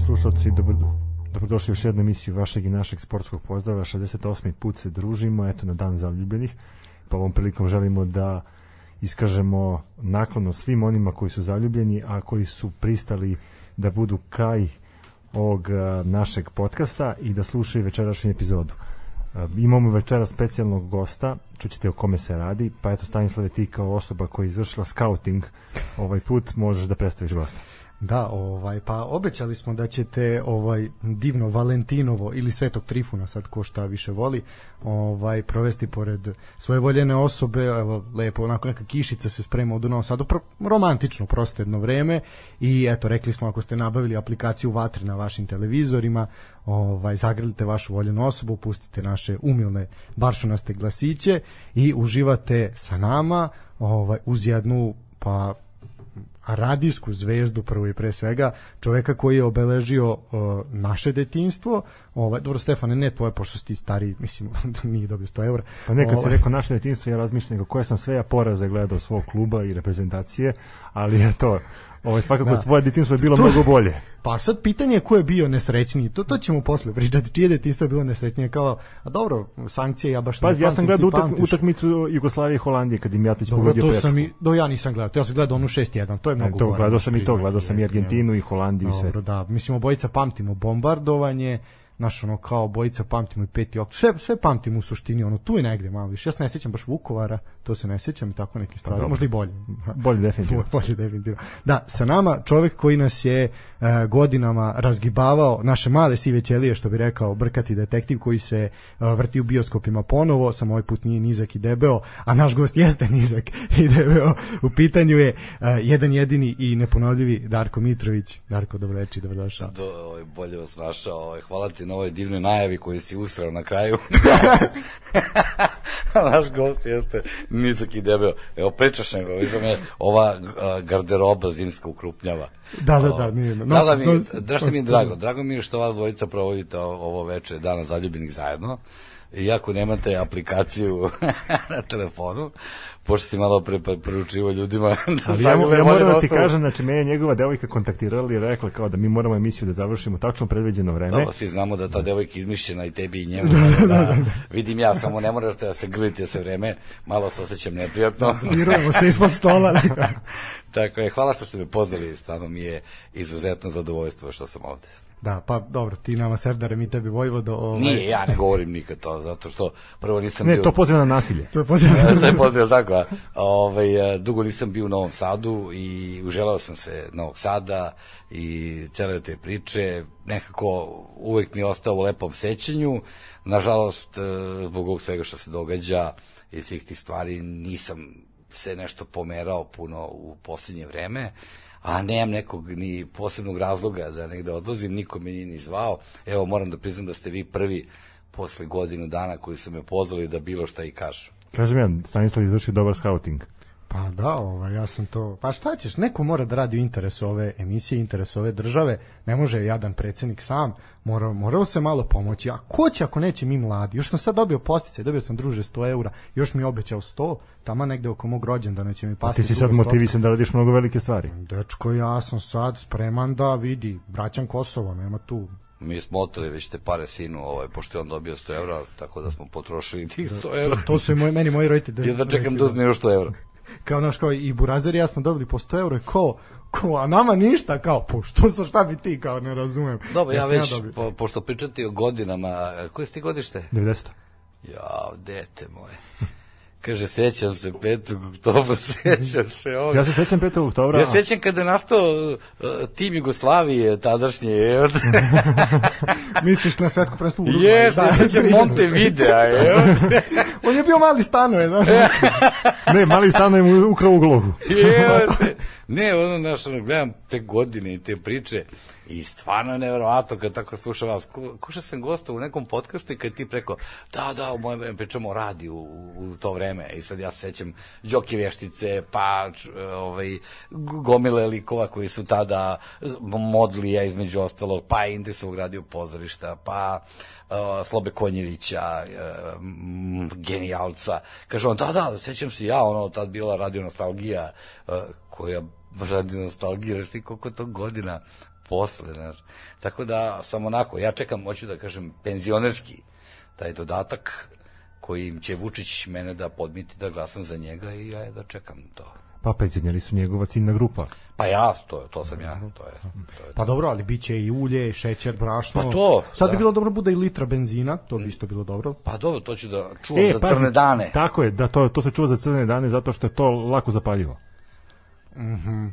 Poštovani slušalci, dobro, dobrodošli u još jednu emisiju vašeg i našeg sportskog pozdrava. 68. put se družimo, eto na dan zaljubljenih. Pa ovom prilikom želimo da iskažemo naklono svim onima koji su zaljubljeni, a koji su pristali da budu kraj ovog našeg podcasta i da slušaju večerašnju epizodu. Imamo večera specijalnog gosta, čućete o kome se radi, pa eto Stanislave ti kao osoba koja je izvršila scouting ovaj put možeš da predstaviš gosta. Da, ovaj pa obećali smo da ćete ovaj divno Valentinovo ili Svetog Trifuna sad ko šta više voli, ovaj provesti pored svoje voljene osobe, evo lepo onako neka kišica se sprema Novom Sadu, pro, romantično prosto jedno vreme. I eto rekli smo ako ste nabavili aplikaciju Vatre na vašim televizorima, ovaj zagrlite vašu voljenu osobu, pustite naše umilne baršunaste glasiće i uživate sa nama, ovaj uz jednu pa radijsku zvezdu prvo i pre svega, čoveka koji je obeležio uh, naše detinstvo, ovaj, dobro Stefane, ne tvoje, pošto si ti stari, mislim, da nije dobio 100 eura. Pa nekad ovaj. si rekao naše detinstvo, ja razmišljam koje sam sve ja poraze gledao svog kluba i reprezentacije, ali je to, Ovo svakako da. tvoje detinjstvo je bilo to, mnogo bolje. Pa sad pitanje je ko je bio nesrećniji. To to ćemo posle pričati. Čije detinjstvo je bilo nesrećnije kao a dobro, sankcije ja baš Pazi, ja sam gledao utak, utakmicu Jugoslavije i Holandije kad im Jatić pogodio to sam i do ja nisam gledao. Ja sam gledao onu 6:1. To je mnogo. Ne, to gledao sam i to, gledao sam i Argentinu i Holandiju i sve. Dobro, da. Mislim obojica pamtimo bombardovanje, naš ono kao bojica pamtimo i peti oktobar. Sve sve pamtimo u suštini, ono tu je negde malo više. Ja se ne sećam baš Vukovara, to se ne sećam i tako neke stvari. Pa Možda i bolje. bolje definitivno. bolje definitivno. Da, sa nama čovjek koji nas je uh, godinama razgibavao naše male sive ćelije, što bi rekao brkati detektiv koji se uh, vrti u bioskopima ponovo, samo ovaj put nije nizak i debeo, a naš gost jeste nizak i debeo. U pitanju je uh, jedan jedini i neponovljivi Darko Mitrović. Darko, dobroveče, dobrodošao. Do, ovaj, bolje vas našao. Ovaj, hvala ti na ovoj divnoj najavi koju si usrao na kraju. Naš gost jeste nizak i debeo. Evo, pričaš nego, vidim me, ova garderoba zimska ukrupnjava. Da, da, da, nije. Nos, da, da, mi, nos, drašto mi je drago. Drago mi je što vas dvojica provodite ovo veče dana zaljubljenih zajedno iako nemate aplikaciju na telefonu, pošto si malo pre poručivo ljudima da Ali ja, ja moram da ti kažem, znači me je njegova devojka kontaktirala i rekla kao da mi moramo emisiju da završimo tačno predviđeno vreme. Dobro, svi znamo da ta devojka izmišljena i tebi i njemu. da, da, da, vidim ja, samo ne morate da se grlite se vreme, malo se osjećam neprijatno. Dirujemo se ispod stola. Tako je, hvala što ste me pozvali, stvarno mi je izuzetno zadovoljstvo što sam ovde. Da, pa dobro, ti nama Serdare, mi tebi Vojvodo. Ovaj... Nije, ja ne govorim nikad to, zato što prvo nisam ne, bio... Ne, to poziva na nasilje. To je poziva na nasilje. to je poziva, tako, a, ovaj, dugo nisam bio u Novom Sadu i uželao sam se Novog Sada i cele te priče, nekako uvek mi je ostao u lepom sećanju, nažalost, e, zbog ovog svega što se događa i svih tih stvari, nisam se nešto pomerao puno u posljednje vreme, a nemam nekog ni posebnog razloga da negde odlazim, niko me nije ni zvao. Evo, moram da priznam da ste vi prvi posle godinu dana koji su me pozvali da bilo šta i kažu. Kažem ja, Stanislav izvršio dobar scouting. Pa da, ovaj, ja sam to... Pa šta ćeš, neko mora da radi u interesu ove emisije, interesu ove države, ne može jadan predsednik sam, mora, morao se malo pomoći. A ko će ako neće mi mladi? Još sam sad dobio postice, dobio sam druže 100 eura, još mi obećao 100, tamo negde oko mog rođendana će mi pasti. A ti si sad motivisan da radiš mnogo velike stvari. Dečko, ja sam sad spreman da vidi, vraćam Kosovo, nema tu mi smo oteli već te pare sinu, ovaj, pošto je on dobio 100 evra, tako da smo potrošili tih 100 evra. To su i moj, meni moji roditelji. Ja da čekam da uzme još 100 evra kao naš kao i Burazer ja smo dobili po 100 euro ko ko, a nama ništa, kao, po što sa šta bi ti, kao, ne razumem. Dobro, ja, ja već, ja po, pošto pričati o godinama, koje ste godište? 90. Ja, dete moje. Kaže, sećam se 5. oktobra, sećam se ovdje. Ja se sećam 5. oktobra. Ja sećam kada je nastao uh, tim Jugoslavije tadašnje. Je. Misliš na svetsko prvenstvo Uruguay? Jes, da, sećam Montevidea. Je. On je bio mali stanove, znaš. ne, mali stanove mu ukrao u glogu. Jeste. Ne, ono, znaš, ono, gledam te godine i te priče i stvarno je nevjerovatno kad tako sluša vas. Kuša sam gosta u nekom podcastu i kad ti preko, da, da, u mojem vreme pričamo o radiju u, u, to vreme i sad ja se sećam Đoki Vještice, pa ovaj, gomile likova koji su tada modlija između ostalog, pa Indeksovog radio pozorišta, pa uh, Slobe Konjevića, uh, genijalca. Kaže on, da, da, sećam se ja, ono, tad bila radio nostalgija uh, koja radi nostalgiraš ti koliko to godina posle, znaš. Tako da sam onako, ja čekam, hoću da kažem, penzionerski taj dodatak kojim će Vučić mene da podmiti da glasam za njega i ja da čekam to. Pa penzioneri su njegova ciljna grupa. Pa ja, to, to sam ja, to je. To je Pa dobro, ali biće i ulje, šećer, brašno. Pa to, Sad da. bi bilo dobro bude i litra benzina, to bi isto bilo dobro. Pa dobro, to ću da čuvam za crne dane. Tako je, da to, to se čuva za crne dane zato što je to lako zapaljivo.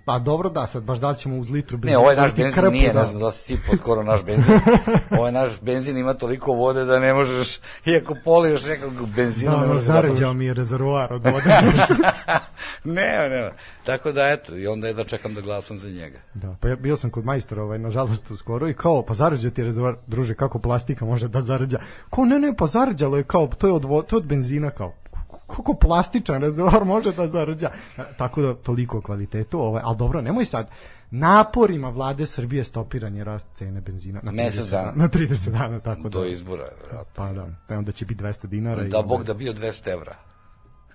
Pa dobro da, sad baš da li ćemo uz litru Ne, benzina... ovaj naš dati benzin krpu, nije, da. ne znam da si sipao skoro naš benzin. ovaj naš benzin ima toliko vode da ne možeš, iako poliješ nekog benzina, Da, ne možeš da mi je rezervoar od vode. ne, ne, Tako da eto, i onda je da čekam da glasam za njega. da, pa ja bio sam kod majstora, ovaj, nažalost, skoro i kao, pa zaređao ti je rezervoar, druže, kako plastika može da zaređa? Ko, ne, ne, pa zaređalo je kao, to je od, vo- to je od benzina, kao, kako plastičan rezervoar može da zaređa. E, Tako da, toliko kvalitetu, ovaj, ali dobro, nemoj sad, naporima vlade Srbije stopiran je rast cene benzina na 30 Mesec dana. Na 30 dana, tako Do da. izbora, verovatno. Pa da, e, onda će biti 200 dinara. i Da onda- Bog da bio 200 evra.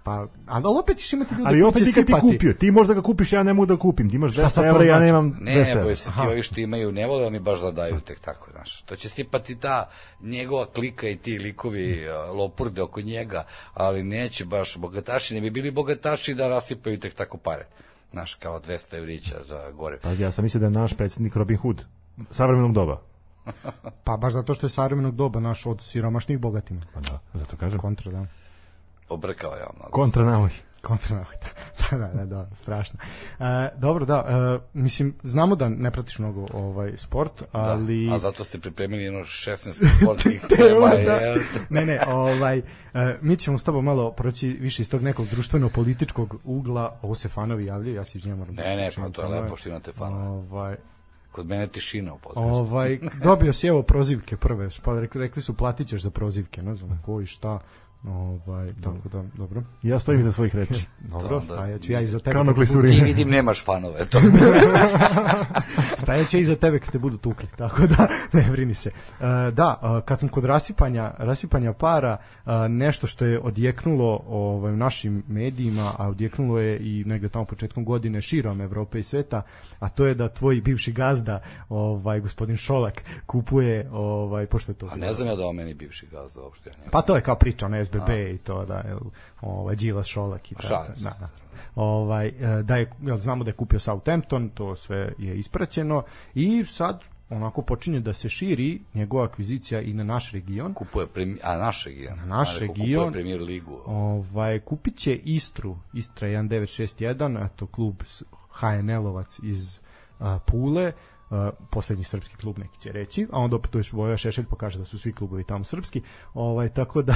Pa, ali opet ćeš imati ljude Ali koji opet će ti ti kupio, ti možda ga kupiš, ja ne mogu da kupim. Ti imaš Šta sad 200 to evra, ja znači? nemam Ne, 200 ne, evra. boj se, ti ovi što imaju, ne vole oni baš da daju tek tako, znaš. To će sipati ta njegova klika i ti likovi a, lopurde oko njega, ali neće baš bogataši, ne bi bili bogataši da rasipaju tek tako pare. Znaš, kao 200 evrića za gore. Pa ja sam mislio da je naš predsjednik Robin Hood, savremenog doba. Pa baš zato što je savremenog doba naš od siromašnih bogatima. Pa da, zato kažem. Kontra, da. Obrkao je ono. Kontra navoj. Kontra navoj, da, da, da, da, strašno. E, dobro, da, e, mislim, znamo da ne pratiš mnogo ovaj sport, ali... Da, a zato ste pripremili jedno 16 sportskih tema. da. ne, ne, ovaj, e, mi ćemo s tobom malo proći više iz tog nekog društveno-političkog ugla, ovo se fanovi javljaju, ja se izvinjam. moram da Ne, ne, pa to je lepo što imate fanove. Ovaj, Kod mene tišina u podcastu. ovaj, dobio si evo prozivke prve, pa rekli, rekli su platit ćeš za prozivke, ne znam ko i šta, ovaj, tako da, dobro. Ja stojim iza svojih reči. Dobro, onda- stajaću ja iza tebe. Kao na glisuri. Ti vidim nemaš fanove, to. Stajaće iza tebe kad te budu tukli, tako da ne brini se. E, da, e, kad smo kod rasipanja, rasipanja para, e, nešto što je odjeknulo ovaj, u našim medijima, a odjeknulo je i negde tamo početkom godine širom Evrope i sveta, a to je da tvoj bivši gazda, ovaj gospodin Šolak, kupuje, ovaj, pošto je to... A ne znam ja da on meni bivši gazda uopšte. Ne. Pa to je kao priča na SBB i to da ovaj Đilas Šolak i tako. Da, da. Ovaj e, da je jel, znamo da je kupio Southampton, to sve je ispraćeno i sad onako počinje da se širi njegova akvizicija i na naš region. Kupuje premi, a naš region. Na naš A rekao, region. Kupuje premier ligu. Ovaj kupit će Istru, Istra 1961, eto klub HNL-ovac iz a, Pule, a, poslednji srpski klub neki će reći, a onda opet tu još Voja Šešelj pokaže da su svi klubovi tamo srpski. Ovaj tako da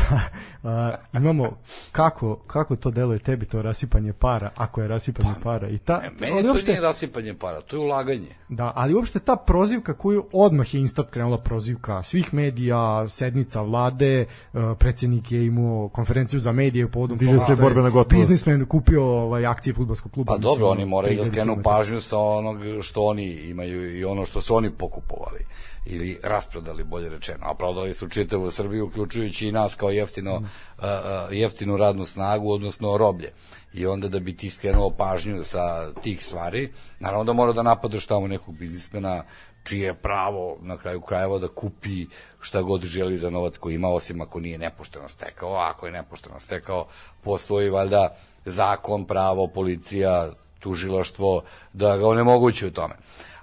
a, imamo kako kako to deluje tebi to rasipanje para, ako je rasipanje para i ta E, Meni ali to uopšte- nije rasipanje para, to je ulaganje. Da, ali uopšte ta prozivka koju odmah je instant krenula prozivka svih medija, sednica vlade, uh, predsjednik je imao konferenciju za medije povodom Diže toga se što je borbena gotovost. Biznismen kupio ovaj akcije fudbalskog kluba. Pa mislim, dobro, oni moraju da 3000 skrenu pažnju sa onog što oni imaju i ono što su oni pokupovali ili rasprodali, bolje rečeno. A prodali su čitavu Srbiju, uključujući i nas kao jeftino, a, a, jeftinu radnu snagu, odnosno roblje. I onda da bi ti skrenuo pažnju sa tih stvari, naravno da mora da napadaš tamo nekog biznismena čije je pravo na kraju krajeva da kupi šta god želi za novac koji ima, osim ako nije nepošteno stekao, a ako je nepošteno stekao, postoji valjda zakon, pravo, policija, tužilaštvo, da ga onemogući u tome.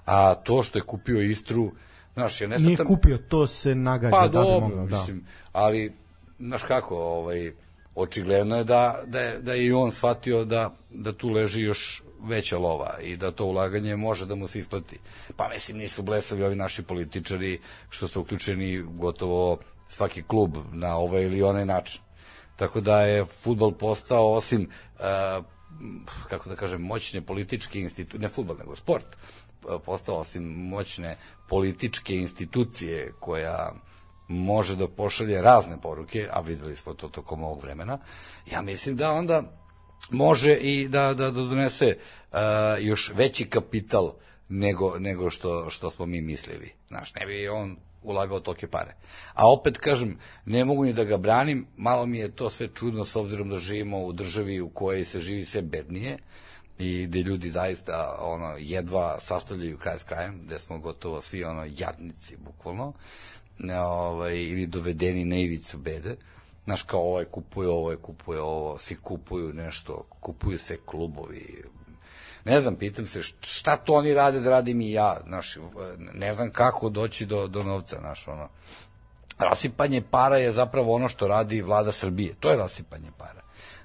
A to što je kupio Istru, znaš, ja ne Nije kupio, to se nagađa pa da dobro, mogao, da. mislim, ali, znaš kako, ovaj, očigledno je da, da, je, da je i on shvatio da, da tu leži još veća lova i da to ulaganje može da mu se isplati. Pa mislim, nisu blesavi ovi naši političari što su uključeni gotovo svaki klub na ovaj ili onaj način. Tako da je futbol postao osim uh, kako da kažem moćne političke institucije, ne futbol nego sport, uh, postao osim moćne političke institucije koja može da pošalje razne poruke, a videli smo to tokom ovog vremena, ja mislim da onda može i da, da, da donese uh, još veći kapital nego, nego što, što smo mi mislili. Znaš, ne bi on ulagao tolke pare. A opet kažem, ne mogu ni da ga branim, malo mi je to sve čudno s obzirom da živimo u državi u kojoj se živi sve bednije, i gde ljudi zaista ono jedva sastavljaju kraj s krajem, gde smo gotovo svi ono jadnici bukvalno, ovaj, ili dovedeni na ivicu bede. Znaš, kao ovaj kupuje ovaj kupuje ovo, svi kupuju nešto, kupuju se klubovi, ne znam, pitam se šta to oni rade da radim i ja, znaš, ne znam kako doći do, do novca, znaš, ono. Rasipanje para je zapravo ono što radi vlada Srbije, to je rasipanje para.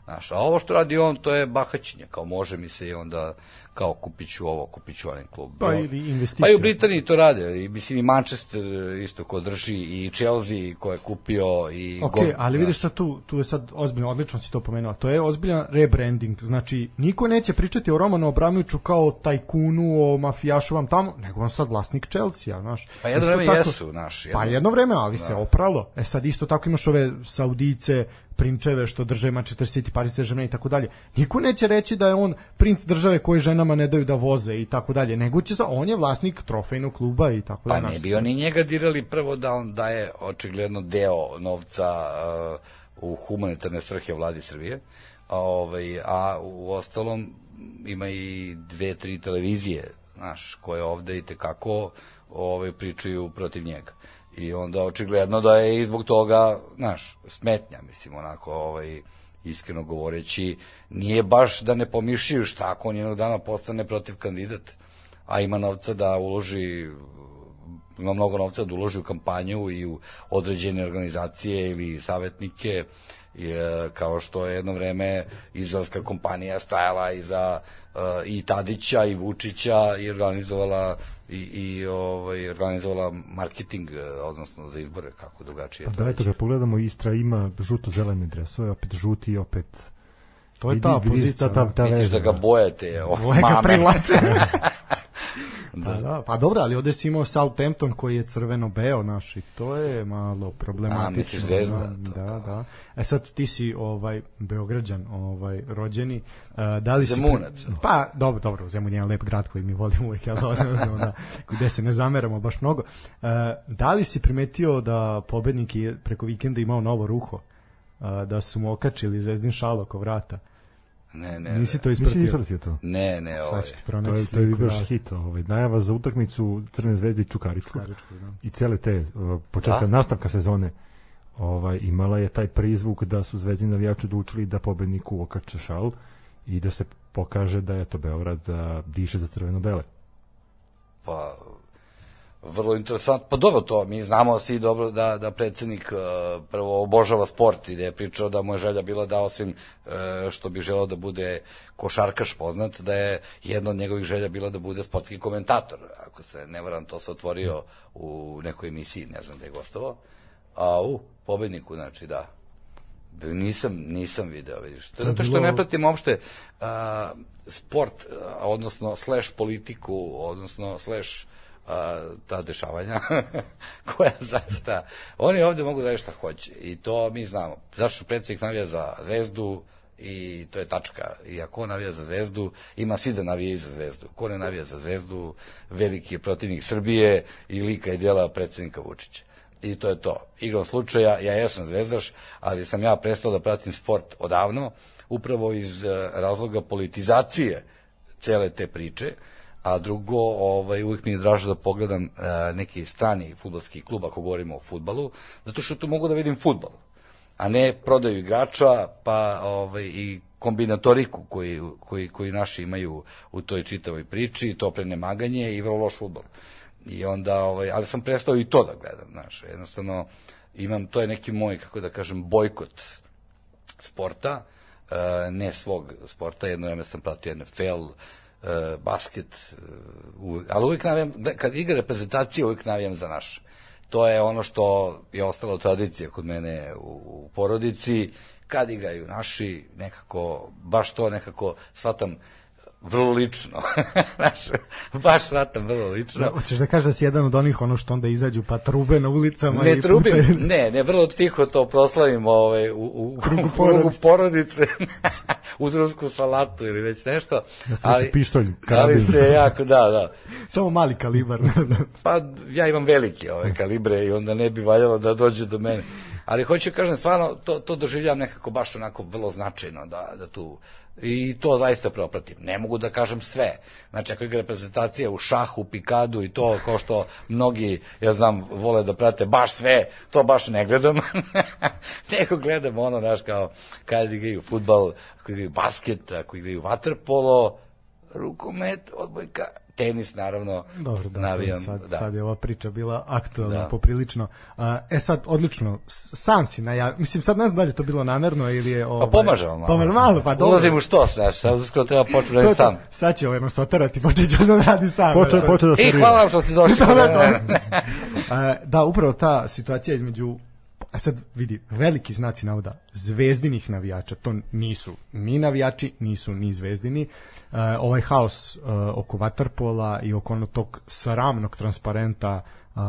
Znaš, a ovo što radi on, to je bahaćenje, kao može mi se i onda kao kupit ću ovo, kupit ću onaj klub. Pa ili investicija. Pa i u Britaniji to rade, i mislim i Manchester isto ko drži, i Chelsea ko je kupio, i... Ok, gol, ali vidiš sad tu, tu je sad ozbiljno, odlično si to pomenuo, to je ozbiljan rebranding, znači niko neće pričati o Romanu Abramoviću kao tajkunu, o mafijašovam tamo, nego on sad vlasnik Chelsea, znaš. Pa jedno vreme tako, jesu, znaš. Jedno... Pa jedno vreme, ali da. se opralo. E sad isto tako imaš ove Saudice, prinčeve što drže Manchester City, Paris Saint-Germain i tako dalje. Niko neće reći da je on princ države koji ženama ne daju da voze i tako dalje, nego će sa, on je vlasnik trofejnog kluba i tako dalje. Pa ne bi oni njega dirali prvo da on daje očigledno deo novca uh, u humanitarne svrhe vladi Srbije, a, ovaj, a u ostalom ima i dve, tri televizije, znaš, koje ovde i tekako ovaj, pričaju protiv njega i onda očigledno da je i zbog toga, znaš, smetnja, mislim, onako, ovaj, iskreno govoreći, nije baš da ne pomišljaju šta ako on jednog dana postane protiv kandidat, a ima novca da uloži ima mnogo novca da uloži u kampanju i u određene organizacije ili savetnike, je, kao što je jedno vreme izraelska kompanija stajala iza i Tadića i Vučića i organizovala i, i ovaj, organizovala marketing, uh, odnosno za izbore, kako drugačije. Pa da, eto ga pogledamo, Istra ima žuto-zelene dresove, opet žuti i opet To je ta vidi, pozicija. Ta, ta, ta Misliš da ga bojete? Oh, Boje ga privlače. Da. Pa, da, pa dobro, ali ovde si imao Southampton koji je crveno-beo naš i to je malo problematično. A, misliš zvezda? Da, da, da. E sad ti si ovaj Beograđan, ovaj rođeni, uh, da li Zemunac. si pre... Pa dobro, dobro, Zemun je lep grad koji mi volimo uvek, ali onda gde se ne zameramo baš mnogo. Uh, da li si primetio da pobednik je preko vikenda imao novo ruho? Uh, da su mu okačili zvezdin šal oko vrata. Ne, ne. Nisi to ispratio? Nisi ispratio to? Ne, ne, ovaj. To je, to je baš hit, ovaj. Najava za utakmicu Crne zvezde i Čukaričku. Čukaričku da. I cele te uh, početka da? nastavka sezone ovaj imala je taj prizvuk da su zvezdini navijači odlučili da pobedniku okače šal i da se pokaže da je to Beograd da diše za crveno-bele. Pa vrlo interesantno. Pa dobro to, mi znamo svi dobro da, da predsednik uh, prvo obožava sport i da je pričao da mu je želja bila da osim uh, što bi želeo da bude košarkaš poznat, da je jedna od njegovih želja bila da bude sportski komentator. Ako se ne varam, to se otvorio u nekoj emisiji, ne znam da je gostovao. A u pobedniku, znači da, nisam nisam video vidiš to zato što ne pratim uopšte uh, sport uh, odnosno slash politiku odnosno slash a, ta dešavanja koja zaista oni ovde mogu da šta hoće i to mi znamo zašto predsednik navija za zvezdu i to je tačka. I ako navija za zvezdu, ima svi da navija i za zvezdu. Ko ne navija za zvezdu, veliki je protivnik Srbije i lika i djela predsednika Vučića. I to je to. Igrom slučaja, ja jesam zvezdaš, ali sam ja prestao da pratim sport odavno, upravo iz eh, razloga politizacije cele te priče, a drugo, ovaj, uvijek mi je draže da pogledam uh, neki strani futbalski klub ako govorimo o futbalu, zato što tu mogu da vidim futbal, a ne prodaju igrača, pa ovaj, i kombinatoriku koji, koji, koji naši imaju u toj čitavoj priči, to prenemaganje i vrlo loš futbal. I onda, ovaj, ali sam prestao i to da gledam, znaš, jednostavno imam, to je neki moj, kako da kažem, bojkot sporta, uh, ne svog sporta, jedno vreme sam pratio NFL, uh, basket, uh, ali uvijek navijam, kad igra reprezentacija, uvijek navijam za naš. To je ono što je ostalo tradicija kod mene u, u porodici, kad igraju naši, nekako, baš to nekako shvatam, vrlo lično. Znaš, baš shvatam vrlo lično. Da, hoćeš da kažeš da si jedan od onih ono što onda izađu pa trube na ulicama ne i trubim, pucaju. ne, ne, vrlo tiho to proslavim ovaj, u, u, krugu porodice, porodice uz rusku salatu ili već nešto. Da se ali, pištolj, karabin. Ali se jako, da, da. Samo mali kalibar. pa ja imam velike ove kalibre i onda ne bi valjalo da dođe do mene Ali hoću kažem, stvarno, to, to doživljam nekako baš onako vrlo značajno da, da tu i to zaista preopratim. Ne mogu da kažem sve. Znači, ako igra reprezentacija u šahu, pikadu i to, kao što mnogi, ja znam, vole da prate baš sve, to baš ne gledam. Nego gledam ono, znaš, kao kada igraju futbal, ako igraju basket, ako igraju vaterpolo, rukomet, odbojka, tenis naravno Dobro, da, navijam. sad, da. sad je ova priča bila aktualna Da. poprilično. A, e sad, odlično, sam si najavio, mislim sad ne znam da li je to bilo namerno ili je... Ovaj, Pa pomažemo malo. Pomažemo malo, pa dobro. Ulazim u što, znaš, sad uskoro treba početi To da sam. Sad će ovaj nas otarati, počet će da radi sam. Poče, poče da se I hvala vam što ste došli. Da, da, da. Da, upravo ta situacija između a sad vidi, veliki znaci navoda zvezdinih navijača, to nisu ni navijači, nisu ni zvezdini. E, ovaj haos e, oko Waterpola i oko onog tog sramnog transparenta e,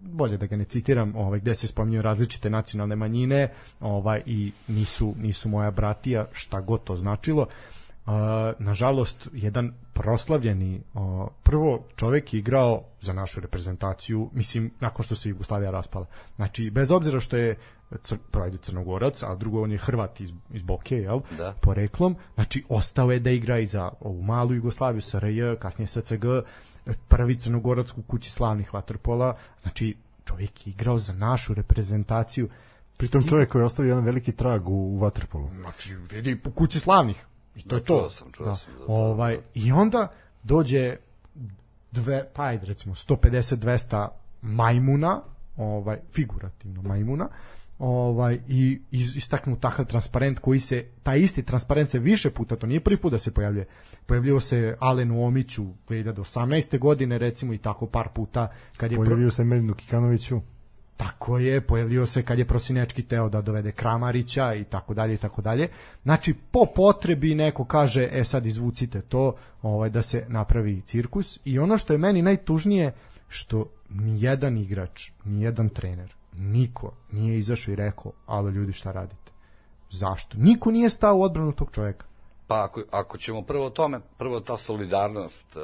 bolje da ga ne citiram, ovaj gde se spominju različite nacionalne manjine, ovaj i nisu nisu moja bratija, šta god to značilo. Nažalost, jedan proslavljeni uh, prvo čovek je igrao za našu reprezentaciju, mislim, nakon što se Jugoslavija raspala. Znači, bez obzira što je cr, prajde crnogorac, a drugo on je Hrvat iz, iz Boke, jel? Da. Poreklom, znači ostao je da igra i za ovu malu Jugoslaviju, SRJ, kasnije SCG, prvi crnogorac u kući slavnih vaterpola, znači čovjek je igrao za našu reprezentaciju, Pritom čovjek koji je ostavio jedan veliki trag u, u Waterpolu. znači vidi po kući slavnih i to Da, je to čuo sam, čuo da. sam za to, ovaj i onda dođe dve pa ajde recimo 150 200 majmuna ovaj figurativno majmuna ovaj i iz, istaknu takav transparent koji se taj isti transparent se više puta to nije prvi put da se pojavljuje pojavljivao se Alenu Omiću 2018. godine recimo i tako par puta kad je pro- Pojavio se Medinu Kikanoviću. Tako je, pojavio se kad je Prosinečki teo da dovede Kramarića i tako dalje i tako dalje. Znači, po potrebi neko kaže, e sad izvucite to, ovaj, da se napravi cirkus. I ono što je meni najtužnije, što ni jedan igrač, ni jedan trener, niko nije izašao i rekao, alo ljudi šta radite? Zašto? Niko nije stao u odbranu tog čovjeka. Pa ako, ako ćemo prvo o tome, prvo ta solidarnost uh,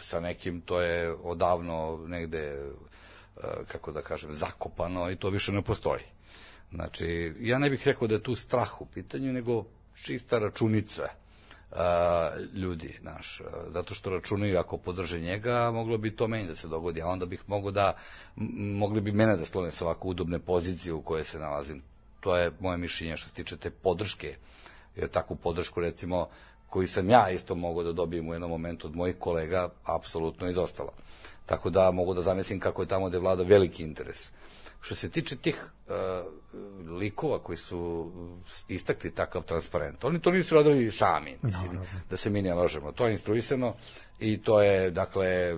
sa nekim, to je odavno negde, kako da kažem, zakopano i to više ne postoji. Znači, ja ne bih rekao da je tu strah u pitanju, nego čista računica uh, ljudi, naš, uh, zato što računaju ako podrže njega, moglo bi to meni da se dogodi, a onda bih mogao da, mogli bi mene da sklone sa ovako udobne pozicije u kojoj se nalazim. To je moje mišljenje što se tiče te podrške jer takvu podršku recimo koji sam ja isto mogao da dobijem u jednom momentu od mojih kolega, apsolutno izostala. Tako da mogu da zamislim kako je tamo gde vlada veliki interes. Što se tiče tih uh, likova koji su istakli takav transparent, oni to nisu radili sami, mislim, da se mi ne lažemo. To je instruisano i to je, dakle,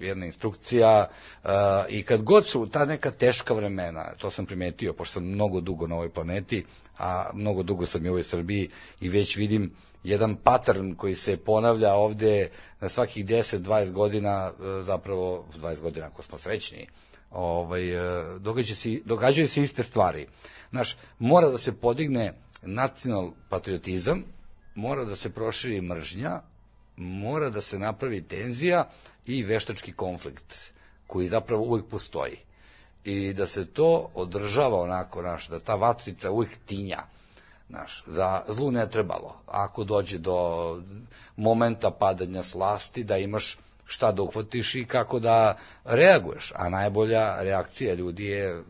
jedna instrukcija uh, i kad god su ta neka teška vremena, to sam primetio, pošto sam mnogo dugo na ovoj planeti, a mnogo dugo sam i u ovoj Srbiji i već vidim jedan pattern koji se ponavlja ovde na svakih 10-20 godina, e, zapravo 20 godina ako smo srećni, ovaj, e, događa se, događaju se iste stvari. Znaš, mora da se podigne nacional patriotizam, mora da se proširi mržnja, mora da se napravi tenzija i veštački konflikt, koji zapravo uvek postoji. I da se to održava onako, naš, da ta vatrica uvek tinja. Znaš, za zlu ne trebalo. Ako dođe do momenta padanja slasti, da imaš šta da uhvatiš i kako da reaguješ. A najbolja reakcija ljudi je, e,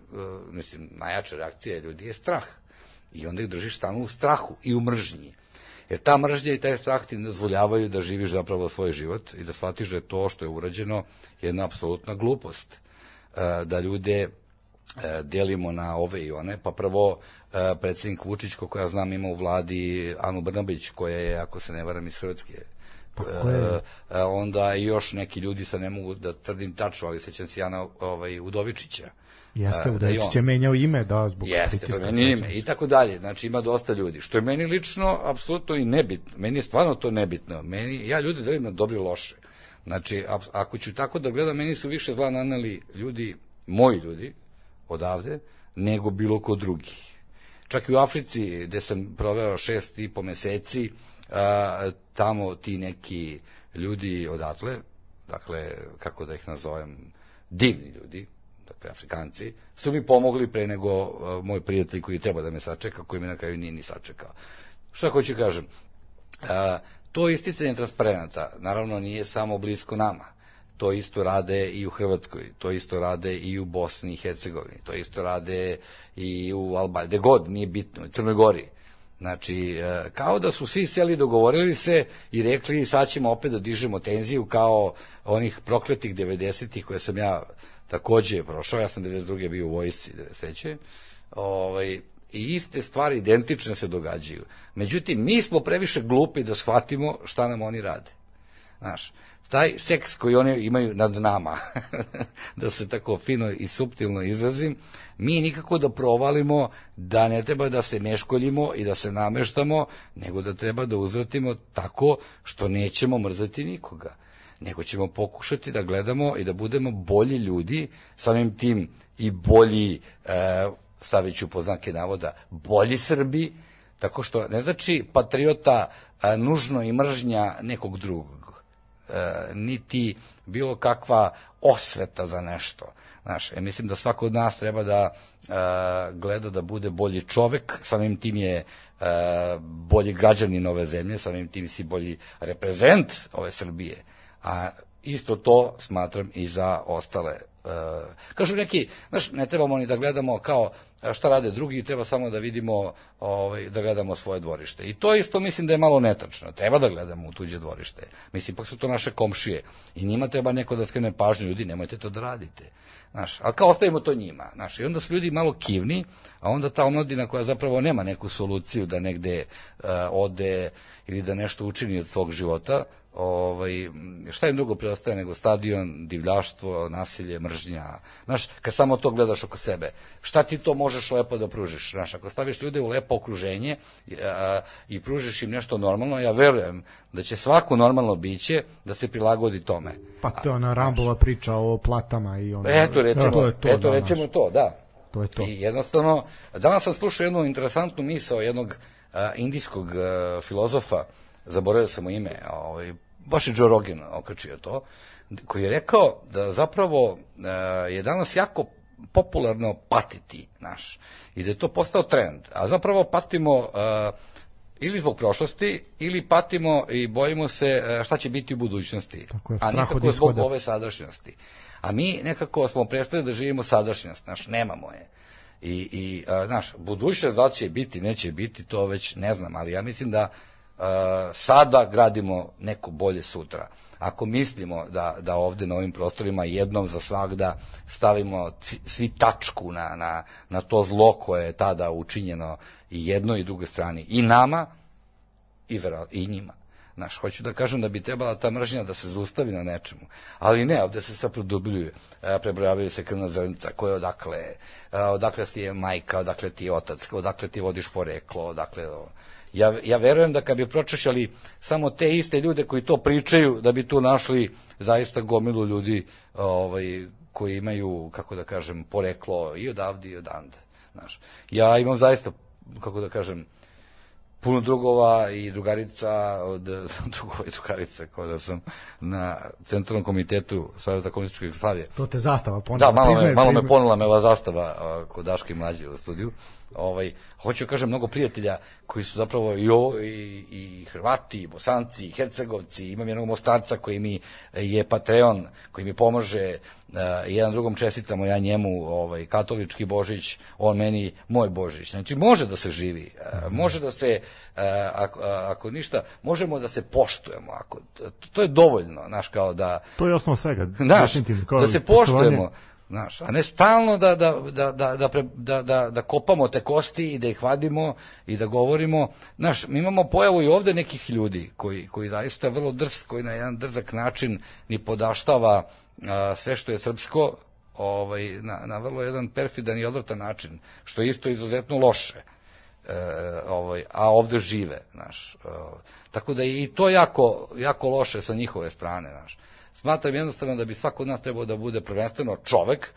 mislim, najjača reakcija ljudi je strah. I onda ih držiš stalno u strahu i u mržnji. Jer ta mržnja i taj strah ti dozvoljavaju da živiš zapravo svoj život i da shvatiš da je to što je urađeno jedna apsolutna glupost. E, Da ljude e, delimo na ove i one, pa prvo predsednik Vučić, koliko ja znam, ima u vladi Anu Brnabić, koja je, ako se ne varam, iz Hrvatske. Tako je. E, onda i još neki ljudi, sad ne mogu da tvrdim tačno, ali sećam se Jana ovaj, Udovičića. Jeste, E, da da on. je menjao ime, da, zbog Jeste, pritiska, promeni sećam ime i tako dalje. Znači ima dosta ljudi. Što je meni lično apsolutno i nebitno. Meni je stvarno to nebitno. Meni, ja ljude delim na dobri loše. Znači, ako ću tako da gledam, meni su više zla naneli ljudi, moji ljudi, odavde, nego bilo ko drugi. Čak i u Africi, gde sam proveo šest i po meseci, a, tamo ti neki ljudi odatle, dakle, kako da ih nazovem, divni ljudi, dakle Afrikanci, su mi pomogli pre nego uh, moj prijatelj koji treba da me sačeka, koji me na kraju nije ni sačekao. Šta hoću kažem? Uh, to isticanje transparenta, naravno, nije samo blisko nama. To isto rade i u Hrvatskoj, to isto rade i u Bosni i Hercegovini, to isto rade i u Albaniji, gde god, nije bitno, u Crnoj Gori. Znači, kao da su svi seli dogovorili se i rekli sad ćemo opet da dižemo tenziju kao onih prokletih 90-ih koje sam ja takođe prošao, ja sam 92. bio u vojsci, 93. Ovaj, i iste stvari identične se događaju. Međutim, mi smo previše glupi da shvatimo šta nam oni rade. Znaš, taj seks koji oni imaju nad nama, da se tako fino i subtilno izrazim, mi nikako da provalimo da ne treba da se meškoljimo i da se nameštamo, nego da treba da uzvratimo tako što nećemo mrzati nikoga nego ćemo pokušati da gledamo i da budemo bolji ljudi, samim tim i bolji, e, stavit ću po znake navoda, bolji Srbi, tako što ne znači patriota a, nužno i mržnja nekog drugog, e, niti bilo kakva osveta za nešto. Znaš, ja mislim da svako od nas treba da e, gleda da bude bolji čovek, samim tim je e, bolji građanin ove zemlje, samim tim si bolji reprezent ove Srbije. A isto to smatram i za ostale kažu neki, znaš, ne trebamo ni da gledamo kao šta rade drugi, treba samo da vidimo, ovaj, da gledamo svoje dvorište. I to isto mislim da je malo netačno. Treba da gledamo u tuđe dvorište. Mislim, pak su to naše komšije. I njima treba neko da skrene pažnju, ljudi, nemojte to da radite. Znaš, ali kao ostavimo to njima. Znaš, I onda su ljudi malo kivni, a onda ta omladina koja zapravo nema neku soluciju da negde uh, ode ili da nešto učini od svog života, ovaj, šta im drugo preostaje nego stadion, divljaštvo, nasilje, mržnja. Znaš, kad samo to gledaš oko sebe, šta ti to možeš lepo da pružiš? Znaš, ako staviš ljude u lepo okruženje a, i pružiš im nešto normalno, ja verujem da će svako normalno biće da se prilagodi tome. Pa to je ona Rambova priča o platama i ono. Eto recimo, to to, eto da, recimo to, da. To je to. I jednostavno, danas sam slušao jednu interesantnu misao jednog a, indijskog a, filozofa, zaboravio sam mu ime, ovaj, baš je Joe Rogan okačio to, koji je rekao da zapravo e, je danas jako popularno patiti, naš, i da je to postao trend, a zapravo patimo e, ili zbog prošlosti, ili patimo i bojimo se e, šta će biti u budućnosti, Tako je, a nikako zbog ove sadašnjosti. A mi nekako smo prestali da živimo sadašnjost, naš, nemamo je. I, i a, znaš, budućnost da će biti, neće biti, to već ne znam, ali ja mislim da sada gradimo neko bolje sutra. Ako mislimo da, da ovde na ovim prostorima jednom za svagda stavimo svi- tačku na, na, na to zlo koje je tada učinjeno i jednoj i drugoj strani, i nama, i, vera, i njima. Znaš, hoću da kažem da bi trebala ta mržnja da se zaustavi na nečemu. Ali ne, ovde se sad produbljuju. E, prebrojavaju se krvna zrnca, koje odakle, e, odakle ti je majka, odakle ti je otac, odakle ti vodiš poreklo, odakle... o. Ja, ja verujem da kad bi pročešljali samo te iste ljude koji to pričaju, da bi tu našli zaista gomilu ljudi ovaj, koji imaju, kako da kažem, poreklo i odavde i odande. Znaš, ja imam zaista, kako da kažem, puno drugova i drugarica od drugova i drugarica kao da sam na centralnom komitetu Saveza komunističke Jugoslavije. To te zastava ponela. Da, malo me, malo me ponela me ova zastava kod Daške i mlađe u studiju. Ovaj, hoću da kažem mnogo prijatelja koji su zapravo i, o, i, i Hrvati, i Bosanci, i Hercegovci, imam jednog Mostarca koji mi je Patreon, koji mi pomaže, uh, jedan drugom čestitamo, ja njemu ovaj, katolički Božić, on meni moj Božić. Znači, može da se živi, uh, može da se, uh, ako, ako ništa, možemo da se poštujemo, ako, to je dovoljno, znaš, kao da, To je osnov svega. Definitivno, kao da se poštovanje. poštujemo, znaš, a ne stalno da, da, da, da, da, pre- da, da, da kopamo te kosti i da ih vadimo i da govorimo. Znaš, mi imamo pojavu i ovde nekih ljudi koji, koji zaista vrlo drs, koji na jedan drzak način ni podaštava a, sve što je srpsko ovaj, na, na vrlo jedan perfidan i odvrtan način, što je isto izuzetno loše e, ovaj, a ovde žive, znaš. E, tako da je i to jako, jako loše sa njihove strane, znaš. Smatram jednostavno da bi svako od nas trebao da bude prvenstveno čovek,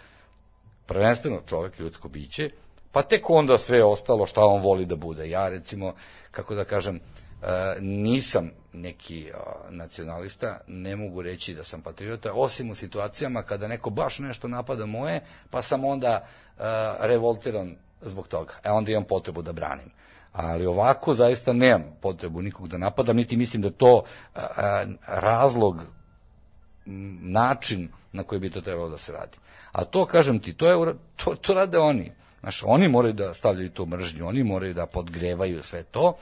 prvenstveno čovek, ljudsko biće, pa tek onda sve ostalo šta on voli da bude. Ja recimo, kako da kažem, uh, nisam neki nacionalista, ne mogu reći da sam patriota, osim u situacijama kada neko baš nešto napada moje, pa sam onda uh, revoltiran zbog toga. E onda imam potrebu da branim. Ali ovako zaista nemam potrebu nikog da napadam, niti mislim da to razlog način na koji bi to trebalo da se radi. A to, kažem ti, to, je, to, to rade oni. Znaš, oni moraju da stavljaju tu mržnju, oni moraju da podgrevaju sve to,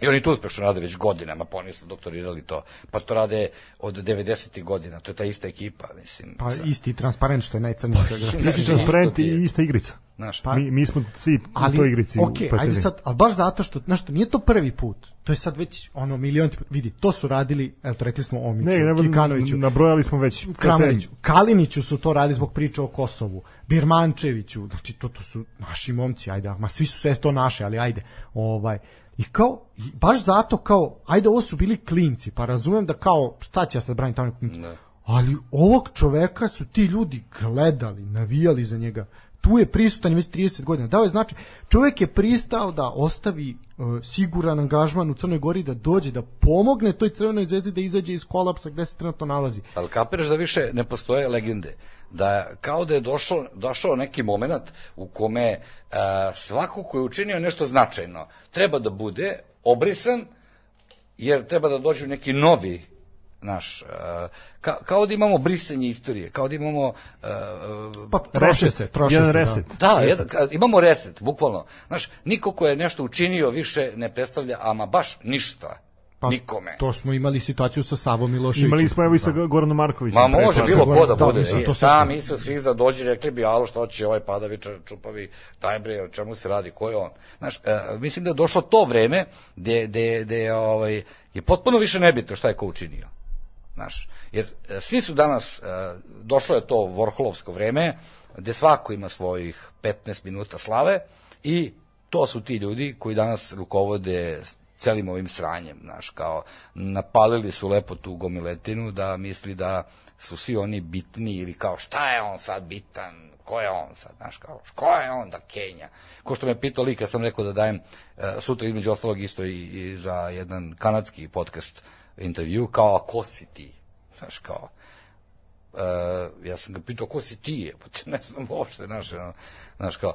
I oni to uspešno rade već godinama, pa oni su doktorirali to. Pa to rade od 90. godina, to je ta ista ekipa, mislim. Pa sa... isti transparent što je najcrnije svega. Isti transparent i ista igrica. Znaš, pa, mi, mi smo svi ali, u toj igrici. Ok, ajde sad, ali baš zato što, znaš što, nije to prvi put. To je sad već ono milion, vidi, to su radili, evo to rekli smo Omiću, ne, ne, Kikanoviću. Nabrojali smo već. Kramariću, Kaliniću su to radili zbog priče o Kosovu. Birmančeviću, znači to, to su naši momci, ajde, ma svi su sve to naše, ali ajde, ovaj, I kao, baš zato kao, ajde ovo su bili klinci, pa razumem da kao, šta će ja sad braniti tamo klinci? Ne. Ali ovog čoveka su ti ljudi gledali, navijali za njega. Tu je prisutan već 30 godina. Dao je znači, čovek je pristao da ostavi uh, siguran angažman u Crnoj Gori, da dođe, da pomogne toj Crvenoj zvezdi da izađe iz kolapsa gde se trenutno nalazi. Ali kapiraš da više ne postoje legende da kao da je došao, došao neki moment u kome a, e, svako ko je učinio nešto značajno treba da bude obrisan jer treba da dođu neki novi naš uh, ka, kao da imamo brisanje istorije, kao da imamo uh, pa troše se, troše jedan se, reset. Da, da jedan, imamo reset, bukvalno. Znaš, niko ko je nešto učinio više ne predstavlja ama baš ništa Pa, nikome. To smo imali situaciju sa Savom Miloševićem. Imali smo evo i sa da. Goranom Markovićem. Ma može bilo ko da, da bude. Da, to sam Isus Hriza dođe rekli bi, alo što će ovaj padavičar čupavi, taj bre, o čemu se radi, ko je on? Znaš, e, mislim da je došlo to vreme gde, gde, gde ovaj, je potpuno više nebitno šta je ko učinio. Znaš, jer e, svi su danas, e, došlo je to vorholovsko vreme, gde svako ima svojih 15 minuta slave i to su ti ljudi koji danas rukovode celim ovim sranjem, znaš, kao napalili su lepo tu gomiletinu da misli da su svi oni bitni ili kao šta je on sad bitan, ko je on sad, znaš, kao, ko je on da Kenja? Ko što me pitao lik, ja sam rekao da dajem uh, sutra između ostalog isto i, i za jedan kanadski podcast intervju, kao, a ko si ti? Znaš, kao, uh, ja sam ga pitao, ko si ti je? Pa ne znam uopšte, znaš, znaš, kao,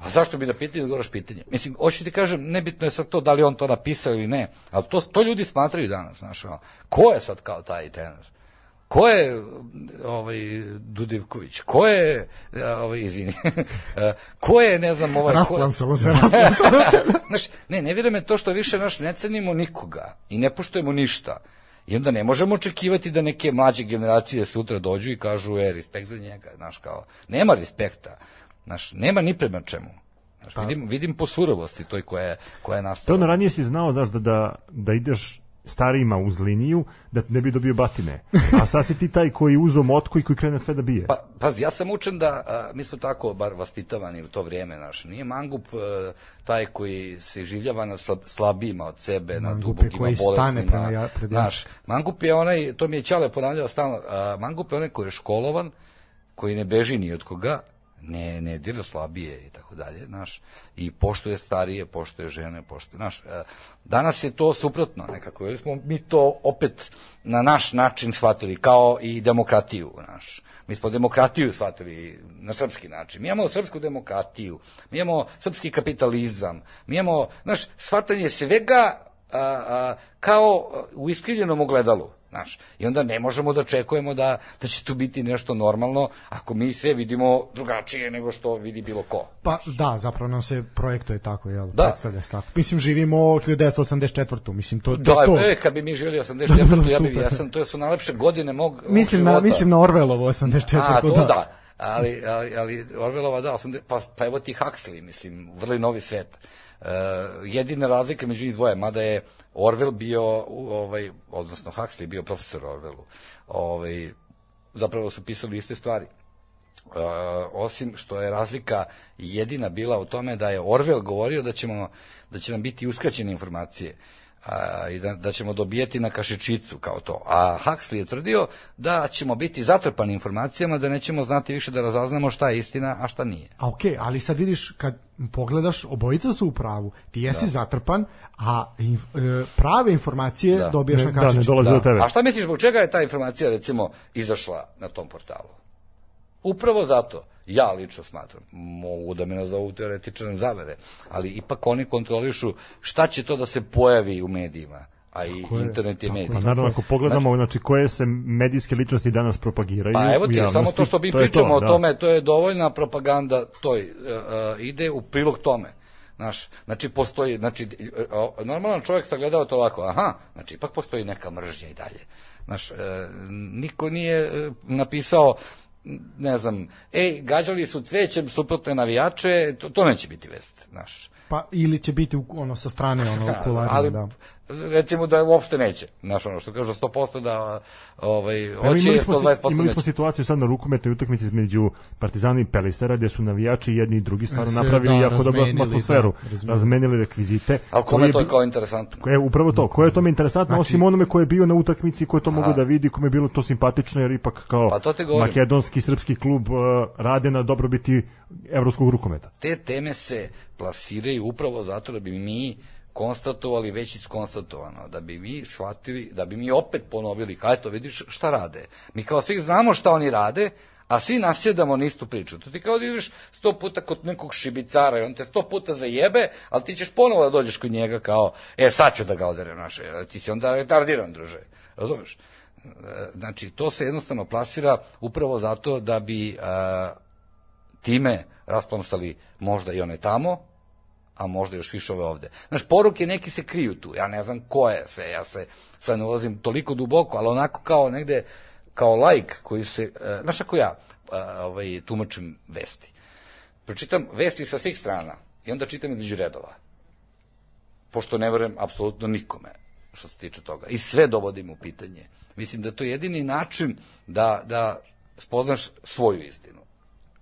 A zašto bi na pitanje odgovaraš pitanje? Mislim, hoću ti kažem, nebitno je sad to da li on to napisao ili ne, ali to, to ljudi smatraju danas, znaš, ko je sad kao taj tenor? Ko je ovaj Dudivković? Ko je ovaj izvini? ko je ne znam ovaj Rasplam se, se. Znaš, ne, ne vjerujem to što više naš ne cenimo nikoga i ne poštujemo ništa. I onda ne možemo očekivati da neke mlađe generacije sutra dođu i kažu, e, respekt za njega, znaš, kao, nema respekta. Znaš, nema ni prema čemu. Znaš, pa, vidim, vidim po surovosti toj koja je, koja je nastala. To ono ranije si znao znaš, da, da, da ideš starijima uz liniju da ne bi dobio batine. A sad si ti taj koji uzo motku i koji krene sve da bije. Pa, pazi, ja sam učen da, a, mi smo tako bar vaspitavani u to vrijeme, naš. Nije mangup a, taj koji se življava na slab, slabijima od sebe, mangup na dubokima bolesnima. Ja, naš, mangup je onaj, to mi je Ćale ponavljao stalno, a, mangup je onaj koji je školovan, koji ne beži ni od koga, ne, ne dira slabije i tako dalje, znaš, i poštuje starije, poštuje žene, poštuje, znaš, e, danas je to suprotno nekako, jer smo mi to opet na naš način shvatili, kao i demokratiju, znaš, mi smo demokratiju shvatili na srpski način, mi imamo srpsku demokratiju, mi imamo srpski kapitalizam, mi imamo, znaš, shvatanje svega a, a, kao u iskrivljenom ogledalu, Znaš, I onda ne možemo da očekujemo da, da će tu biti nešto normalno ako mi sve vidimo drugačije nego što vidi bilo ko. Pa da, zapravo nam se projektuje tako, jel? Da. Predstavlja se tako. Mislim, živimo 1984. Mislim, to, da, to. E, kad bi mi živjeli 84. Da, ja, bi, ja sam, to su najlepše godine mog, mislim mog na, Mislim na Orvelovo 84. A, to da. da. Ali, ali, ali Orvelova, da, 80, pa, pa evo ti Huxley, mislim, vrli novi svet. Uh, jedina razlika među njih dvoje, mada je Orwell bio, ovaj, odnosno Huxley bio profesor Orwellu, ovaj, zapravo su pisali iste stvari. Uh, osim što je razlika jedina bila u tome da je Orwell govorio da ćemo da će nam biti uskraćene informacije. A, i da, da ćemo dobijeti na kašičicu kao to. A Huxley je tvrdio da ćemo biti zatrpani informacijama, da nećemo znati više da razaznamo šta je istina, a šta nije. A okej, okay, ali sad vidiš kad pogledaš, obojica su u pravu. Ti jesi da. zatrpan, a inf, e, prave informacije da. dobijaš ne, na kašičicu. Da, ne dolaze da. do tebe. A šta misliš, zbog čega je ta informacija recimo izašla na tom portalu? Upravo zato ja lično smatram, mogu da me nazovu teoretičanem zavere, ali ipak oni kontrolišu šta će to da se pojavi u medijima a i je, internet je medij. Pa naravno, ako pogledamo, znači, znači, koje se medijske ličnosti danas propagiraju Pa evo ti, samo to što mi to pričamo to, o da. tome, to je dovoljna propaganda, to uh, uh, ide u prilog tome. Znaš, znači postoji, znači, uh, normalan čovjek sagledava to ovako, aha, znači ipak postoji neka mržnja i dalje. Znaš, uh, niko nije napisao ne znam, ej, gađali su cvećem suprotne navijače, to, to neće biti vest, znaš. Pa ili će biti ono sa strane ono u kularima, ali, da recimo da uopšte neće. Znaš, ono što kažu 100% da ovaj, hoće imali smo, 120% Imali smo situaciju sad na rukometnoj utakmici između Partizana i Pelistera gde su navijači jedni i drugi stvarno napravili da, jako dobru atmosferu, da, razmenili rekvizite. A kome je to kao interesantno? Je, upravo to, koje je tome interesantno, znači, osim onome ko je bio na utakmici, ko je to mogu da vidi, kome je bilo to simpatično, jer ipak kao pa to makedonski, srpski klub uh, rade na dobrobiti evropskog rukometa. Te teme se plasiraju upravo zato da bi mi konstatovali već iskonstatovano, da bi mi shvatili, da bi mi opet ponovili, kaj to vidiš šta rade. Mi kao svi znamo šta oni rade, a svi nasjedamo na istu priču. To ti kao da ideš sto puta kod nekog šibicara i on te sto puta zajebe, ali ti ćeš ponovo da dođeš kod njega kao, e, sad ću da ga oderem naše, ti si onda retardiran, druže. Razumeš? Znači, to se jednostavno plasira upravo zato da bi a, time rasplamsali možda i one tamo, a možda još više ove ovde. Znaš, poruke neki se kriju tu, ja ne znam ko je sve, ja se sad ne ulazim toliko duboko, ali onako kao negde, kao like koji se, uh, znaš ako ja uh, ovaj, tumačim vesti. Pročitam vesti sa svih strana i onda čitam između redova. Pošto ne verujem apsolutno nikome što se tiče toga. I sve dovodim u pitanje. Mislim da to je jedini način da, da spoznaš svoju istinu.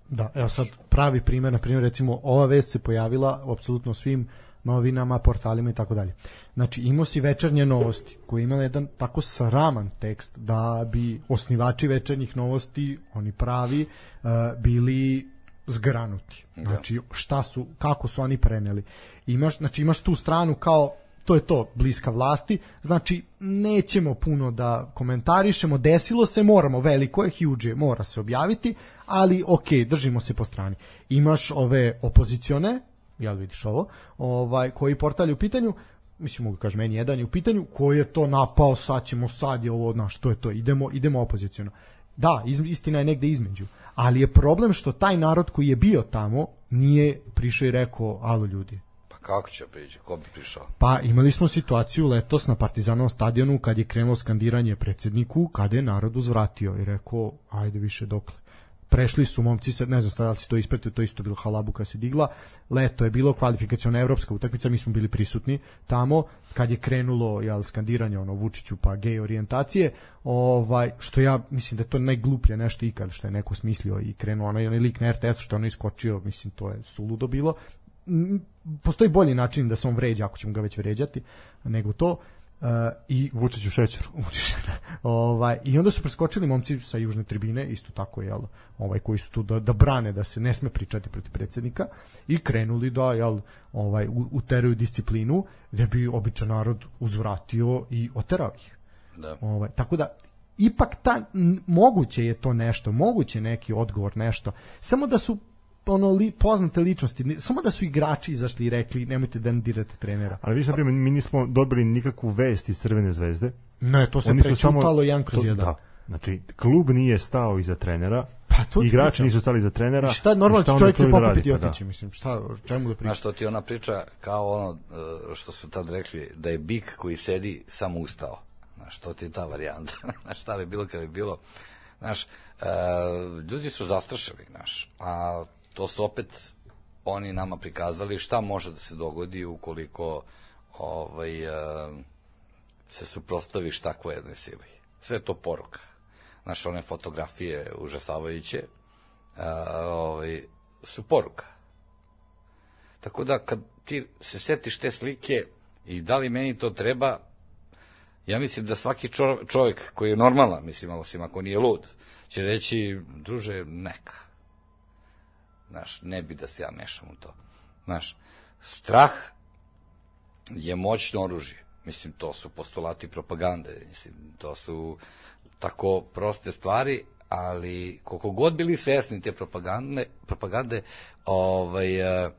Da, evo sad pravi primjer, na primjer recimo ova vest se pojavila u apsolutno svim novinama, portalima i tako dalje. Znači imao si večernje novosti koji imali jedan tako sraman tekst da bi osnivači večernjih novosti, oni pravi, uh, bili zgranuti. Da. Znači šta su, kako su oni preneli. Imaš, znači imaš tu stranu kao to je to, bliska vlasti, znači nećemo puno da komentarišemo, desilo se, moramo, veliko je, huge mora se objaviti, ali ok, držimo se po strani. Imaš ove opozicione, jel vidiš ovo, ovaj, koji portal je u pitanju, mislim mogu kaži meni jedan je u pitanju, koji je to napao, sad ćemo, sad je ovo, znaš, to je to, idemo, idemo opozicijono. Da, istina je negde između, ali je problem što taj narod koji je bio tamo nije prišao i rekao, alo ljudi, Kako će prići? Ko bi prišao? Pa imali smo situaciju letos na Partizanovom stadionu kad je krenulo skandiranje predsedniku, kada je narod uzvratio i rekao, ajde više dokle. Prešli su momci, sad ne znam da li si to ispratio, to isto bilo halabuka se digla. Leto je bilo kvalifikaciona evropska utakmica, mi smo bili prisutni tamo kad je krenulo jel skandiranje ono Vučiću pa gej orijentacije, ovaj što ja mislim da je to najgluplje nešto ikad što je neko smislio i krenuo onaj lik na RTS što ono iskočio, mislim to je suludo bilo postoji bolji način da se on vređa ako ćemo ga već vređati nego to uh, i Vučić u šećeru. ovaj i onda su preskočili momci sa južne tribine, isto tako jel, ovaj koji su tu da, da brane da se ne sme pričati protiv predsednika i krenuli da jel ovaj uteraju disciplinu da bi običan narod uzvratio i oterao ih. Da. Ovaj tako da ipak ta moguće je to nešto, moguće neki odgovor nešto. Samo da su ono li, poznate ličnosti, samo da su igrači izašli i rekli nemojte da dirate trenera. Ali vi sad mi nismo dobili nikakvu vest iz Crvene zvezde. Ne, to se prečutalo jedan kroz jedan. Da. Znači, klub nije stao iza trenera, pa to igrači pričam. nisu stali iza trenera. I šta normalno šta čovjek se da pokupiti i pa da. otići, mislim, šta, čemu da priča? Znaš što ti ona priča kao ono e, što su tad rekli, da je bik koji sedi samo ustao. Znaš, to ti je ta varijanta. Znaš, šta bi bilo kad bi bilo. Znaš, uh, ljudi su zastrašili, znaš, a to su opet oni nama prikazali šta može da se dogodi ukoliko ovaj, uh, se suprostaviš takvoj jednoj sili. Sve to poruka. Znaš, one fotografije užasavajuće uh, ovaj, su poruka. Tako da kad ti se setiš te slike I da li meni to treba, ja mislim da svaki čovjek koji je normalan, mislim, osim ako nije lud, će reći, druže, neka. Znaš, ne bi da se ja mešam u to. Znaš, strah je moćno oružje. Mislim, to su postulati propagande. Mislim, to su tako proste stvari, ali koliko god bili svesni te propagande, propagande ovaj, eh,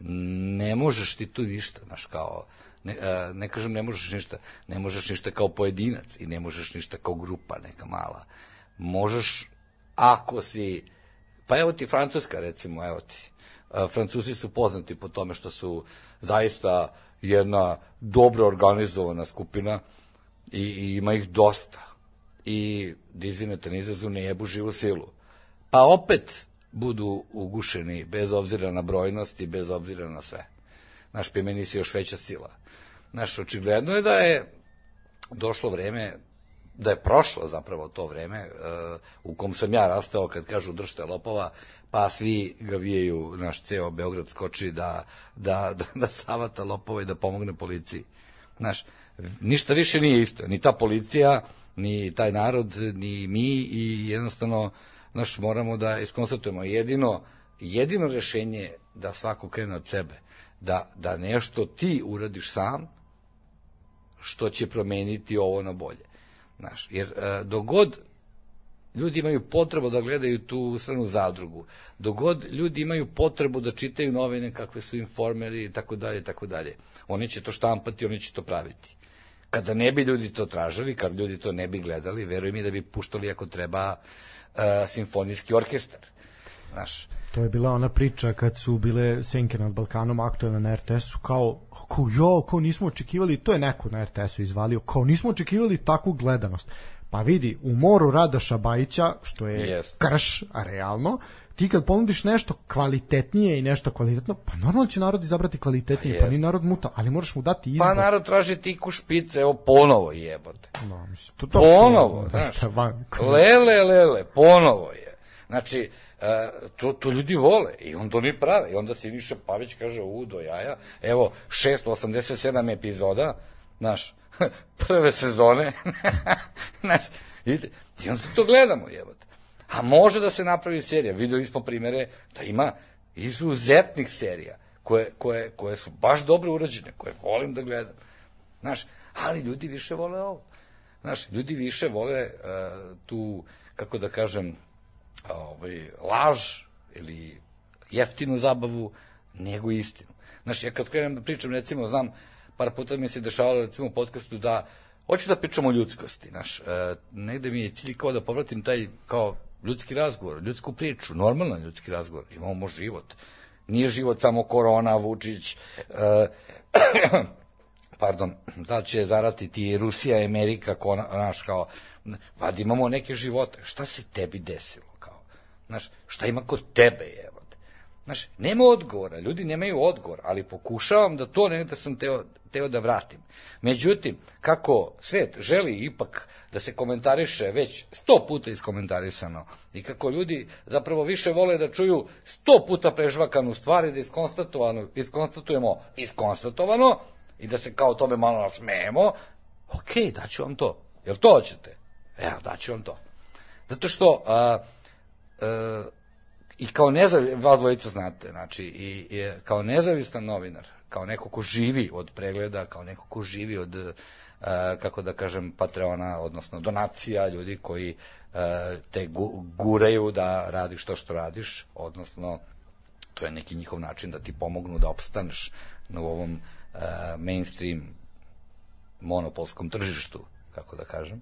ne možeš ti tu ništa, znaš, kao, ne, eh, ne kažem ne možeš ništa, ne možeš ništa kao pojedinac i ne možeš ništa kao grupa neka mala. Možeš, ako si, pa evo ti Francuska recimo, evo ti, Francuzi su poznati po tome što su zaista jedna dobro organizovana skupina i, i ima ih dosta i da izvinete na izazu ne jebu živu silu. Pa opet budu ugušeni bez obzira na brojnost i bez obzira na sve. Naš pimeni si još veća sila. Naš očigledno je da je došlo vreme da je prošlo zapravo to vreme uh, u kom sam ja rastao kad kažu držte lopova, pa svi ga vijeju, naš ceo Beograd skoči da, da, da, da savata lopova i da pomogne policiji. Znaš, ništa više nije isto. Ni ta policija, ni taj narod, ni mi i jednostavno naš moramo da iskonstatujemo jedino jedino rešenje da svako krene od sebe da, da nešto ti uradiš sam što će promeniti ovo na bolje znaš, jer e, dogod ljudi imaju potrebu da gledaju tu stranu zadrugu, dogod ljudi imaju potrebu da čitaju novine kakve su informeri i tako dalje, tako dalje, oni će to štampati, oni će to praviti. Kada ne bi ljudi to tražili, kad ljudi to ne bi gledali, veruj mi da bi puštali ako treba uh, simfonijski orkestar. Znaš, To je bila ona priča kad su bile Senke nad Balkanom aktualne na RTS-u, kao, kao, jo, kao nismo očekivali, to je neko na RTS-u izvalio, kao nismo očekivali takvu gledanost. Pa vidi, u moru Radoša Bajića, što je Jest. krš, a realno, ti kad ponudiš nešto kvalitetnije i nešto kvalitetno, pa normalno će narod izabrati kvalitetnije, pa, jest. ni narod muta, ali moraš mu dati izbor. pa narod traži tiku špice, evo ponovo jebote. No, mislim, to, to, Ponovo, to, znaš, lele, lele, ponovo je. Znači, e, to, to ljudi vole i on to ni prave. I onda Siniša Pavić kaže, u, do jaja, evo, 687 epizoda, znaš, prve sezone, znaš, i onda to gledamo, jebote. A može da se napravi serija, videli smo primere da ima izuzetnih serija, koje, koje, koje su baš dobro urađene, koje volim da gledam. Znaš, ali ljudi više vole ovo. Znaš, ljudi više vole uh, tu, kako da kažem, ovaj, laž ili jeftinu zabavu nego istinu. Znaš, ja kad krenem da pričam, recimo, znam, par puta mi se dešavalo, recimo, u podcastu da hoću da pričam o ljudskosti, znaš, e, negde mi je cilj kao da povratim taj, kao, ljudski razgovor, ljudsku priču, normalan ljudski razgovor, imamo život. Nije život samo korona, Vučić, e, pardon, da će zaratiti Rusija, Amerika, ko, znaš, kao, vad imamo neke živote, šta se tebi desilo, znaš, šta ima kod tebe, jebote, znaš, nema odgovora, ljudi nemaju odgovor, ali pokušavam da to negde sam teo, teo da vratim. Međutim, kako svet želi ipak da se komentariše već sto puta iskomentarisano i kako ljudi zapravo više vole da čuju sto puta prežvakanu stvar i da iskonstatujemo iskonstatovano, i da se kao tome malo nasmejemo, ok, daću vam to. Jel to hoćete? Evo, daću vam to. Zato što a, a, i kao nezavistan, vas dvojica znate, znači, i, i kao nezavistan novinar, kao neko ko živi od pregleda, kao neko ko živi od, a, kako da kažem, Patreona, odnosno donacija, ljudi koji a, te gu, guraju da radiš to što radiš, odnosno to je neki njihov način da ti pomognu da opstaneš na ovom uh, mainstream monopolskom tržištu, kako da kažem,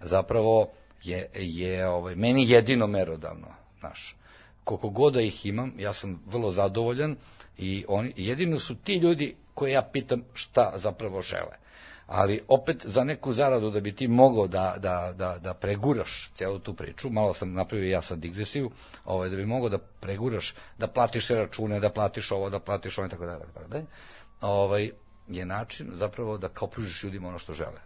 zapravo je, je ovaj, meni jedino merodavno, znaš. Koliko god da ih imam, ja sam vrlo zadovoljan i oni, jedino su ti ljudi koje ja pitam šta zapravo žele. Ali opet za neku zaradu da bi ti mogao da, da, da, da preguraš celu tu priču, malo sam napravio ja sad digresiju, ovaj, da bi mogao da preguraš, da platiš račune, da platiš ovo, da platiš ovo i tako dalje, tako dalje, ovaj, je način zapravo da kao pružiš ljudima ono što žele.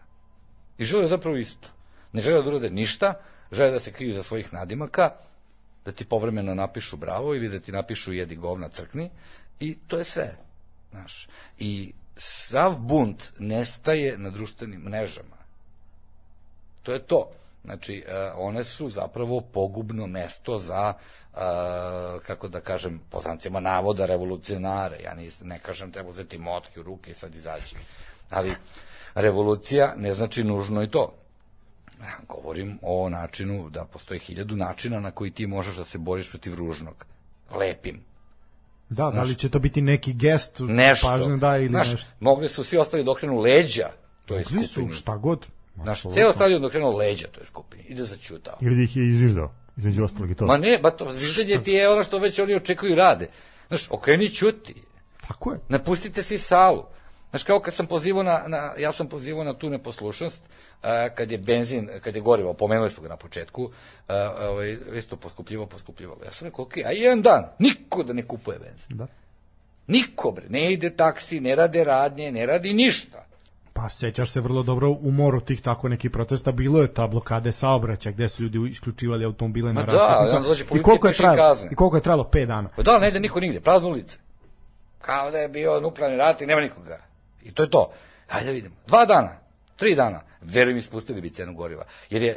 I žele zapravo isto. Ne žele da urade ništa, žele da se kriju za svojih nadimaka, da ti povremeno napišu bravo ili da ti napišu jedi govna crkni i to je sve. Znaš. I sav bunt nestaje na društvenim mrežama. To je to. Znači, uh, one su zapravo pogubno mesto za, uh, kako da kažem, poznancima navoda revolucionare. Ja nis, ne kažem treba uzeti motke u ruke i sad izaći. Ali revolucija ne znači nužno i to. Ja govorim o načinu da postoji hiljadu načina na koji ti možeš da se boriš protiv ružnog. Lepim. Da, da li će to biti neki gest, Nešto. pažnju da ili Znaš, nešto. Mogli su svi ostali da okrenu leđa Svi su, skupini. šta god. Znaš, ceo stadion da okrenuo leđa toj skupini i da začutao. Ili da ih je izviždao, između ostalog i to. Ma ne, ba to zviždenje ti je ono što već oni očekuju rade. Znaš, okreni ćuti. Tako je. Napustite svi salu. Znaš, kao kad sam pozivao na, na ja sam pozivao na tu neposlušnost, a, kad je benzin, kad je gorivo, pomenuli smo ga na početku, a, ovaj, isto poskupljivao, poskupljivao. Ja sam rekao, ok, a jedan dan, niko da ne kupuje benzin. Da. Niko, bre, ne ide taksi, ne rade radnje, ne radi ništa. Pa sećaš se vrlo dobro u moru tih tako nekih protesta bilo je ta blokade saobraćaja gde su ljudi isključivali automobile na Ma da, dođe I koliko je trajalo? I koliko je trajalo 5 dana? Pa da, ne ide niko nigde, prazne ulice. Kao da je bio nuklearni rat i nema nikoga. I to je to. Hajde da vidimo. Dva dana, tri dana, verujem ispustili bi cenu goriva. Jer je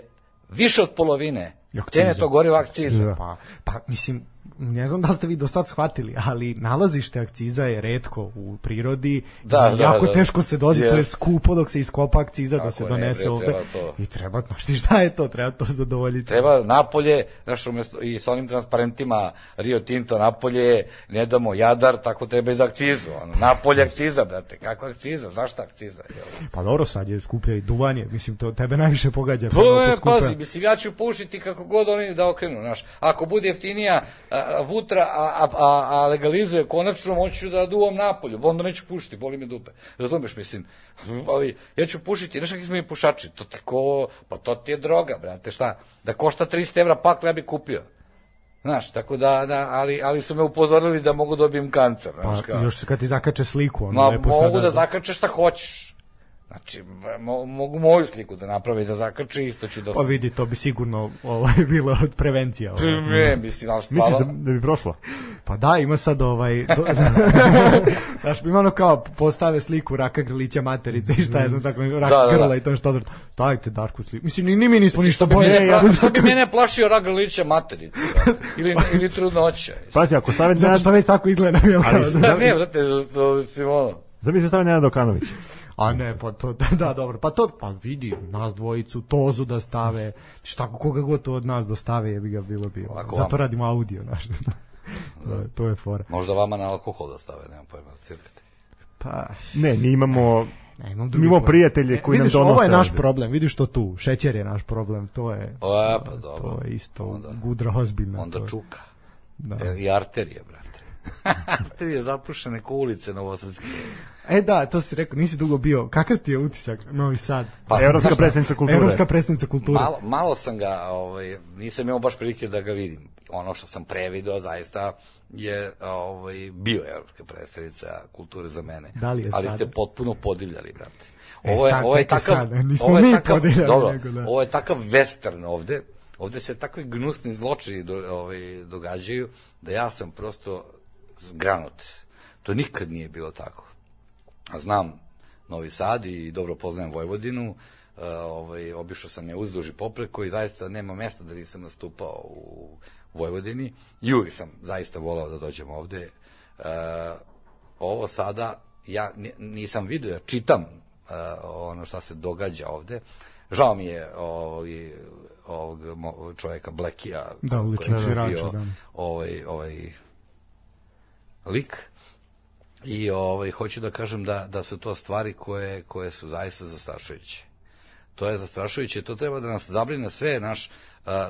više od polovine. Cene tog goriva akciza. Da. Pa, pa mislim, ne znam da ste vi do sad shvatili, ali nalazište akciza je redko u prirodi. Da, da, jako da. teško se dođe, to je skupo dok se iskopa akciza da se ne, donese ovde. to. I treba, znaš ti šta je to, treba to zadovoljiti. Treba napolje, znaš, umjesto, i sa onim transparentima Rio Tinto napolje, ne damo jadar, tako treba i za akcizu. Ono, napolje akciza, brate, kakva akciza, zašto akciza? Jel? Pa dobro, sad je skuplja i duvanje, mislim, to tebe najviše pogađa. Pa prvo je, poskupe. pazi, mislim, ja ću pušiti kako god oni da okrenu, znaš. Ako bude jeftinija a, vutra, a, a, a, legalizuje konačno, moću da duvam napolju, onda neću pušiti, boli me dupe. Razumeš, mislim, ali ja ću pušiti, znaš kakvi smo mi pušači, to tako, pa to ti je droga, brate, šta, da košta 300 evra pakla, ja bi kupio. Znaš, tako da, da ali, ali su me upozorili da mogu dobijem kancer, znaš, Pa, kao. još kad ti zakače sliku, ono Ma, lepo mogu sada. da zakačeš šta hoćeš. Znači, mo, mogu moju sliku da naprave i da zakače, isto ću da Pa vidi, to bi sigurno ovaj, bilo od prevencija. Ovaj. Ne, mislim, ali Misliš da, stvarno... da bi prošlo? Pa da, ima sad ovaj... Do... Znaš, ima ono kao postave sliku Raka Grlića materice i šta je znam tako, Rak Da, da, da. Grla i to što odvrt. Stavite Darku sliku. Mislim, ni, ni mi nismo ništa Što bolje. mene, ja što bi mene plašio rak grlića materice, ili, ili trudnoća. Pazi, ako stave Zato što već tako izgleda. Ali- da. Da, ne, brate, to, mislim, ono. zamisli stave Nenad Okanović. A ne, pa to, da, dobro, pa to, pa vidi, nas dvojicu, tozu da stave, šta, koga god to od nas dostave, je bi ga bilo bilo. Ovako Zato vam. radimo audio, znaš. to, je, to je fora. Možda vama na alkohol da stave, nemam pojma, cirkate. Pa, Ne, mi imamo ne, imam drugi imamo problem. prijatelje E, koji nam vidiš, donose ovo je naš ovde. problem, vidiš to tu, šećer je naš problem, to je, O, e, pa dobro. to je isto Onda, gudra ozbiljna. to onda je. čuka. Da. E, I arterije, brate. arterije zapušene ko ulice Novosadske. E da, to si rekao, nisi dugo bio. Kakav ti je utisak Novi Sad? Pa, Evropska znaš predstavnica kulture. Evropska predstavnica kulture. Malo, malo sam ga, ovaj, nisam imao baš prilike da ga vidim. Ono što sam prevideo zaista je ovaj, bio evropska predstavnica kulture za mene. Da li je Ali sada? ste potpuno podivljali, brate. E, Ovo je, sad, ovo je čekaj takav, sad, nismo ovo je mi takav, podivljali, dobro, nego da. ovo je takav western ovde. Ovde se takvi gnusni zločini do, ovaj, događaju da ja sam prosto zgranut. To nikad nije bilo tako. Znam Novi Sad i dobro poznajem Vojvodinu, uh, ovaj, obišao sam je uzduž i popreko i zaista nema mesta da nisam nastupao u Vojvodini. I uvijek sam zaista volao da dođem ovde. Uh, ovo sada, ja ni- nisam vidio, ja čitam uh, ono šta se događa ovde. Žao mi je ovaj, ovog čoveka Blekija Da, koji je bio da. ovaj, ovaj lik i ovaj hoću da kažem da da su to stvari koje koje su zaista zastrašujuće. To je zastrašujuće, to treba da nas zabrine sve naš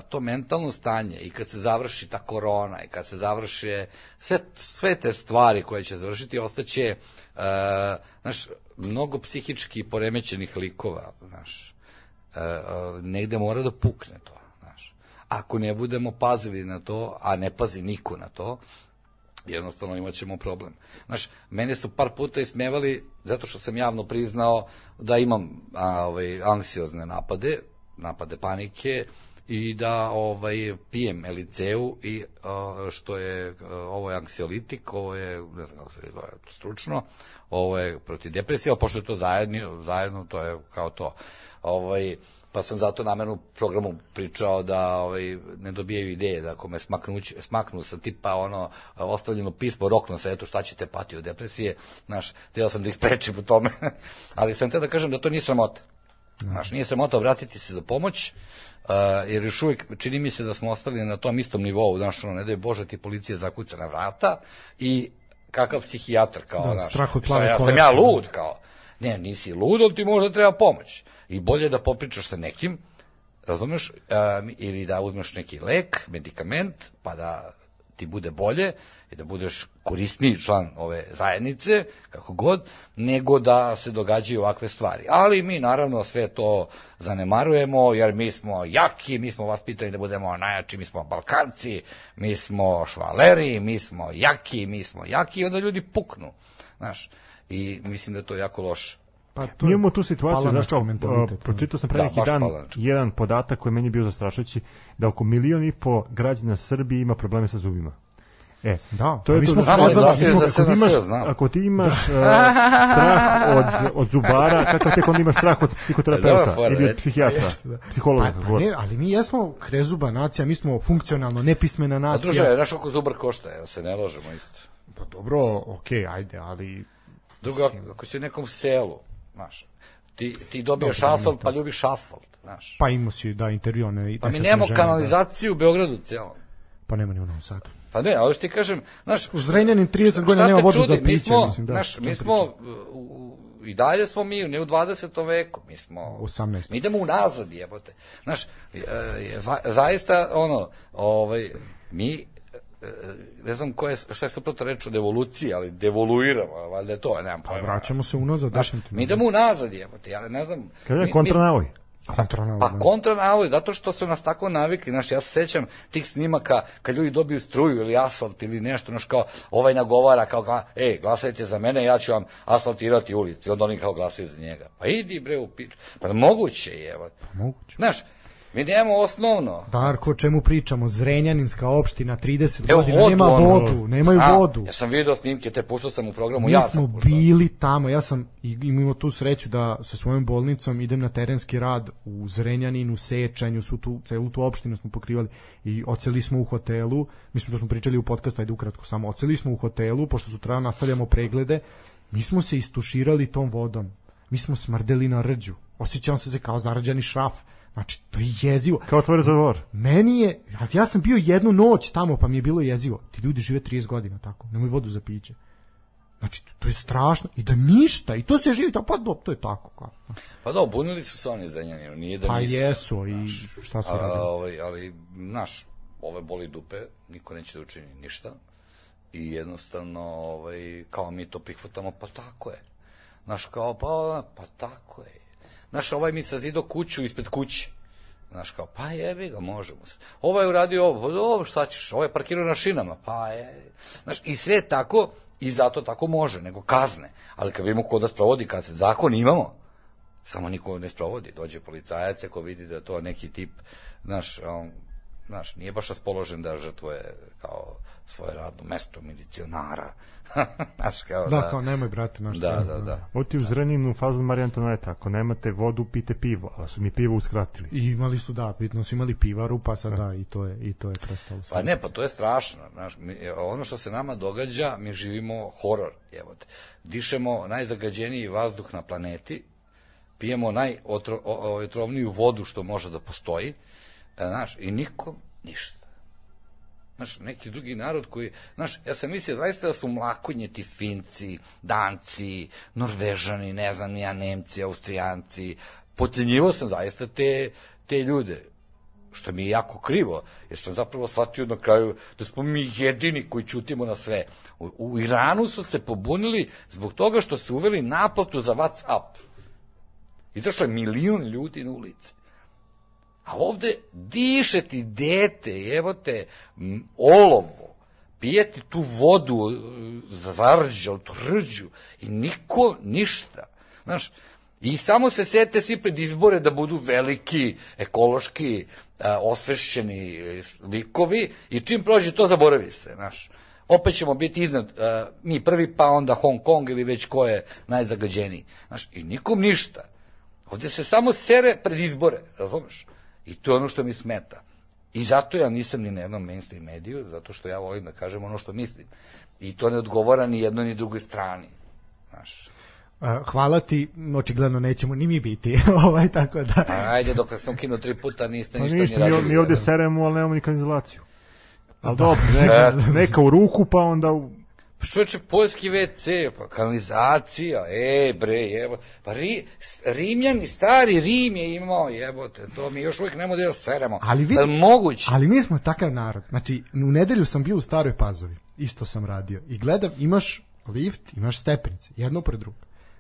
to mentalno stanje i kad se završi ta korona i kad se završe sve sve te stvari koje će završiti ostaće a, znaš mnogo psihički poremećenih likova, znaš. A, negde mora da pukne to, znaš. Ako ne budemo pazili na to, a ne pazi niko na to, jednostavno imat ćemo problem. Znaš, mene su par puta ismevali zato što sam javno priznao da imam a, ovaj, anksiozne napade, napade panike i da ovaj pijem eliceu i uh, što je uh, ovo je anksiolitik, ovo je ne znam kako se zove stručno, ovo je protiv depresije, pošto je to zajedno, zajedno to je kao to. Ovaj pa sam zato namerno u programu pričao da ovaj, ne dobijaju ideje, da ako me smaknu, smaknu sa tipa ono ostavljeno pismo rok na setu šta ćete pati od depresije, znaš, htio sam da ih sprečim u tome, ali sam te da kažem da to nije sramota. Znaš, nije sramota obratiti se za pomoć, Uh, jer još uvijek čini mi se da smo ostali na tom istom nivou, znaš, ono, ne da je Bože ti policija zakuca na vrata i kakav psihijatar kao, Da, znaš, strah od šta, plave ja sam ja lud, kao, ne, nisi lud, ali ti možda treba pomoć. I bolje da popričaš sa nekim, razumeš, um, ili da uzmeš neki lek, medikament, pa da ti bude bolje i da budeš korisniji član ove zajednice, kako god, nego da se događaju ovakve stvari. Ali mi naravno sve to zanemarujemo, jer mi smo jaki, mi smo vaspitani da budemo najjači, mi smo Balkanci, mi smo švaleri, mi smo jaki, mi smo jaki, i onda ljudi puknu, znaš. I mislim da je to jako loše. Pa to Mi je imamo tu situaciju, znaš kao, mentalitet, uh, pročitao sam pre Da, neki dan palanački. jedan podatak koji je meni bio zastrašujući, da oko milion i po građana Srbije ima probleme sa zubima. E, Da, to je mi to smo da- prozvali- glasio mi smo- za ako imaš-. Ako ti imaš uh, strah od, od zubara, kakav tek onda imaš strah od psihoterapeuta fora, ili od reci. psihijatra, psihologa. Pa, kako pa ne, ali mi jesmo krezuba nacija, mi smo funkcionalno nepismena A nacija. druže, znaš koliko zubar košta, ja se ne ložemo isto. Pa dobro, okej, ajde, ali Drugo, ako- ako si u nekom selu, znaš, ti, ti dobijaš Dobro, asfalt, pa ljubiš asfalt, znaš. pa imao si da intervju one Pa mi nemamo da. kanalizaciju u Beogradu celom. Pa nema ni u Novom Sadu. Pa ne, ali što ti kažem, znaš, U Zrenjanin 30 godina nema vodu za čudi? Mi piće, smo, mislim, da. znaš, mi smo, u, i dalje smo mi, ne u 20. veku, mi smo... 18.. Mi idemo unazad, jebote. Znaš, e, za, zaista, ono, ovaj, mi, ne znam ko je, šta je suprotno reč od evolucije, ali devoluiramo, valjda je to, nemam Pa pojma. vraćamo se unazad, Znaš, mi idemo unazad, jebote, ja ne znam. Kada je kontranavoj? Kontranavod, Pa da. kontra navoj, zato što su nas tako navikli, znaš, ja se sećam tih snimaka kad ljudi dobiju struju ili asfalt ili nešto, znaš, kao ovaj nagovara, kao, ej, glasajte za mene, ja ću vam asfaltirati ulici, onda oni kao glasaju za njega. Pa idi bre u pič, pa moguće je, evo. Moguće. Znaš, mi nemamo osnovno. Darko, o čemu pričamo? Zrenjaninska opština, 30 Evo godina, vodu, nema ono. vodu, nemaju A, vodu. Ja sam video snimke, te puštao sam u programu, Mi ja smo sam puštao. bili tamo, ja sam imao tu sreću da sa svojom bolnicom idem na terenski rad u Zrenjaninu, Sečanju, svu tu, celu tu opštinu smo pokrivali i oceli smo u hotelu, mislim da smo pričali u podcastu, ajde ukratko samo, oceli smo u hotelu, pošto sutra nastavljamo preglede, mi smo se istuširali tom vodom, mi smo smrdeli na rđu, osjećam se se kao zarađani šraf, znači to je jezivo. Kao tvoj rezervoar. Meni je, ali ja sam bio jednu noć tamo pa mi je bilo jezivo. Ti ljudi žive 30 godina tako, nemaju vodu za piće. Znači, to- to je strašno. I da ništa, i to se živi tako, pa do, to je tako. Kao. Pa da, bunili su se oni za njenju, nije da Pa nisu. jesu, i šta su A, radili? ovaj, ali, znaš, ove boli dupe, niko neće da učini ništa i jednostavno, ovaj, kao mi to prihvatamo, pa tako je. Znaš, kao, pa, pa tako je. Znaš, ovaj mi sazido kuću ispred kuće. Znaš, kao, pa jebi ga, možemo. Ovaj je uradio ovo, pa dobro, šta ćeš, ovaj je parkirao na šinama, pa je. Znaš, i sve tako, i zato tako može, nego kazne. Ali kad vidimo ko da sprovodi kazne, zakon imamo, samo niko ne sprovodi. Dođe policajac ako vidi da to neki tip, znaš, on, znaš, nije baš raspoložen da žrtvuje kao svoje radno mesto milicionara. znaš, kao Da, da, kao nemoj, brate, naš da, da, da. Ovo ti u Zrenjaninu fazu Marija Antoneta, ako nemate vodu, pite pivo, ali su mi pivo uskratili. I imali su, da, bitno su imali pivaru, pa sad da, i to je, i to je prestalo. Pa ne, pa to je strašno. Znaš, mi, ono što se nama događa, mi živimo horor. Evo te. Dišemo najzagađeniji vazduh na planeti, pijemo najotrovniju vodu što može da postoji, e, znaš, i nikom ništa. Znaš, neki drugi narod koji, znaš, ja sam mislio zaista da su mlakonjeti Finci, Danci, Norvežani, ne znam, ja, Nemci, Austrijanci, pocenjivao sam zaista te, te ljude, što mi je jako krivo, jer sam zapravo shvatio na kraju da smo mi jedini koji čutimo na sve. U, u Iranu su se pobunili zbog toga što su uveli naplatu za Whatsapp. Izašlo je milion ljudi na ulici. A ovde diše ti dete, evo te, olovo, pijeti tu vodu, e, zarđal, tu rđu, i niko ništa. Znaš, I samo se sete svi pred izbore da budu veliki, ekološki, a, osvešćeni e, likovi i čim prođe to zaboravi se, znaš. Opet ćemo biti iznad, mi prvi pa onda Hong Kong ili već ko je najzagađeniji. Znaš, i nikom ništa. Ovde se samo sere pred izbore, razumeš? I to je ono što mi smeta. I zato ja nisam ni na jednom mainstream mediju, zato što ja volim da kažem ono što mislim. I to ne odgovara ni jednoj ni drugoj strani. Znaš. hvala ti, očigledno nećemo ni mi biti, ovaj, tako da... Ajde, dok sam kinuo tri puta, niste Pa ništa, ništa, ni mi, radili. mi ovde seremo, ali nemamo ni kanalizaciju. Ali dobro, neka, neka u ruku, pa onda u... Pa čoveče, poljski WC, pa kanalizacija, e, bre, jebo. Pa ri, Rimljani, stari Rim je imao, jebote, to mi još uvijek nemo da seremo. Ali vidi, Je li moguće? Ali mi smo takav narod. Znači, u nedelju sam bio u Staroj Pazovi. Isto sam radio. I gledam, imaš lift, imaš stepenice. Jedno pred drugo.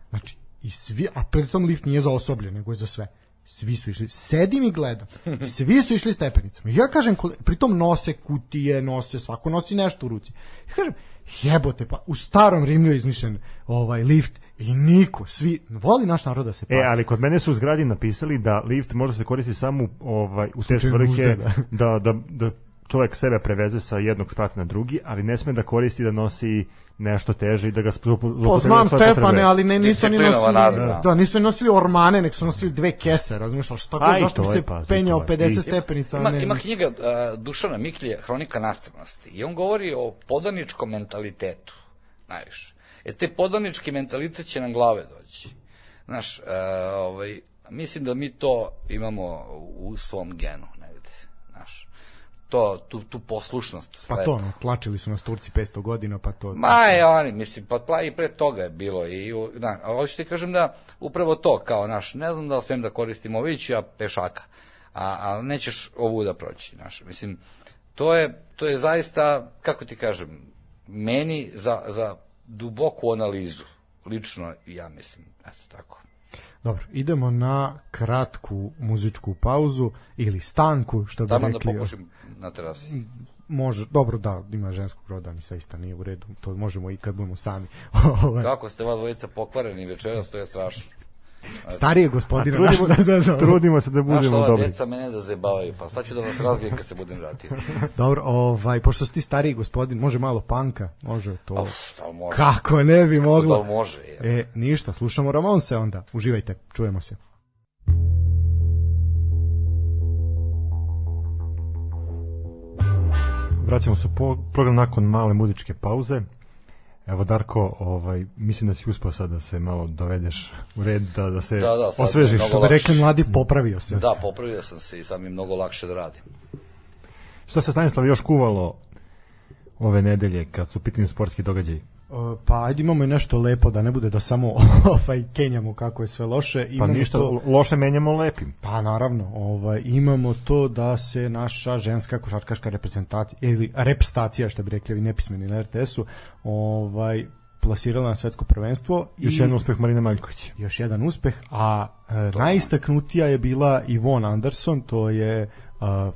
Znači, i svi, a pred tom lift nije za osoblje, nego je za sve. Svi su išli, sedim i gledam. Svi su išli stepenicama. Ja kažem, pritom nose kutije, nose, svako nosi nešto u ruci. I kažem, jebote, pa u starom Rimlju je izmišljen ovaj lift i niko, svi, voli naš narod da se E, pali. ali kod mene su u zgradi napisali da lift može se koristi samo ovaj, u te svrhe nužde, da, da, da čovjek sebe preveze sa jednog sprata na drugi, ali ne sme da koristi da nosi nešto teže i da ga zloupotrebljava Pa znam sva potrebe. Stefane, ali ne, nisu ni nosili, narod, da. nisu ni nosili ormane, nek su nosili dve kese, razumiješ, ali šta A, god, i zašto bi se pazi, penjao to je. 50 I- stepenica, a Ima, ne, ima knjiga uh, Dušana Miklje, Hronika nastavnosti, i on govori o podaničkom mentalitetu, najviše. E, te podanički mentalitet će nam glave doći. Znaš, uh, ovaj, mislim da mi to imamo u svom genu. To, tu, tu poslušnost pa slepu. to, no, tlačili su nas Turci 500 godina, pa to... Ma je oni, mislim, pa pla i pre toga je bilo i, da, a hoću ti kažem da upravo to, kao naš, ne znam da li smijem da koristim ović, ja pešaka, a, a nećeš ovu da proći, naš, mislim, to je, to je zaista, kako ti kažem, meni za, za duboku analizu, lično ja mislim, eto tako. Dobro, idemo na kratku muzičku pauzu ili stanku, što bi Tamo da rekli. pokušim na terasi. Može, dobro, da, ima ženskog roda, mi saista nije u redu, to možemo i kad budemo sami. Ovaj, Kako ste vas dvojica pokvareni večeras, to je strašno. Starije gospodine, Trudimo, naš da zezamo. trudimo se da budemo ova dobri. djeca mene da zebavaju, pa sad ću da vas razbijem kad se budem vratio. Dobro, ovaj, pošto si ti stariji gospodin, može malo panka, može to. Uf, da može? Kako ne bi Da moglo? li može? Je. E, ništa, slušamo Ramonse onda. Uživajte, čujemo se. Vraćamo se po program nakon male muzičke pauze. Evo Darko, ovaj mislim da si uspeo sad da se malo dovedeš u red, da da se Da, da, osvežiš. Što bi rekli mladi, popravio se. Da, popravio sam se i sad mi mnogo lakše da radim. Šta se Stanislav još kuvalo ove nedelje kad su pitanju sportski događaji? Uh, pa ajde imamo i nešto lepo da ne bude da samo ovaj kenjamo kako je sve loše. Pa Imamo ništa, to, loše menjamo lepim. pa naravno, ovaj imamo to da se naša ženska košarkaška reprezentacija ili repstacija što bi rekli ovi nepismeni na RTS-u, ovaj plasirala na svetsko prvenstvo Još i jedan uspeh Marine Maljković. još jedan uspeh, a e, najistaknutija je bila Ivon Anderson, to je a,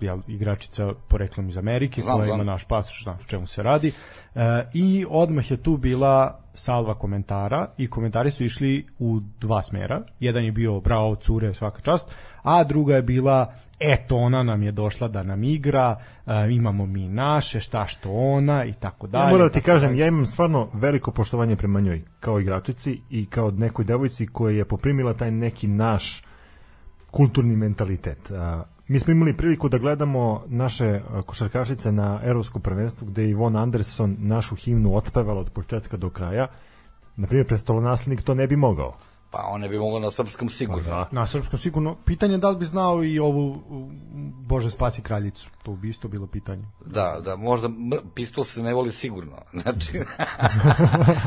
jel, igračica poreklom iz Amerike, Znam, koja znam. ima naš pasoš, zna o čemu se radi. E, I odmah je tu bila salva komentara i komentari su išli u dva smera. Jedan je bio bravo cure, svaka čast, a druga je bila eto ona nam je došla da nam igra, e, imamo mi naše, šta što ona i tako dalje. Ja moram da ti kažem, dalje. ja imam stvarno veliko poštovanje prema njoj, kao igračici i kao nekoj devojci koja je poprimila taj neki naš kulturni mentalitet. Mi smo imali priliku da gledamo naše a, košarkašice na Evropskom prvenstvu gde je Ivon Anderson našu himnu otpevala od početka do kraja. Na primjer, prestolonaslednik to ne bi mogao. Pa on ne bi mogao na srpskom sigurno. Da. Na srpskom sigurno. Pitanje je da li bi znao i ovu Bože spasi kraljicu. To bi isto bilo pitanje. Da, da, možda pistol se ne voli sigurno. Znači,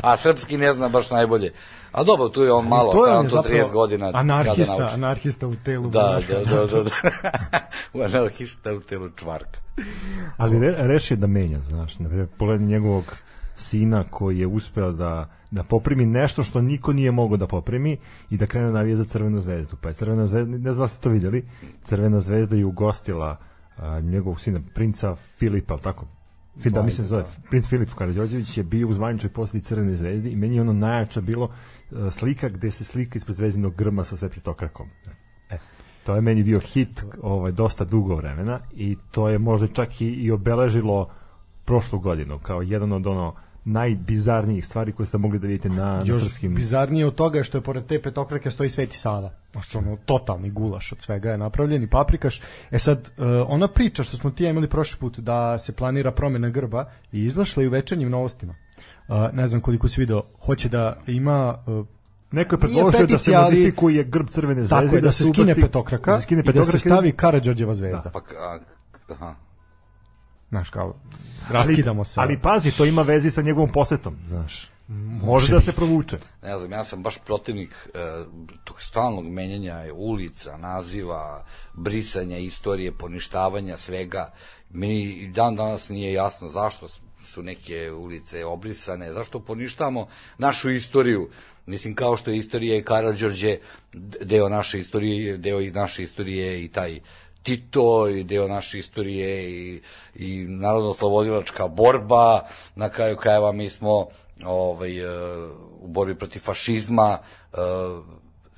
a srpski ne zna baš najbolje. A dobro, tu je on malo, to je on to zapravo 30 godina. Anarhista, kada anarhista u telu. Da, da, da, da, da. Anarhista u telu čvarka. Ali re, reši da menja, znaš, na primjer, pogledaj njegovog sina koji je uspeo da, da poprimi nešto što niko nije mogao da poprimi i da krene navije za Crvenu zvezdu. Pa je Crvena zvezda, ne znam da ste to vidjeli, Crvena zvezda je ugostila a, njegovog sina, princa Filipa, ali tako, Fi- da mislim zove princ Filip Karađorđević je bio u zvaničnoj poseti Crvene zvezde i meni je ono najjača bilo uh, slika gde se slika ispred zvezdinog grma sa svetlitokrakom. E, to je meni bio hit ovaj, dosta dugo vremena i to je možda čak i, i obeležilo prošlu godinu kao jedan od ono najbizarnijih stvari koje ste mogli da vidite na, na Još srpskim bizarnije od toga je što je pored te petokrake stoji Sveti Sava. Znači ono totalni gulaš od svega je napravljen i paprikaš. E sad, uh, ona priča što smo ti imali prošli put da se planira promena grba i izašla i u večernjim novostima. Uh, ne znam koliko si video, hoće da ima uh, Neko je predložio da se modifikuje grb Crvene zvezde tako je da se skine petokraka da se skine i da petokraka se stavi Karadžorđeva zvezda. Pa, a, aha. Znaš kao, raskidamo se. Ali pazi, to ima vezi sa njegovom posetom, znaš. Može da se provuče. ne znam, ja sam baš protivnik e, tog stalnog menjanja ulica, naziva, brisanja istorije, poništavanja svega. Meni i dan danas nije jasno zašto su neke ulice obrisane, zašto poništamo našu istoriju. Mislim, kao što je istorija i Karadžorđe, deo naše istorije, deo i naše istorije i taj Tito i deo naše istorije i, i narodno slobodilačka borba, na kraju krajeva mi smo ovaj, e, u borbi protiv fašizma e,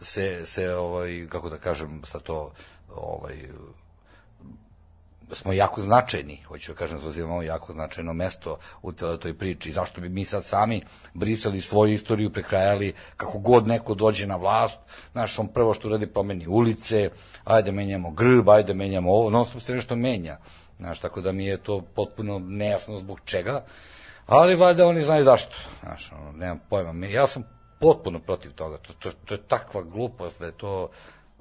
se, se ovaj, kako da kažem, sa to ovaj, smo jako značajni, hoću da kažem, zauzimamo jako značajno mesto u celoj toj priči. Zašto bi mi sad sami brisali svoju istoriju, prekrajali kako god neko dođe na vlast, znaš, on prvo što radi promeni ulice, ajde menjamo grb, ajde menjamo ovo, non stop se nešto menja. Znaš, tako da mi je to potpuno nejasno zbog čega, ali valjda oni znaju zašto. Znaš, ono, nemam pojma. Ja sam potpuno protiv toga. To, to, to je takva glupost da je to...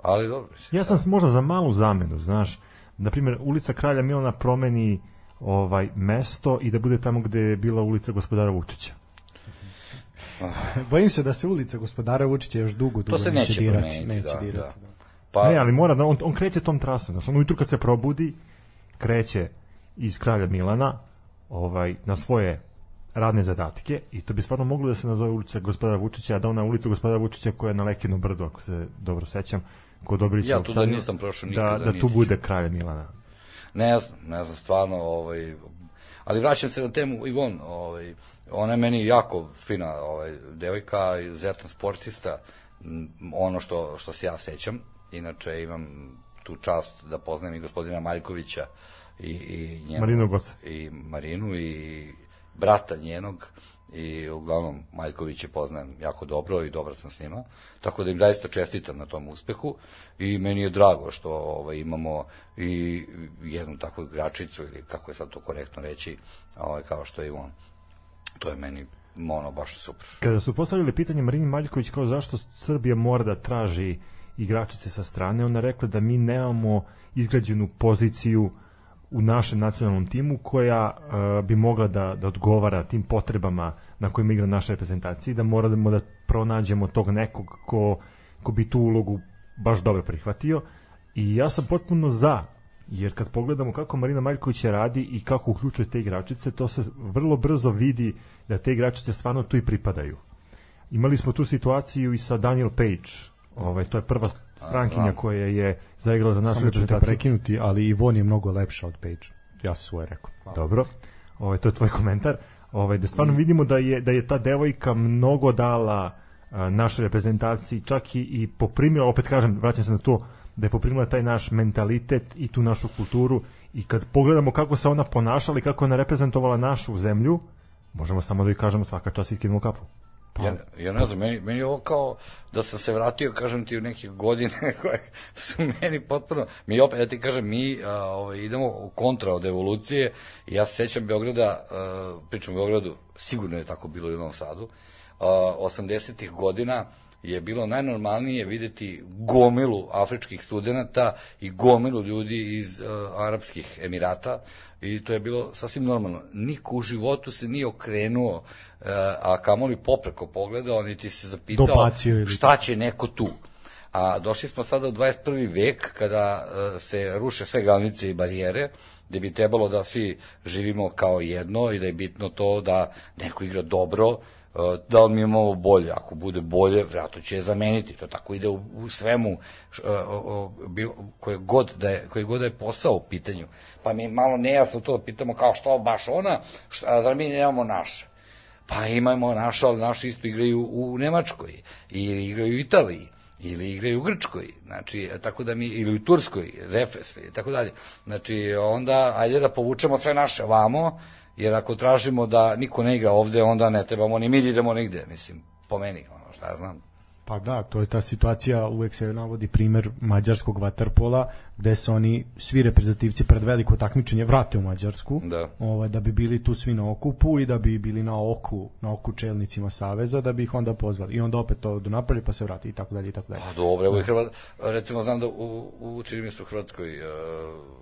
Ali dobro. mislim, Ja sam možda za malu zamenu, znaš. Na primjer, ulica Kralja Milana promeni ovaj mesto i da bude tamo gde je bila ulica gospodara Vučića. Bojim se da se ulica gospodara Vučića još dugo, dugo To se neće, neće dirati. promeniti, neće da, dirati. da. Pa, Ne, ali mora da on, on kreće tom trasom. Znaš, on ujutru kad se probudi, kreće iz Kralja Milana ovaj, na svoje radne zadatke i to bi stvarno moglo da se nazove ulica gospodara Vučića, a da ona ulica gospodara Vučića koja je na Lekinu brdu, ako se dobro sećam, kod Dobrića. Ja tu da nisam prošao da, nikada, da tu niti ću. bude Kralja Milana. Ne znam, ne znam, stvarno, ovaj, ali vraćam se na temu Ivon, ovaj, ona je meni jako fina ovaj, devojka, izuzetan sportista, ono što, što se ja sećam, inače imam tu čast da poznajem i gospodina Maljkovića i, i njenu, Marinu Goca. i Marinu i brata njenog i uglavnom Maljković je poznajem jako dobro i dobro sam s njima, tako da im zaista čestitam na tom uspehu i meni je drago što ovaj, imamo i jednu takvu igračicu ili kako je sad to korektno reći, ovaj, kao što je on. To je meni ono baš super. Kada su postavili pitanje Marini Maljković kao zašto Srbija mora da traži igračice sa strane, ona rekla da mi nemamo izgrađenu poziciju u našem nacionalnom timu koja uh, bi mogla da, da odgovara tim potrebama na kojima igra naša reprezentacija i da moramo da pronađemo tog nekog ko, ko bi tu ulogu baš dobro prihvatio i ja sam potpuno za jer kad pogledamo kako Marina Maljković radi i kako uključuje te igračice, to se vrlo brzo vidi da te igračice stvarno tu i pripadaju. Imali smo tu situaciju i sa Daniel Page, ovaj, to je prva strankinja koja je zaigrala za našu Samo ću te reprezentaciju. prekinuti, ali Ivon je mnogo lepša od Page. Ja sam svoje rekao. Hvala. Dobro. Ovaj to je tvoj komentar. Ovaj da stvarno vidimo da je da je ta devojka mnogo dala a, našoj reprezentaciji, čak i, i poprimila, opet kažem, vraćam se na to, da je poprimila taj naš mentalitet i tu našu kulturu i kad pogledamo kako se ona ponašala i kako je ona reprezentovala našu zemlju, možemo samo da joj kažemo svaka čast iskinemo kapu. Pa, Ja, ja ne znam, meni, meni je ovo kao da sam se vratio, kažem ti, u neke godine koje su meni potpuno... Mi opet, ja ti kažem, mi a, ovaj, idemo kontra od evolucije. Ja se sećam Beograda, a, pričam o Beogradu, sigurno je tako bilo i u Novom Sadu, a, 80-ih godina je bilo najnormalnije videti gomilu afričkih studenta i gomilu ljudi iz uh, arapskih emirata i to je bilo sasvim normalno. Niko u životu se nije okrenuo, uh, a kamoli popreko pogledao, niti se zapitao šta će neko tu. A došli smo sada u 21. vek kada uh, se ruše sve granice i barijere, gde bi trebalo da svi živimo kao jedno i da je bitno to da neko igra dobro, da li mi imamo bolje, ako bude bolje, vjerojatno će je zameniti, to tako ide u, u svemu o, koje, god da je, koje god da je posao u pitanju, pa mi malo nejasno to pitamo kao što baš ona, šta, zar mi nemamo naše? Pa imamo naše, ali naši isto igraju u Nemačkoj, ili igraju u Italiji, ili igraju u Grčkoj, znači, tako da mi, ili u Turskoj, Zefes, i tako dalje. Znači, onda, ajde da povučemo sve naše vamo, jer ako tražimo da niko ne igra ovde, onda ne trebamo ni mi da idemo nigde, mislim, po meni, ono, šta ja znam. Pa da, to je ta situacija, uvek se navodi primer mađarskog vaterpola, gde se oni, svi reprezentativci pred veliko takmičenje vrate u Mađarsku, da. Ovaj, da bi bili tu svi na okupu i da bi bili na oku, na oku čelnicima Saveza, da bi ih onda pozvali. I onda opet to do napolje, pa se vrati i tako dalje i tako dalje. Pa dobro, evo i Hrvat, recimo znam da u, u čini mi Hrvatskoj uh,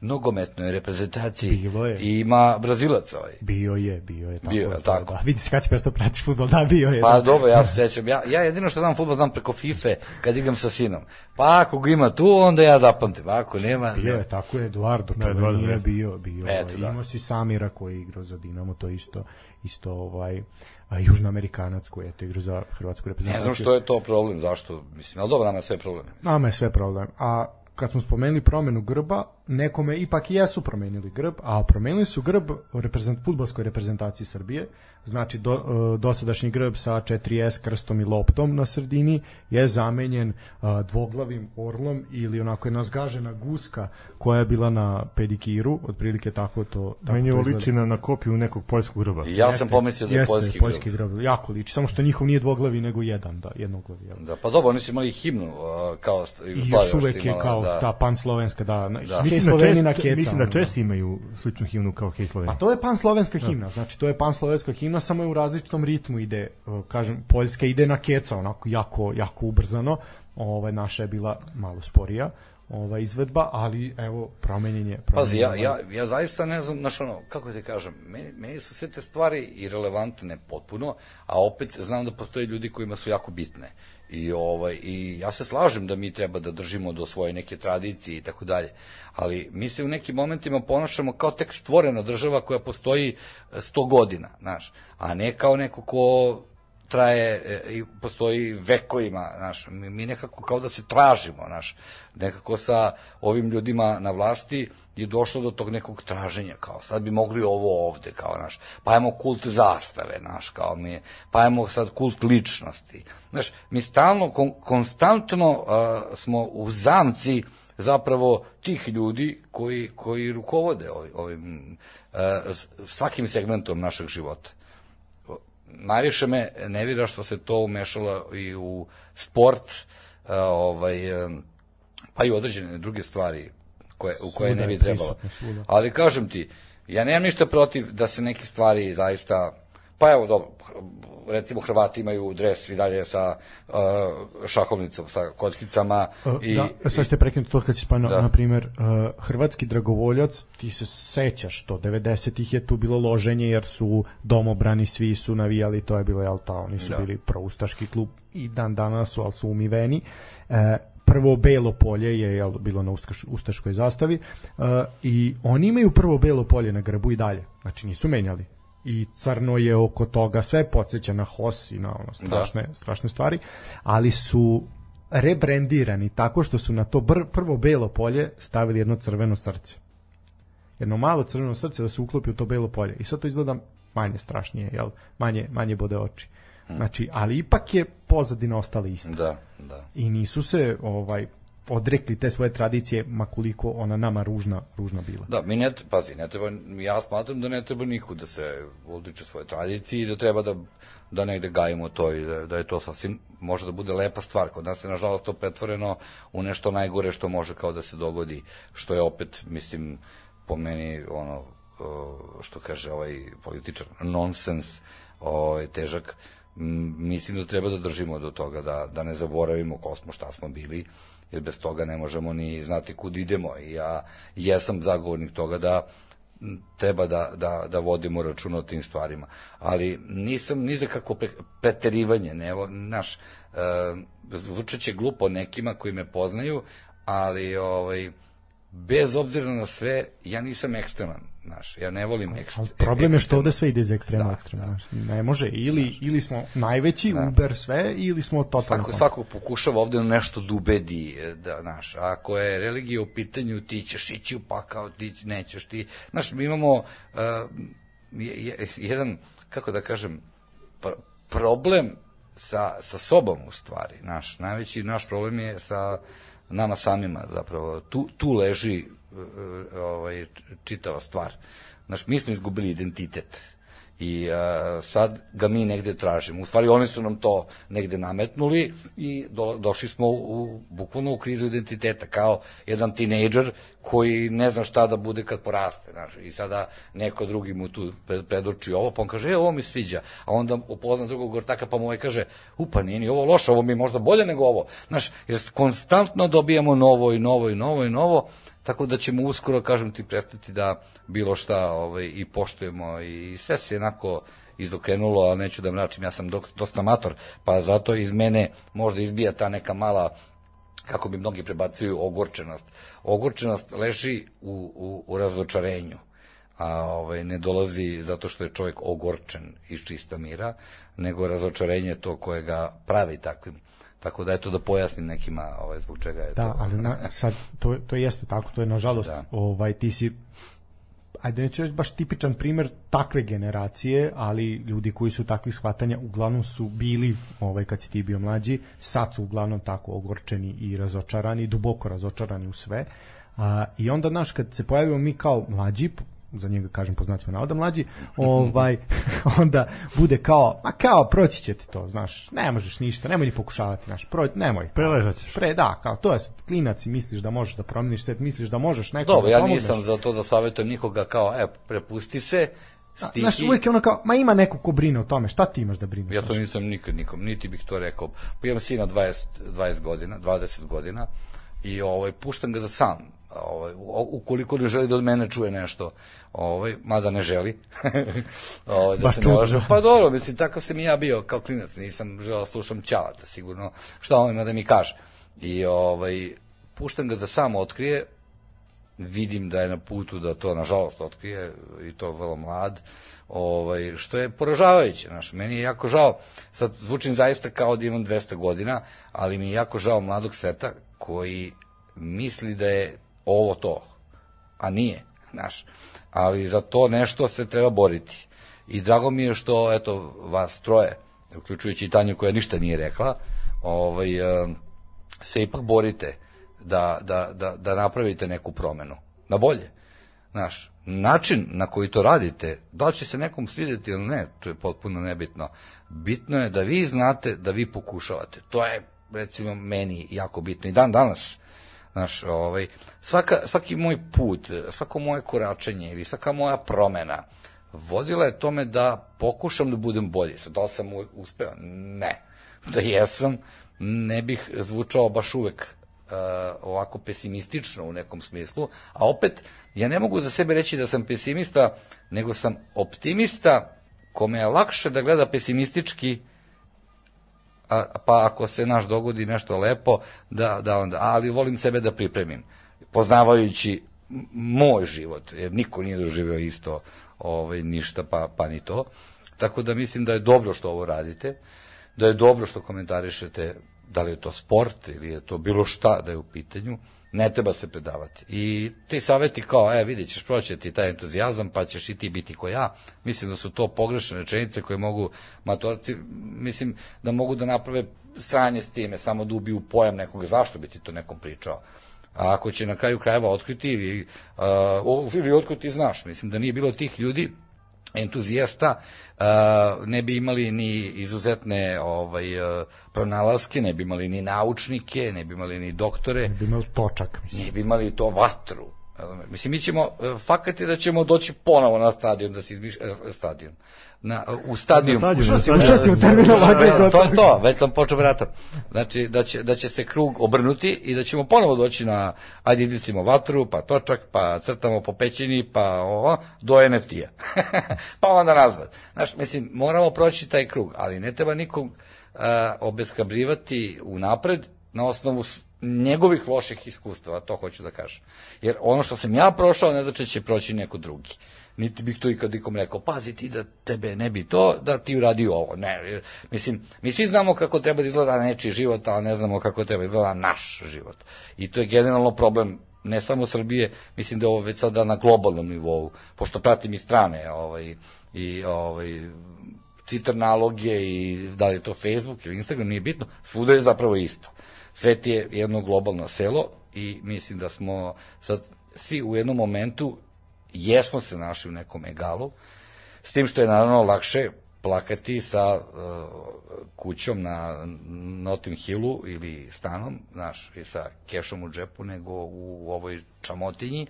nogometnoj reprezentaciji bilo je. ima Brazilac ovaj. Bio je, bio je. Tako, bio je, tako. Da, vidi se kad si presto prati futbol, da, bio je. Pa da. dobro, ja se sećam. Ja, ja jedino što znam futbol znam preko FIFA kad igram sa sinom. Pa ako ga ima tu, onda ja zapamtim. Ako nema... Bio ne. je, tako je, Eduardo Da, Eduardo je jeste. bio, bio. Eto, ovaj, da. Imao si Samira koji je igrao za Dinamo, to isto, isto ovaj, a, južnoamerikanac koji je to igrao za hrvatsku Ne reprezentaciju. znam što je to problem, zašto, mislim, ali dobro, nama je sve problem. Nama je sve problem. A kad smo spomenuli promenu grba, nekome ipak jesu promenili grb, a promenili su grb u reprezent, futbolskoj reprezentaciji Srbije, znači do, e, dosadašnji grb sa 4S krstom i loptom na sredini je zamenjen a, dvoglavim orlom ili onako jedna zgažena guska koja je bila na pedikiru, otprilike tako to tako Meni izgleda. liči na, na kopiju nekog poljskog grba. I ja sam pomislio da je Jeste, poljski, poljski grb. grb. Jako liči, samo što njihov nije dvoglavi nego jedan, da, jednoglavi. Jel? Da, pa dobro, oni su imali himnu kao st- I Jugoslavija. još što uvek je imala, kao da. ta pan-slovenska, da, da. Da. Mislim da, Sloveni na Čes, keca. mislim da Česi imaju sličnu himnu kao Hej Slovenija. Pa to je pan-slovenska himna, znači to je pan-slovenska himna, samo je u različitom ritmu ide, uh, kažem, Poljska ide na keca, onako jako, jako ubrzano, ovaj, naša je bila malo sporija, ova izvedba, ali evo promenjen je. Pazi, ja, ja, ja zaista ne znam, znaš ono, kako ti kažem, meni, meni su sve te stvari irelevantne potpuno, a opet znam da postoje ljudi kojima su jako bitne. I, ovaj, I ja se slažem da mi treba da držimo do svoje neke tradicije i tako dalje, ali mi se u nekim momentima ponašamo kao tek stvorena država koja postoji e, 100 godina, znaš, a ne kao neko ko traje e, i postoji vekovima, znaš, mi nekako kao da se tražimo, znaš, nekako sa ovim ljudima na vlasti je došlo do tog nekog traženja, kao sad bi mogli ovo ovde, kao, znaš, pa ajmo kult zastave, znaš, kao mi, pa ajmo sad kult ličnosti, znaš, mi stalno, kon, konstantno uh, smo u zamci zapravo tih ljudi koji, koji rukovode ovim, ovim uh, svakim segmentom našeg života najviše me nevira što se to umešalo i u sport, a, ovaj, pa i određene druge stvari koje, u koje ne bi trebalo. Ali kažem ti, ja nemam ništa protiv da se neke stvari zaista, pa evo dobro, recimo Hrvati imaju dres i dalje sa uh, šahovnicom, sa kockicama. I, I, da, sad ste prekinuti to kad si spomenuo, Da. na primjer, uh, hrvatski dragovoljac, ti se sećaš to, 90-ih je tu bilo loženje jer su domobrani, svi su navijali, to je bilo, jel ta, oni su Da. bili proustaški klub i dan danas su, ali su umiveni. E, prvo belo polje je jel, bilo na ustaš, ustaškoj zastavi e, i oni imaju prvo belo polje na grbu i dalje, znači nisu menjali i crno je oko toga sve podsjeća na HOS i na ono strašne, da. strašne stvari ali su rebrendirani tako što su na to br prvo belo polje stavili jedno crveno srce jedno malo crveno srce da se uklopi u to belo polje i sad to izgleda manje strašnije jel? manje, manje bode oči znači ali ipak je pozadina ostala ista da, da. i nisu se ovaj odrekli te svoje tradicije makoliko ona nama ružna ružna bila Da, mi ne, pazi, ne treba, ja smatram da ne treba niko da se odriče svoje tradicije i da treba da, da negde gajimo to i da, da je to sasvim, može da bude lepa stvar. Kod nas je, nažalost, to pretvoreno u nešto najgore što može kao da se dogodi, što je opet, mislim, po meni, ono, što kaže ovaj političar, nonsens, ovaj, težak, mislim da treba da držimo do toga, da, da ne zaboravimo ko smo, šta smo bili, jer bez toga ne možemo ni znati kud idemo i ja jesam zagovornik toga da treba da, da, da vodimo računa o tim stvarima. Ali nisam ni za kako pre, preterivanje, ne, evo, naš, e, zvučeće glupo nekima koji me poznaju, ali ovaj, bez obzira na sve, ja nisam ekstreman. Znaš, ja ne volim ekstre, Ali problem je što ovde sve ide iz ekstrema da, ekstrema. Da. Ne može, ili, znaš. ili smo najveći, da. Uber sve, ili smo totalno... Svako, svako pokušava ovde nešto da ubedi, e, da, znaš, ako je religija u pitanju, ti ćeš ići u pakao, ti nećeš, ti... Znaš, mi imamo uh, jedan, kako da kažem, problem sa, sa sobom u stvari, naš, najveći naš problem je sa nama samima zapravo, tu, tu leži ovaj, čitava stvar. Znaš, mi smo izgubili identitet i uh, sad ga mi negde tražimo. U stvari oni su nam to negde nametnuli i do, došli smo u, u, bukvalno u krizu identiteta, kao jedan tinejdžer koji ne zna šta da bude kad poraste. Znaš, I sada neko drugi mu tu predoči ovo, pa on kaže, e, ovo mi sviđa. A onda upozna drugog gortaka, pa mu ovaj kaže, upa, nije ni ovo loše, ovo mi je možda bolje nego ovo. Znaš, jer konstantno dobijamo novo i novo i novo i novo, tako da ćemo uskoro, kažem ti, prestati da bilo šta ovaj, i poštujemo i sve se jednako izokrenulo, a neću da mračim, ja sam dosta amator, pa zato iz mene možda izbija ta neka mala kako bi mnogi prebacuju ogorčenost. Ogorčenost leži u, u, u razočarenju a ovaj, ne dolazi zato što je čovjek ogorčen iz čista mira, nego razočarenje to koje ga pravi takvim. Tako da eto da pojasnim nekima ovaj zbog čega je da, to. Da, ali na, sad to to jeste tako, to je nažalost da. ovaj ti si ajde neću reći baš tipičan primer takve generacije, ali ljudi koji su takvih shvatanja uglavnom su bili, ovaj, kad si ti bio mlađi, sad su uglavnom tako ogorčeni i razočarani, duboko razočarani u sve. A, I onda, naš, kad se pojavimo mi kao mlađi, za njega kažem po znacima navoda mlađi, ovaj, onda bude kao, ma kao, proći će ti to, znaš, ne možeš ništa, nemoj ni pokušavati, znaš, proj, nemoj. Preležat ćeš. Pre, da, kao, to je klinac i misliš da možeš da promeniš svet, misliš da možeš neko Dobro, da ja nisam za to da savjetujem nikoga kao, e, prepusti se, stihi. Znaš, uvijek je ono kao, ma ima neko ko brine o tome, šta ti imaš da brineš? Ja to nisam nikad nikom, niti bih to rekao. Pa imam sina 20, 20 godina, 20 godina i ovaj, puštam ga da sam ovaj, ukoliko ne želi da od mene čuje nešto, ovaj, mada ne želi, ovaj, da se ne laže. Pa dobro, mislim, tako sam i ja bio kao klinac, nisam želeo da slušam ćalata, sigurno, šta on ima da mi kaže. I ovaj, puštam ga da samo otkrije, vidim da je na putu da to nažalost otkrije i to vrlo mlad, ovaj, što je poražavajuće. Znaš, meni je jako žao, sad zvučim zaista kao da imam 200 godina, ali mi je jako žao mladog sveta koji misli da je ovo to, a nije, znaš. Ali za to nešto se treba boriti. I drago mi je što, eto, vas troje, uključujući i Tanju koja ništa nije rekla, ovaj, eh, se ipak borite da, da, da, da napravite neku promenu. Na bolje. Znaš, način na koji to radite, da li će se nekom svidjeti ili ne, to je potpuno nebitno. Bitno je da vi znate da vi pokušavate. To je, recimo, meni jako bitno. I dan danas, Znaš, ovaj, svaka, svaki moj put, svako moje koračenje ili svaka moja promena vodila je tome da pokušam da budem bolji. Sad, da li sam uspeo? Ne. Da jesam, ne bih zvučao baš uvek uh, ovako pesimistično u nekom smislu, a opet, ja ne mogu za sebe reći da sam pesimista, nego sam optimista kome je lakše da gleda pesimistički uh, a, pa ako se naš dogodi nešto lepo, da, da onda, ali volim sebe da pripremim, poznavajući moj život, jer niko nije doživeo isto ovaj, ništa, pa, pa ni to. Tako da mislim da je dobro što ovo radite, da je dobro što komentarišete da li je to sport ili je to bilo šta da je u pitanju, ne treba se predavati. I ti saveti kao, e, vidjet ćeš, proćeti taj entuzijazam, pa ćeš i ti biti ko ja, mislim da su to pogrešne rečenice koje mogu matorci, mislim da mogu da naprave sranje s time, samo da ubiju pojam nekog, zašto bi ti to nekom pričao. A ako će na kraju krajeva otkriti ili, uh, ili otkriti znaš, mislim da nije bilo tih ljudi, entuzijasta ne bi imali ni izuzetne ovaj pronalaske, ne bi imali ni naučnike, ne bi imali ni doktore, ne bi imali točak, mislim. Ne bi imali to vatru. Mislim, mi ćemo, e, fakat je da ćemo doći ponovo na stadion, da se izmiš, e, stadion, na, u stadion. Ušao si, ušao si u termin ovakve To je to, već sam počeo vrata. Znači, da će, da će se krug obrnuti i da ćemo ponovo doći na, ajde mislimo vatru, pa točak, pa crtamo po pećini, pa ovo, do NFT-a. pa onda nazad. Znaš, mislim, moramo proći taj krug, ali ne treba nikog uh, obezkabrivati u napred, na osnovu njegovih loših iskustava, to hoću da kažem. Jer ono što sam ja prošao ne znači da će proći neko drugi. Niti bih to ikad ikom rekao, pazi ti da tebe ne bi to, da ti uradi ovo. Ne, mislim, mi svi znamo kako treba da izgleda nečiji život, ali ne znamo kako treba da izgleda naš život. I to je generalno problem ne samo Srbije, mislim da je ovo već sada na globalnom nivou, pošto pratim i strane ovaj, i ovaj, Twitter naloge i da li je to Facebook ili Instagram, nije bitno, svuda je zapravo isto. Svet je jedno globalno selo i mislim da smo sad svi u jednom momentu jesmo se našli u nekom egalu, s tim što je naravno lakše plakati sa uh, kućom na Notting Hillu ili stanom, znaš, i sa kešom u džepu, nego u ovoj čamotinji,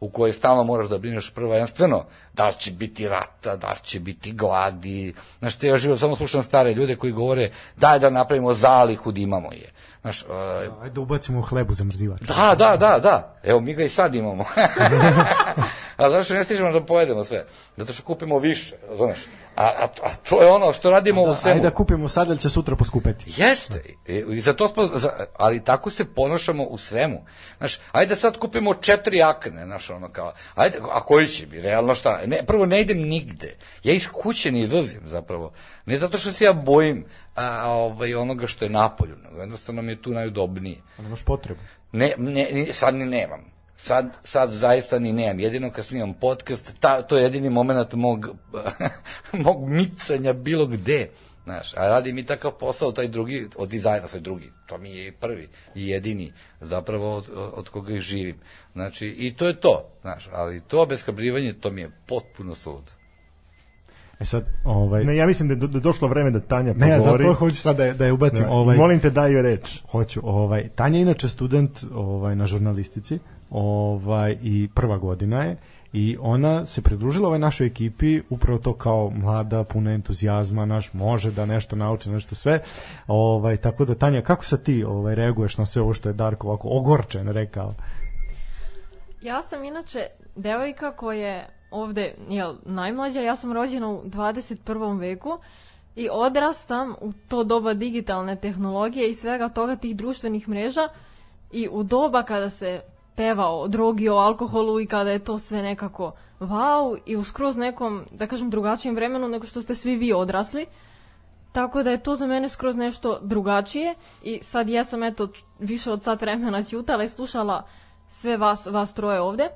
u kojoj stalno moraš da brineš prvenstveno da li će biti rata, da li će biti gladi. Znaš, ja život samo slušam stare ljude koji govore daj da napravimo zalihu da imamo je. Znaš, uh, Ajde da ubacimo hlebu za mrzivač. Da, da, da, da. Evo, mi ga i sad imamo. A zašto ne stižemo da pojedemo sve? Zato što kupimo više, razumeš? A, a, a to je ono što radimo da, u svemu. Ajde da kupimo sad, ali će sutra poskupeti. Jeste, i za to smo, za, ali tako se ponašamo u svemu. Znaš, ajde da sad kupimo četiri akne, znaš, ono kao, ajde, a koji će bi, realno šta? Ne, prvo, ne idem nigde. Ja iz kuće ne izlazim, zapravo. Ne zato što se ja bojim a, ovaj, onoga što je napolju, nego jednostavno mi je tu najudobnije. A nemaš potrebu? Ne, ne, sad ni nemam. Sad, sad zaista ni nemam. Jedino kad snimam podcast, ta, to je jedini moment mog, mog micanja bilo gde. Znaš, a radi mi takav posao, taj drugi, od dizajna, svoj drugi, to mi je prvi i jedini, zapravo od, od koga i živim. Znači, i to je to, znaš, ali to obeshrabljivanje, to mi je potpuno suludo. E sad, ovaj... Ne, ja mislim da je do, došlo vreme da Tanja pogovori. Ne, zato hoću sad da, da je ubacim. Da, ovaj... Molim te daj joj reč. Hoću. Ovaj, Tanja je inače student ovaj, na žurnalistici ovaj, i prva godina je i ona se pridružila ovoj našoj ekipi upravo to kao mlada, puna entuzijazma, naš može da nešto nauči, nešto sve. Ovaj tako da Tanja, kako se ti ovaj reaguješ na sve ovo što je Darko ovako ogorčen rekao? Ja sam inače devojka koja je ovde jel, najmlađa, ja sam rođena u 21. veku i odrastam u to doba digitalne tehnologije i svega toga tih društvenih mreža i u doba kada se peva o drogi, o alkoholu i kada je to sve nekako wow i u skroz nekom, da kažem, drugačijem vremenu nego što ste svi vi odrasli. Tako da je to za mene skroz nešto drugačije i sad jesam eto više od sat vremena ćutala i slušala sve vas, vas troje ovde.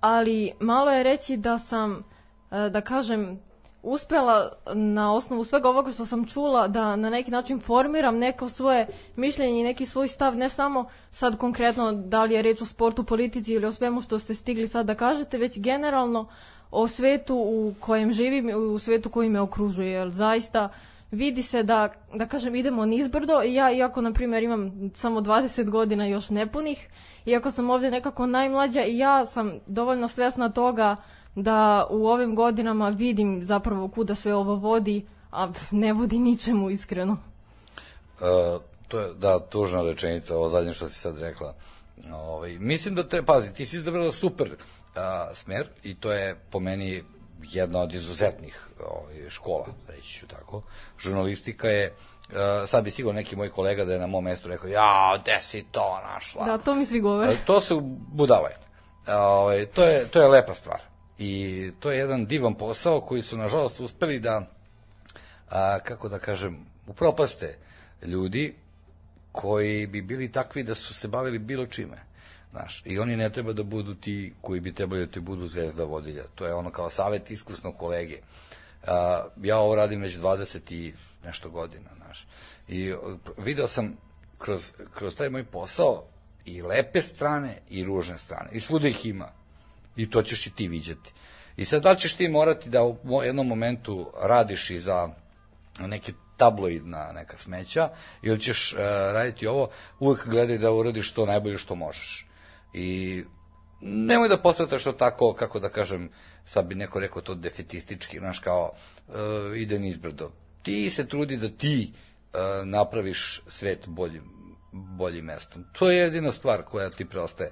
Ali malo je reći da sam, da kažem, uspela na osnovu svega ovoga što sam čula da na neki način formiram neko svoje mišljenje i neki svoj stav, ne samo sad konkretno da li je reč o sportu, politici ili o svemu što ste stigli sad da kažete, već generalno o svetu u kojem živim i u svetu koji me okružuje, jer zaista vidi se da, da kažem, idemo nizbrdo i ja, iako, na primjer, imam samo 20 godina još nepunih, iako sam ovde nekako najmlađa i ja sam dovoljno svesna toga da u ovim godinama vidim zapravo kuda sve ovo vodi, a ne vodi ničemu iskreno. Uh, to je, da, tužna rečenica, ovo zadnje što si sad rekla. Ovaj, mislim da treba, pazi, ti si izabrala super uh, smer i to je po meni jedna od izuzetnih ovaj, škola, reći ću tako. Žurnalistika je Uh, sad bi sigurno neki moj kolega da je na mom mestu rekao, ja, gde si to našla? Da, to mi svi govore. Uh, to se budale. Uh, to, je, to je lepa stvar. I to je jedan divan posao koji su, nažalost, uspeli da, a, kako da kažem, upropaste ljudi koji bi bili takvi da su se bavili bilo čime. Znaš, I oni ne treba da budu ti koji bi trebali da ti budu zvezda vodilja. To je ono kao savet iskusnog kolege. A, ja ovo radim već 20 i nešto godina, znaš. I video sam kroz, kroz taj moj posao i lepe strane i ružne strane. I svuda ih ima i to ćeš i ti viđati. I sad da li ćeš ti morati da u jednom momentu radiš i za neke tabloidna neka smeća ili ćeš uh, raditi ovo, uvek gledaj da uradiš to najbolje što možeš. I nemoj da posmetaš to tako, kako da kažem, sad bi neko rekao to defetistički, znaš, kao uh, ide nizbrdo. Ti se trudi da ti uh, napraviš svet boljim, boljim mestom. To je jedina stvar koja ti preostaje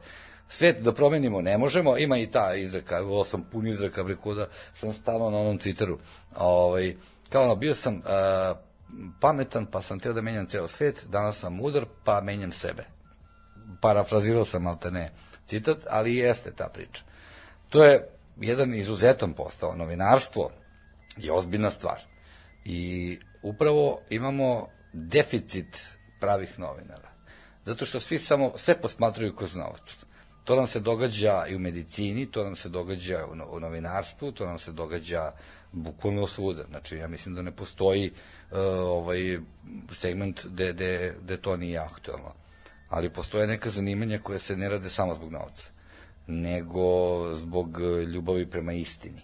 svet da promenimo ne možemo, ima i ta izreka, ovo sam pun izreka, preko da sam stalno na onom Twitteru, ovaj, kao ono, bio sam uh, pametan, pa sam teo da menjam ceo svet, danas sam mudar, pa menjam sebe. Parafrazirao sam, ali te ne, citat, ali jeste ta priča. To je jedan izuzetan postao. Novinarstvo je ozbiljna stvar. I upravo imamo deficit pravih novinara. Zato što svi samo sve posmatraju kroz novac. To nam se događa i u medicini, to nam se događa u novinarstvu, to nam se događa bukvalno svuda. Znači, ja mislim da ne postoji uh, ovaj segment gde, gde, gde to nije aktualno. Ali postoje neka zanimanja koje se ne rade samo zbog novca, nego zbog ljubavi prema istini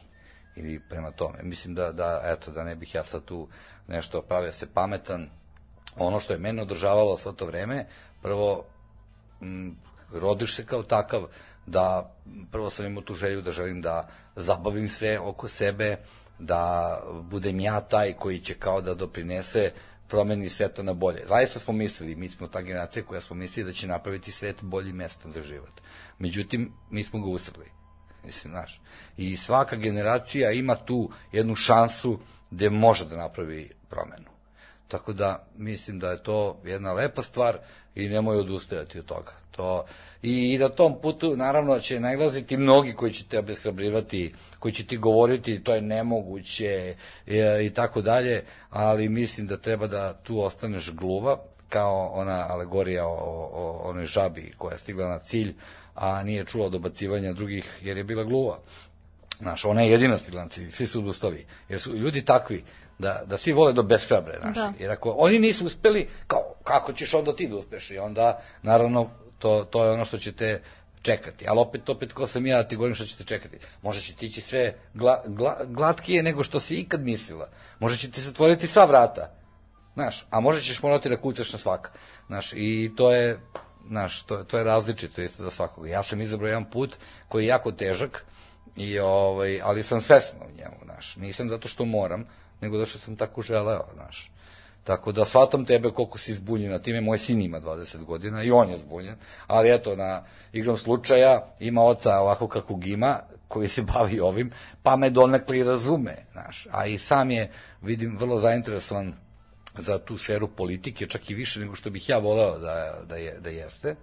ili prema tome. Mislim da, da, eto, da ne bih ja sad tu nešto pravio se pametan. Ono što je mene održavalo sve to vreme, prvo, m, rodiš se kao takav, da prvo sam imao tu želju da želim da zabavim sve oko sebe, da budem ja taj koji će kao da doprinese promeni sveta na bolje. Zaista smo mislili, mi smo ta generacija koja smo mislili da će napraviti svet boljim mestom za život. Međutim, mi smo ga usrli. Mislim, znaš. I svaka generacija ima tu jednu šansu gde može da napravi promenu. Tako da mislim da je to jedna lepa stvar i nemoj odustajati od toga. To, i, I na tom putu naravno će naglaziti mnogi koji će te obeshrabrivati, koji će ti govoriti to je nemoguće i, i tako dalje, ali mislim da treba da tu ostaneš gluva, kao ona alegorija o, o, onoj žabi koja je stigla na cilj, a nije čula dobacivanja drugih jer je bila gluva. Znaš, ona je jedina stigla svi su odustali. Jer su ljudi takvi, da, da svi vole do beshrabre, znaš. Da. Jer ako oni nisu uspeli, kao, kako ćeš onda ti da uspeš? I onda, naravno, to, to je ono što ćete čekati. Ali opet, opet, ko sam ja, ti govorim što ćete čekati. Može će ti ići sve gla, gla, glatkije nego što si ikad mislila. Može će ti se otvoriti sva vrata. Znaš, a može ćeš morati da kucaš na svaka. Znaš, i to je, znaš, to, to je različito isto za svakog. Ja sam izabrao jedan put koji je jako težak, i, ovaj, ali sam svesno u njemu, znaš. Nisam zato što moram, nego da što sam tako želeo, znaš. Tako da shvatam tebe koliko si zbunjena time, moj sin ima 20 godina i on je zbunjen, ali eto, na igrom slučaja ima oca ovako kakvog ima, koji se bavi ovim, pa me donekli razume, znaš, a i sam je, vidim, vrlo zainteresovan za tu sferu politike, čak i više nego što bih ja voleo da, da, je, da jeste,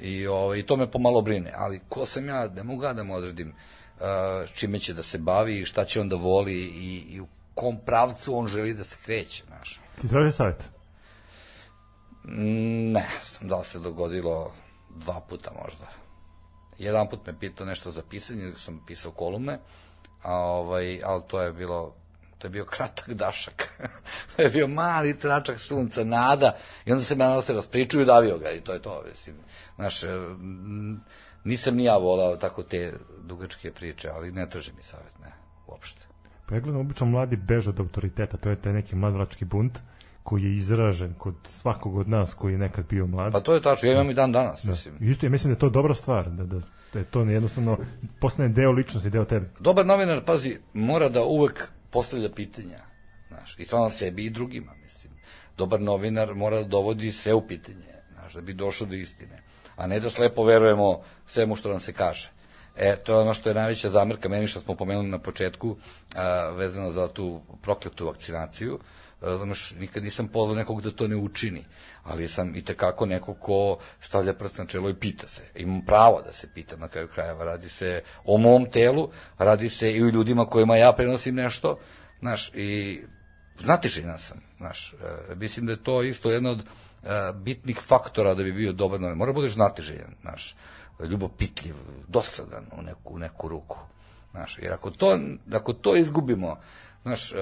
i, ovaj, i to me pomalo brine, ali ko sam ja, ne mogu da mu odredim čime će da se bavi, šta će on da voli i, i u kom pravcu on želi da se kreće, znaš. Ti traži savjet? Mm, ne, da li se dogodilo dva puta možda. Jedan put me pitao nešto za pisanje, sam pisao kolumne, a ovaj, ali to je bilo to je bio kratak dašak. to je bio mali tračak sunca, nada, i onda se me nadal se raspričuju i davio ga, i to je to, mislim. Znaš, e, nisam ni ja volao tako te dugačke priče, ali ne traži mi savjet, ne, uopšte. Pregledam, obično mladi beže od autoriteta, to je taj neki mladalački bunt koji je izražen kod svakog od nas koji je nekad bio mlad. Pa to je tačno, ja imam i dan danas, da. mislim. Isto, ja mislim da je to dobra stvar, da, da, da je to jednostavno postane deo ličnosti, deo tebe. Dobar novinar, pazi, mora da uvek postavlja pitanja, znaš, i sam sebi i drugima, mislim. Dobar novinar mora da dovodi sve u pitanje, znaš, da bi došao do istine, a ne da slepo verujemo svemu što nam se kaže. E, to je ono što je najveća zamrka meni što smo pomenuli na početku, a, vezano za tu prokletu vakcinaciju. Znaš, nikad nisam pozvao nekog da to ne učini, ali sam i tekako neko ko stavlja prst na čelo i pita se. Imam pravo da se pitam na kraju krajeva. Radi se o mom telu, radi se i o ljudima kojima ja prenosim nešto, znaš, i znatižina sam, znaš. E, mislim da je to isto jedno od e, bitnih faktora da bi bio dobar novinar. Mora da budeš znatiželjan, znaš ljubopitljiv, dosadan u neku, u neku ruku. Znaš, jer ako to, ako to izgubimo, znaš, e,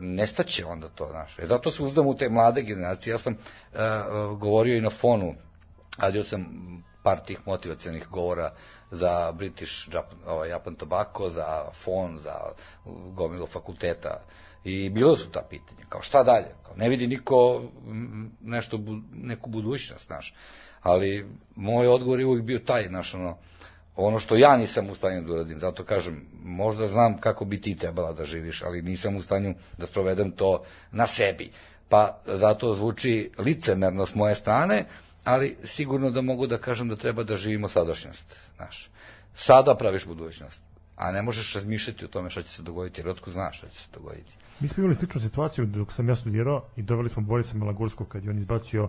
nestaće onda to, znaš. E, zato se uzdam u te mlade generacije. Ja sam e, govorio i na fonu, radio sam par tih motivacijalnih govora za British Japan, ovaj, Japan Tobacco, za fon, za gomilo fakulteta i bilo su ta pitanja, kao šta dalje, kao ne vidi niko nešto, neku budućnost, znaš ali moj odgovor je uvijek bio taj, znaš, ono, ono što ja nisam u stanju da uradim, zato kažem, možda znam kako bi ti trebala da živiš, ali nisam u stanju da sprovedem to na sebi. Pa zato zvuči licemerno s moje strane, ali sigurno da mogu da kažem da treba da živimo sadašnjost, znaš. Sada praviš budućnost, a ne možeš razmišljati o tome šta će se dogoditi, jer otko znaš šta će se dogoditi. Mi smo imali sličnu situaciju dok sam ja studirao i doveli smo Borisa Malagurskog kad je on izbacio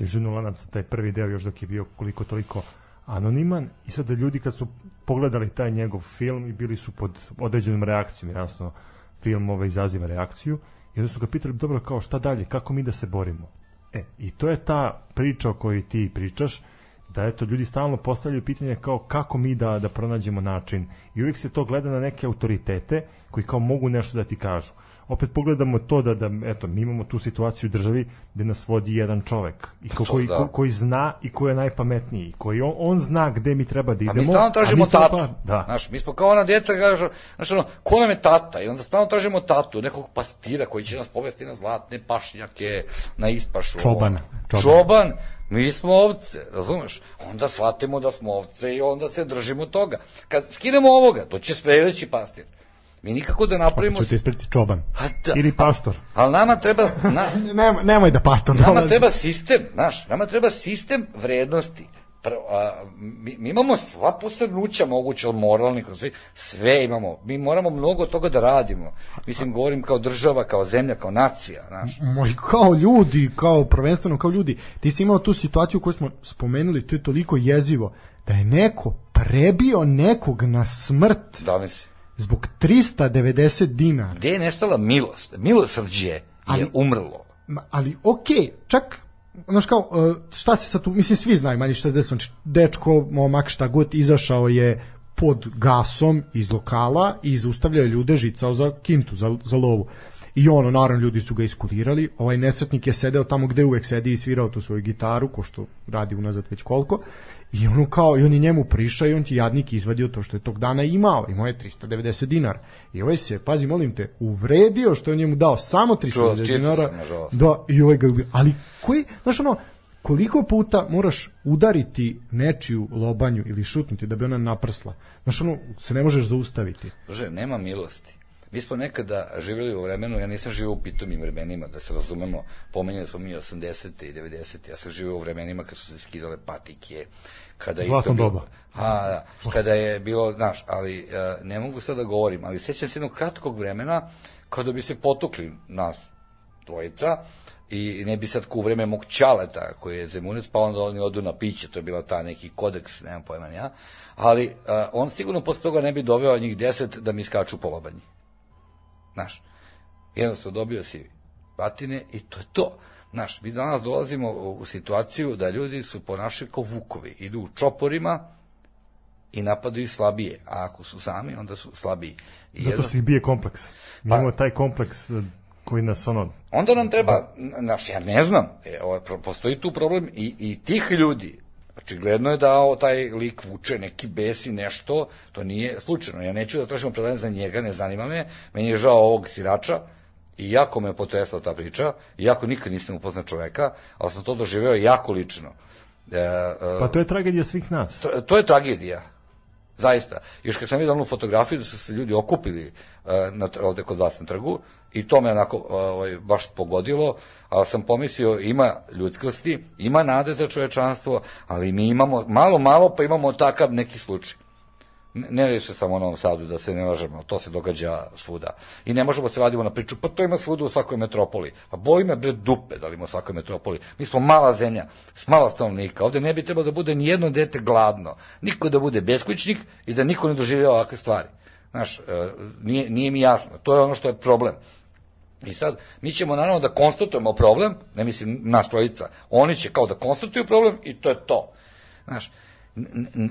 težinu lanaca, taj prvi deo još dok je bio koliko toliko anoniman. I sada ljudi kad su pogledali taj njegov film i bili su pod određenom reakcijom, jasno film ovaj izaziva reakciju i onda su ga pitali dobro kao šta dalje, kako mi da se borimo? E, i to je ta priča o kojoj ti pričaš da eto ljudi stalno postavljaju pitanje kao kako mi da da pronađemo način. I uvijek se to gleda na neke autoritete koji kao mogu nešto da ti kažu opet pogledamo to da, da eto, mi imamo tu situaciju u državi gde nas vodi jedan čovek i ko, koji, da. ko, koji zna i ko je najpametniji koji on, on zna gde mi treba da idemo A mi stalno tražimo mi tatu. pa- da. Znaš, mi smo kao ona djeca, kažu, znaš, ono, ko nam je tata? I onda stalno tražimo tatu, nekog pastira koji će nas povesti na zlatne pašnjake, na ispašu. Čoban. čoban. Čoban. Mi smo ovce, razumeš? Onda shvatimo da smo ovce i onda se držimo toga. Kad skinemo ovoga, to će sledeći pastir. Mi nikako da napravimo... Ću ti ispriti čoban. A da, ili pastor ali nama treba... Na, Nemoj, nemoj da pastor Nama dolazi. treba sistem, znaš, nama treba sistem vrednosti. Pr, a, mi, mi imamo sva posrnuća moguće od moralnih, sve, sve imamo. Mi moramo mnogo toga da radimo. Mislim, govorim kao država, kao zemlja, kao nacija, znaš. Moj, kao ljudi, kao prvenstveno kao ljudi, ti si imao tu situaciju koju smo spomenuli, to je toliko jezivo, da je neko prebio nekog na smrt Da mi se. Zbog 390 dinara. Gde je nestala milost? Milosrđe je Ali- umrlo. Ma, ali okej, čak znaš kao, uh, šta se sad tu, mislim svi znaju manje šta se desilo, znači dečko, momak, šta god, izašao je pod gasom iz lokala i zaustavljao je ljude žicao za kintu, za, za lovu. I ono, naravno, ljudi su ga iskulirali. Ovaj nesretnik je sedeo tamo gde uvek sedi i svirao tu svoju gitaru, ko što radi unazad već koliko. I ono kao, i on je njemu prišao i on ti jadnik izvadio to što je tog dana imao. Imao je 390 dinara. I ovaj se, pazi, molim te, uvredio što je njemu dao samo 390 Čuo, dinara. nažalost. Da, i ovaj ga ubio. Ali koji, znaš ono, koliko puta moraš udariti nečiju lobanju ili šutnuti da bi ona naprsla? Znaš ono, se ne možeš zaustaviti. Druže, nema milosti. Mi smo nekada živjeli u vremenu, ja nisam živio u pitomim vremenima, da se razumemo, pomenjali smo mi 80. i 90. Ja sam živio u vremenima kad su se skidale patike, kada je isto bilo, doba. a, da, kada je bilo, znaš, ali e, ne mogu sad da govorim, ali sećam se jednog kratkog vremena kada bi se potukli nas dvojica i ne bi sad ku vreme mog ćaleta koji je zemunec, pa onda oni odu na piće, to je bila ta neki kodeks, nemam pojma ja, ali uh, on sigurno posle toga ne bi doveo njih deset da mi skaču po lobanji. Znaš, jednostavno dobio si batine i to je to. Znaš, mi danas dolazimo u, situaciju da ljudi su ponašaju kao vukovi, idu u čoporima i napadaju slabije, a ako su sami, onda su slabiji. I zato što ih bije kompleks mi Pa- imamo taj kompleks eh, koji nas ono Onda nam treba, znaš, ja ne znam, e, ovaj, postoji tu problem i, i tih ljudi, očigledno je da o, taj lik vuče neki bes i nešto, to nije slučajno. Ja neću da tražim opravdanje za njega, ne zanima me, meni je žao ovog sirača, i jako me potresla ta priča, iako nikad nisam upoznao čoveka, ali sam to doživeo jako lično. E, e, pa to je tragedija svih nas to, to je tragedija. Zaista. Još kad sam vidio onu fotografiju da su se ljudi okupili uh, na, ovde kod vas na trgu i to me onako ovaj, baš pogodilo, ali sam pomislio ima ljudskosti, ima nade za čovečanstvo, ali mi imamo malo, malo pa imamo takav neki slučaj. Ne, ne se samo u Novom Sadu, da se ne lažemo, to se događa svuda. I ne možemo se vadimo na priču, pa to ima svuda u svakoj metropoli. Pa boli me bre dupe da li ima u svakoj metropoli. Mi smo mala zemlja, s mala stanovnika. Ovde ne bi trebalo da bude ni jedno dete gladno. Niko da bude beskućnik i da niko ne doživljava ovakve stvari. Znaš, e, nije, nije mi jasno. To je ono što je problem. I sad, mi ćemo naravno da konstatujemo problem, ne mislim nas trojica, oni će kao da konstatuju problem i to je to. Znaš,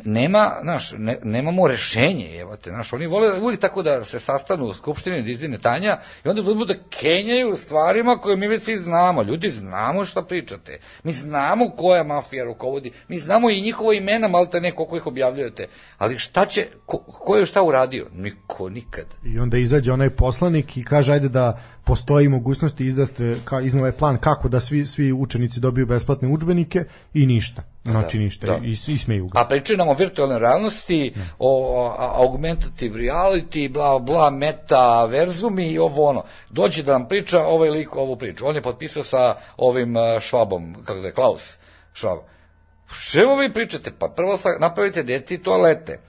nema, znaš, ne, nemamo rešenje, evo te, znaš, oni vole uvijek tako da se sastanu u skupštini da izvine Tanja i onda budu da kenjaju stvarima koje mi već svi znamo. Ljudi, znamo šta pričate. Mi znamo koja mafija rukovodi, mi znamo i njihova imena, malte ne, koliko ih objavljujete. Ali šta će, ko, ko je šta uradio? Niko, nikad. I onda izađe onaj poslanik i kaže ajde da postoji mogućnosti izdaste ka iznove plan kako da svi svi učenici dobiju besplatne udžbenike i ništa. Znači Da, ništa da. i, i smeju ga. A pričaju nam o virtualnoj realnosti, o a- augmentative reality, bla, bla, meta, verzumi i ovo ono. Dođe da nam priča ovaj lik ovu priču. On je potpisao sa ovim uh, Švabom, kako se zove, Klaus Švab. Čemu vi pričate? Pa prvo napravite deci toalete,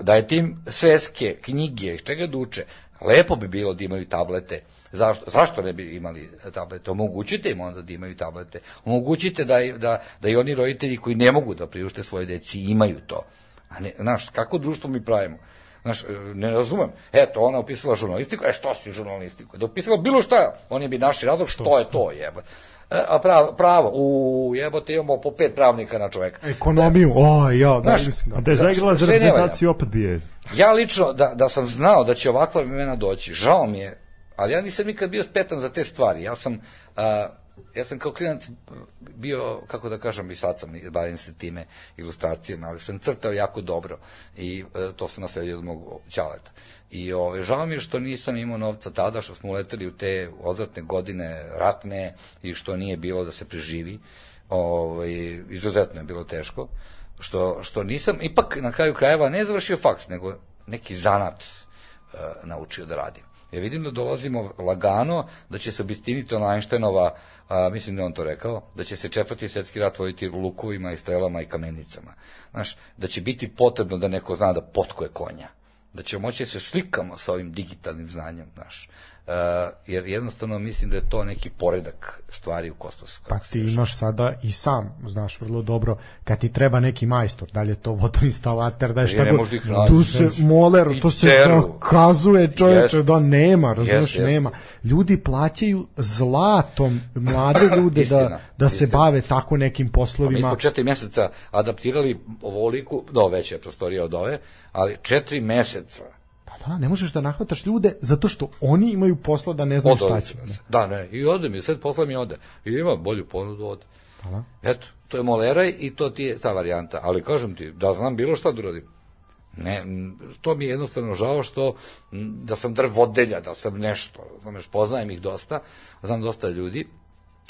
dajte im sveske, knjige, čega da uče. Lepo bi bilo da imaju tablete. Zašto, zašto ne bi imali tablete? Omogućite im onda da imaju tablete. Omogućite da, da, da i oni roditelji koji ne mogu da priušte svoje deci imaju to. A ne, znaš, kako društvo mi pravimo? Znaš, ne razumem. Eto, ona upisala žurnalistiku, e što si žurnalistiku? Da upisala bilo šta, oni bi naši razlog, što je to, jeba. E, a pravo, pravo, u jebote imamo po pet pravnika na čoveka. Ekonomiju, o, ja, da, Znaš, mislim da. Da je zaigrala za reprezentaciju opet bi je. Ja lično, da, da sam znao da će ovakva vremena doći, žao mi je, ali ja nisam nikad bio spetan za te stvari. Ja sam, a, ja sam kao klinac bio, kako da kažem, i sad sam, bavim se time ilustracijama, ali sam crtao jako dobro i e, to sam nasledio od mog ćaleta. I ove, žao mi je što nisam imao novca tada, što smo uleteli u te odvratne godine ratne i što nije bilo da se preživi. Ove, izuzetno je bilo teško. Što, što nisam, ipak na kraju krajeva ne završio faks, nego neki zanat e, naučio da radim. Ja vidim da dolazimo lagano, da će se obistiniti ona Einsteinova, a, mislim da on to rekao, da će se četvrti svetski rat voditi lukovima i strelama i kamenicama. Znaš, da će biti potrebno da neko zna da potkuje konja. Da ćemo moći da se slikamo sa ovim digitalnim znanjem, znaš. Uh, jer jednostavno mislim da je to neki poredak stvari u kosmosu. Pa ti imaš sada i sam, znaš vrlo dobro, kad ti treba neki majstor, da li je to vodoinstalater, da je Ja šta god, tu se moler, I to se zakazuje čoveče Jeste. da nema, razumeš, jeste. nema. Ljudi plaćaju zlatom mlade ljude da, Istina, da se bave tako nekim Mi poslovima. smo četiri meseca adaptirali ovoliku, do veća je prostorija od ove, ali četiri meseca Da, ne možeš da nahvataš ljude zato što oni imaju posla da ne znaju šta će. Da, ne, i ode mi, sad posla mi ode. I ima bolju ponudu, ode. da. Eto, to je moleraj i to ti je ta varijanta. Ali kažem ti, da znam bilo šta da uradim. Ne, to mi je jednostavno žao što da sam drvodelja, da sam nešto, znaš, poznajem ih dosta, znam dosta ljudi,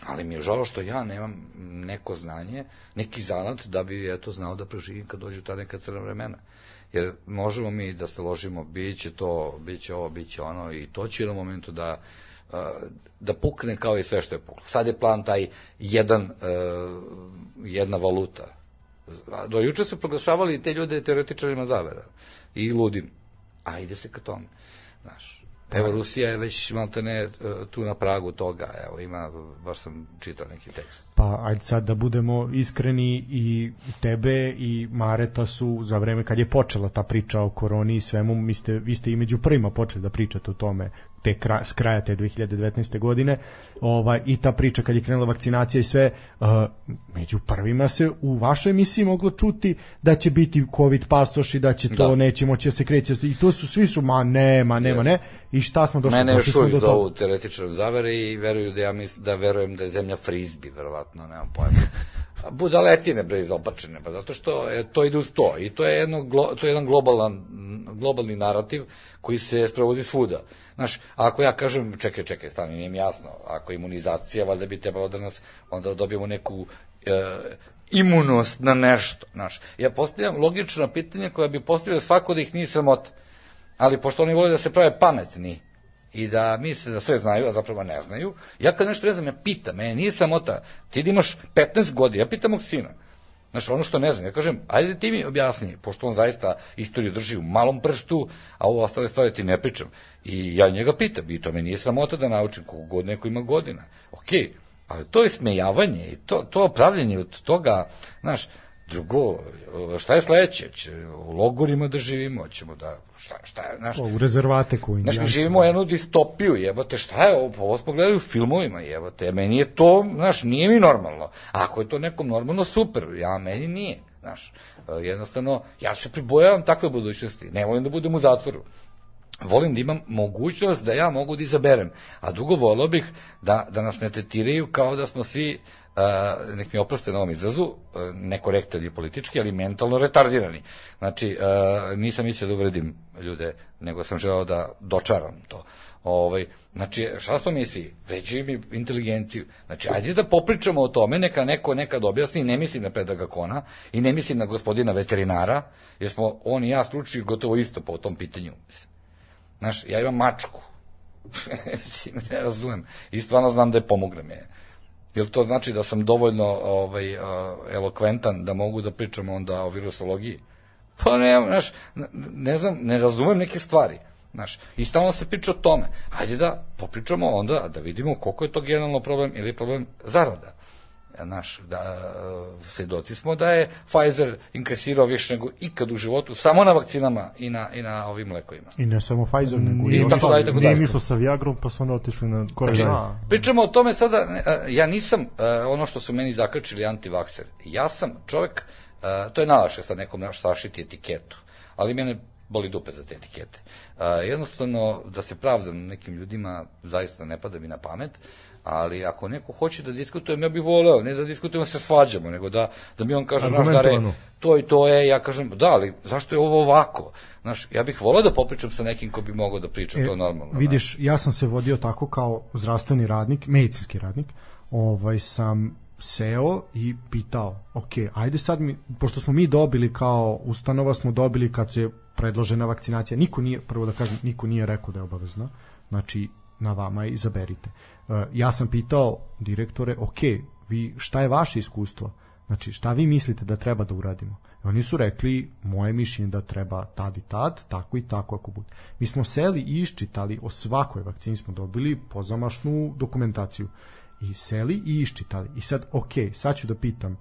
ali mi je žao što ja nemam neko znanje, neki zanat da bi eto znao da preživim kad dođu ta neka crna vremena. Jer možemo mi da se ložimo, bit će to, bit će ovo, bit će ono i to će jednom momentu da da pukne kao i sve što je puklo. Sad je plan taj jedan, e, jedna valuta. Do juče su proglašavali te ljude teoretičarima zavera i ludim. A ide se ka tome. Znaš, evo Rusija je već maltene e, tu na pragu toga. Evo ima, baš sam čitao neki tekst. Pa ajde sad da budemo iskreni i tebe i Mareta su za vreme kad je počela ta priča o koroni i svemu, mi ste, vi ste i među prvima počeli da pričate o tome te kra, s kraja te 2019. godine ovaj, i ta priča kad je krenula vakcinacija i sve uh, među prvima se u vašoj emisiji moglo čuti da će biti covid pasoš i da će to Da. neće moći da se kreće i to su svi su ma nema, nema, ne i šta smo došli Mene još uvijek do zovu teoretičarom zavere i veruju da ja mislim da verujem da je zemlja frizbi, verovatno, nemam pojma. Budaletine bre izopačene, pa zato što je, to ide uz to i to je jedno to je jedan globalan globalni narativ koji se sprovodi svuda. Znaš, ako ja kažem, čekaj, čekaj, stani, nije mi jasno, ako je imunizacija, valjda bi trebalo da nas, onda dobijemo neku e, imunost na nešto, znaš. Ja postavljam logična pitanja koja bi postavila svako da ih nije sramota. Ali pošto oni vole da se prave pametni i da misle da sve znaju, a zapravo ne znaju, ja kad nešto ne znam, ja pitam, mene nije samota, ti da imaš 15 godina, ja pitam mog sina, Znaš, ono što ne znam, ja kažem, ajde ti mi objasni, pošto on zaista istoriju drži u malom prstu, a ovo ostale stvari ti ne pričam. I ja njega pitam, i to me nije sramota da naučim, koliko god neko ima godina. Okej, ali to je smejavanje i to, to pravljenje od toga, znaš, drugo, šta je sledeće? Će u logorima da živimo, ćemo da, šta, šta je, znaš, u rezervate koji Znaš, mi živimo jednu distopiju, jebote, šta je ovo, pa ovo smo gledali u filmovima, jebote, meni je to, znaš, nije mi normalno. Ako je to nekom normalno, super, ja, meni nije, znaš, E, jednostavno, ja se pribojavam takve budućnosti, ne volim da budem u zatvoru. Volim da imam mogućnost da ja mogu da izaberem. A drugo, volio bih da, da nas ne tretiraju kao da smo svi, uh, nek mi oproste na ovom izrazu, uh, nekorektan i politički, ali mentalno retardirani. Znači, uh, nisam mislio da uvredim ljude, nego sam želeo da dočaram to. Ovaj, znači, šta smo mi svi? Vređuju mi inteligenciju. Znači, ajde da popričamo o tome, neka neko nekad objasni, ne mislim na predaga Kona i ne mislim na gospodina veterinara, jer smo on i ja stručni gotovo isto po tom pitanju. Znaš, ja imam mačku. Ne razumem. I stvarno znam da je pomognem je. Jel to znači da sam dovoljno ovaj, elokventan da mogu da pričam onda o virusologiji? Pa ne, znaš, ne znam, ne razumem neke stvari. Znaš, i stalno se priča o tome. Hajde da popričamo onda, da vidimo koliko je to generalno problem ili problem zarada. Znaš, da, svedoci smo da je Pfizer inkasirao više nego ikad u životu, samo na vakcinama i na, i na ovim lekovima. I ne samo Pfizer, nego I i, tako dalje, tako Nije dalje. mišlo sa Viagrom, pa su onda otišli na korak Znači, dalje. pričamo o tome sada, e, ja nisam e, ono što su meni zakačili antivakser. Ja sam čovek, e, to je nalaše sad nekom naš sašiti etiketu, ali mene boli dupe za te etikete. E, jednostavno, da se pravdam nekim ljudima, zaista ne pada mi na pamet, ali ako neko hoće da diskutujem, ja bih voleo, ne da diskutujemo, da se svađamo, nego da, da mi on kaže, naš dare, to i to je, ja kažem, da, ali zašto je ovo ovako? Znaš, ja bih voleo da popričam sa nekim ko bi mogao da priča to normalno. znaš. Vidiš, ja sam se vodio tako kao zdravstveni radnik, medicinski radnik, ovaj sam seo i pitao, ok, ajde sad mi, pošto smo mi dobili kao ustanova, smo dobili kad se predložena vakcinacija, niko nije, prvo da kažem, niko nije rekao da je obavezna, znači na vama je, izaberite. E, ja sam pitao direktore, ok, vi, šta je vaše iskustvo? Znači, šta vi mislite da treba da uradimo? I oni su rekli, moje mišljenje da treba tad i tad, tako i tako ako bude. Mi smo seli i iščitali, o svakoj vakcini smo dobili pozamašnu dokumentaciju. I seli i iščitali. I sad, ok, sad ću da pitam,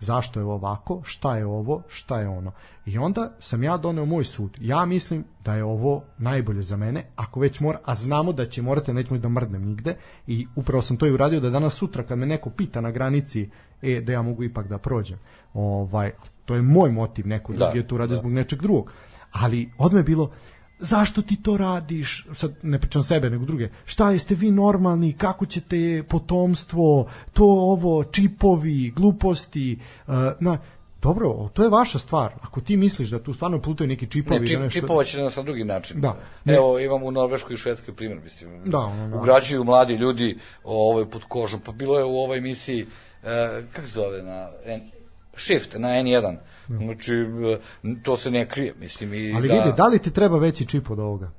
zašto je ovo ovako, šta je ovo, šta je ono. I onda sam ja doneo moj sud. Ja mislim da je ovo najbolje za mene, ako već mora, a znamo da će morate, nećemo da mrdnem nigde i upravo sam to i uradio da danas sutra kad me neko pita na granici e, da ja mogu ipak da prođem. Ovaj, to je moj motiv, neko Da, drugi je to uradio zbog nečeg drugog. Ali odme je bilo, zašto ti to radiš, sad ne pričam sebe nego druge, šta jeste vi normalni, kako ćete potomstvo, to ovo, čipovi, gluposti, uh, na, dobro, to je vaša stvar, ako ti misliš da tu stvarno plutaju neki čipovi, Ne, da čip, nešto- čipovaće nas na drugi način. Da. Ne. Evo, imamo u Norveškoj i Švedskoj primjer, mislim. Da, ono, da. Ugrađuju mladi ljudi ovaj, pod kožom. Pa bilo je u ovoj emisiji, e, kako se zove, na Shift, na N1. Znači, e, to se ne krije, mislim. I Ali da, vidi, da li ti treba veći čip od ovoga?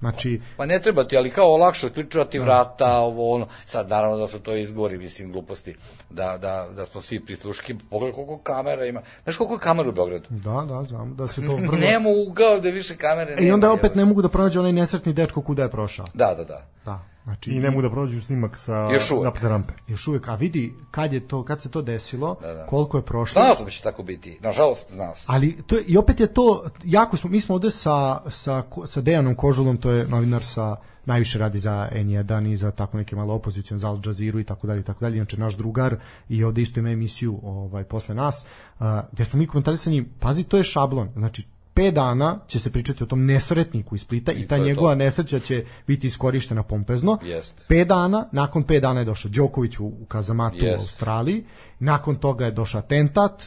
Znači, Pa ne treba ti, ali kao olakše otključivati vrata, ovo ono. Sad naravno da su to izgovori, mislim, gluposti, da, da, da smo svi prisluški. Pogledaj koliko kamera ima. Znaš koliko je kamera u Beogradu? da, da, znam, da se to vrlo... Nema ugao da više kamere nema. I onda opet ne mogu da pronađe onaj nesretni dečko kuda je prošao. Da, da, da. Da, znači... I ne mogu da prođu snimak sa Još uvek. napred rampe. Još uvijek, a vidi kad je to, kad se to desilo, Da, da. koliko je prošlo. Znao sam da će tako biti. Nažalost, znao sam. Ali to je, i opet je to jako smo mi smo ovde sa sa sa Dejanom Kožulom, to je novinar sa najviše radi za N1 i za tako neke malo opozicion za Al Jazeera i tako dalje i tako dalje. Inače naš drugar i ovde isto ima emisiju ovaj posle nas, uh, gde smo mi komentarisali, pazi to je šablon. Znači 5 dana će se pričati o tom nesretniku iz Splita i, I ta njegova to. nesreća će biti iskorištena pompezno. Jeste. 5 dana, nakon 5 dana je došao Đoković u, u kazamatu u Jeste. Australiji, nakon toga je došao atentat,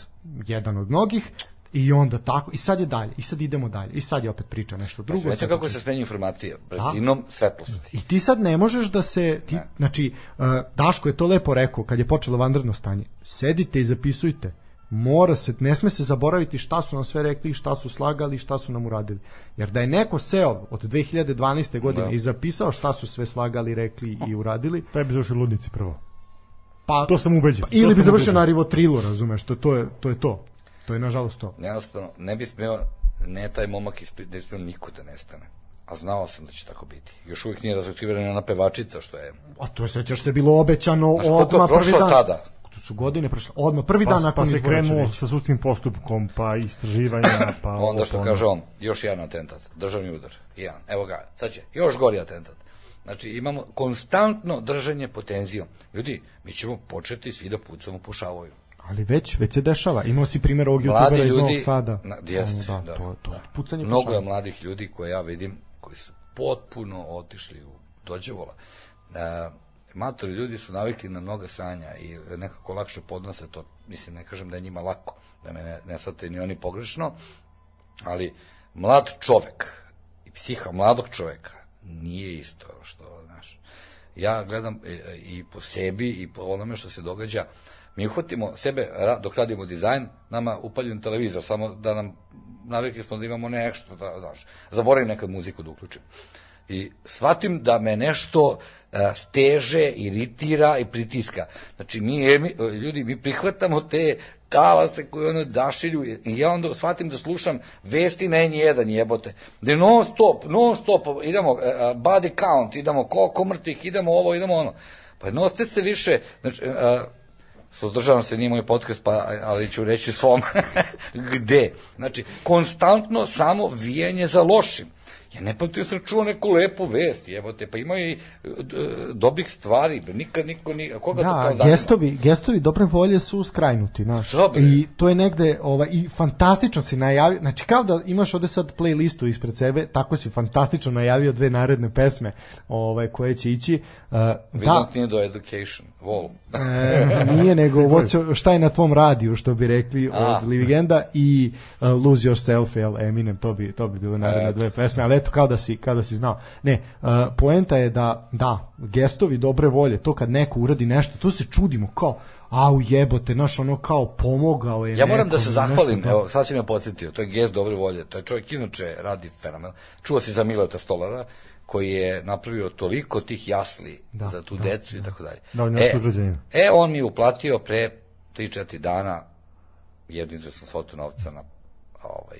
jedan od mnogih, i onda tako, i sad je dalje, i sad idemo dalje, i sad je opet priča nešto drugo. Sad kako se smenju informacije? Brzinom svetlosti. I ti sad ne možeš da se, ti, znači, uh, Daško je to lepo rekao kad je počelo vanredno stanje, sedite i zapisujte, mora se, ne sme se zaboraviti šta su nam sve rekli, šta su slagali, šta su nam uradili. Jer da je neko seo od 2012. godine Da. i zapisao šta su sve slagali, rekli i uradili, Pa bi završili ludnici prvo. pa To sam ubeđen. ili to bi završio ubeđen. na rivotrilu, razumeš, to, to, je, to je to. To je nažalost to. Jednostavno, ne bi smeo, ne taj momak iz Splita, ne bi smeo niko da nestane. A znao sam da će tako biti. Još uvijek nije razotkrivena ona pevačica, što je... A to sećaš se bilo obećano Znaš je odmah prvi prošlo dan. tada? Su godine prošle. Odmah prvi Pa, dan pa nakon se će krenulo reći. sa sudskim postupkom, pa istraživanja, pa Onda što pa kaže on, još jedan atentat, državni udar, jedan, evo ga, sad će, još gori atentat. Znači imamo konstantno držanje pod tenzijom. Ljudi, mi ćemo početi svi da pucamo po šavoju. Ali već, već se dešava. Imao si primjer ovog Mladi youtubera iz Novog ljudi, Sada. na, jest, Ono, da, to, to da. je pucanje po Mnogo je šalu. mladih ljudi koje ja vidim, koji su potpuno otišli u dođevola. E, matori ljudi su navikli na mnoga sanja i nekako lakše podnose to. Mislim, ne kažem da je njima lako, da me ne, ne shvate ni oni pogrešno, ali mlad čovek i psiha mladog čoveka nije isto što, znaš. Ja gledam e, i po sebi i po onome što se događa. Mi uhvatimo sebe dok radimo dizajn, nama upaljen televizor, samo da nam navikli smo da imamo nešto, da, znaš, zaboravim nekad muziku da uključim. I shvatim da me nešto a, steže, iritira i pritiska. Znači, mi, emi, ljudi, mi prihvatamo te talase koje ono dašilju i ja onda shvatim da slušam vesti na N1 jebote. Da non stop, non stop, idemo body count, idemo koliko mrtvih, idemo ovo, idemo ono. Pa noste se više, znači, uh, suzdržavam se, nije moj podcast, pa, ali ću reći svom gde. Znači, konstantno samo vijanje za lošim. Ja ne pamtim da sam čuo neku lepu vest, jebote, pa ima i uh, dobrih stvari, nikad niko ni koga da, to kao zanima. gestovi, gestovi dobre volje su skrajnuti, znaš. Dobre. I to je negde ovaj i fantastično si najavio, znači kao da imaš ovde sad playlistu ispred sebe, tako si fantastično najavio dve naredne pesme, ovaj koje će ići. Uh, We da, don't need education, vol. e, nije nego what's, šta je na tvom radiju što bi rekli A. od Livigenda i uh, Lose Yourself jel Eminem to bi to bi bilo naredne Eto. dve pesme ali eto kao da si kao da si znao ne uh, poenta je da da gestovi dobre volje to kad neko uradi nešto to se čudimo kao au jebote naš ono kao pomogao je Ja moram da nekom, se nešto, zahvalim, da. evo, sad si me podsjetio, to je gest dobre volje, to je čovjek inače radi fenomen. Čuo si za Mileta Stolara, koji je napravio toliko tih jasli Da, za tu da, decu i tako dalje. Da, on e, e, on mi je uplatio pre 3-4 dana jednu izvesnu svotu novca na ovaj,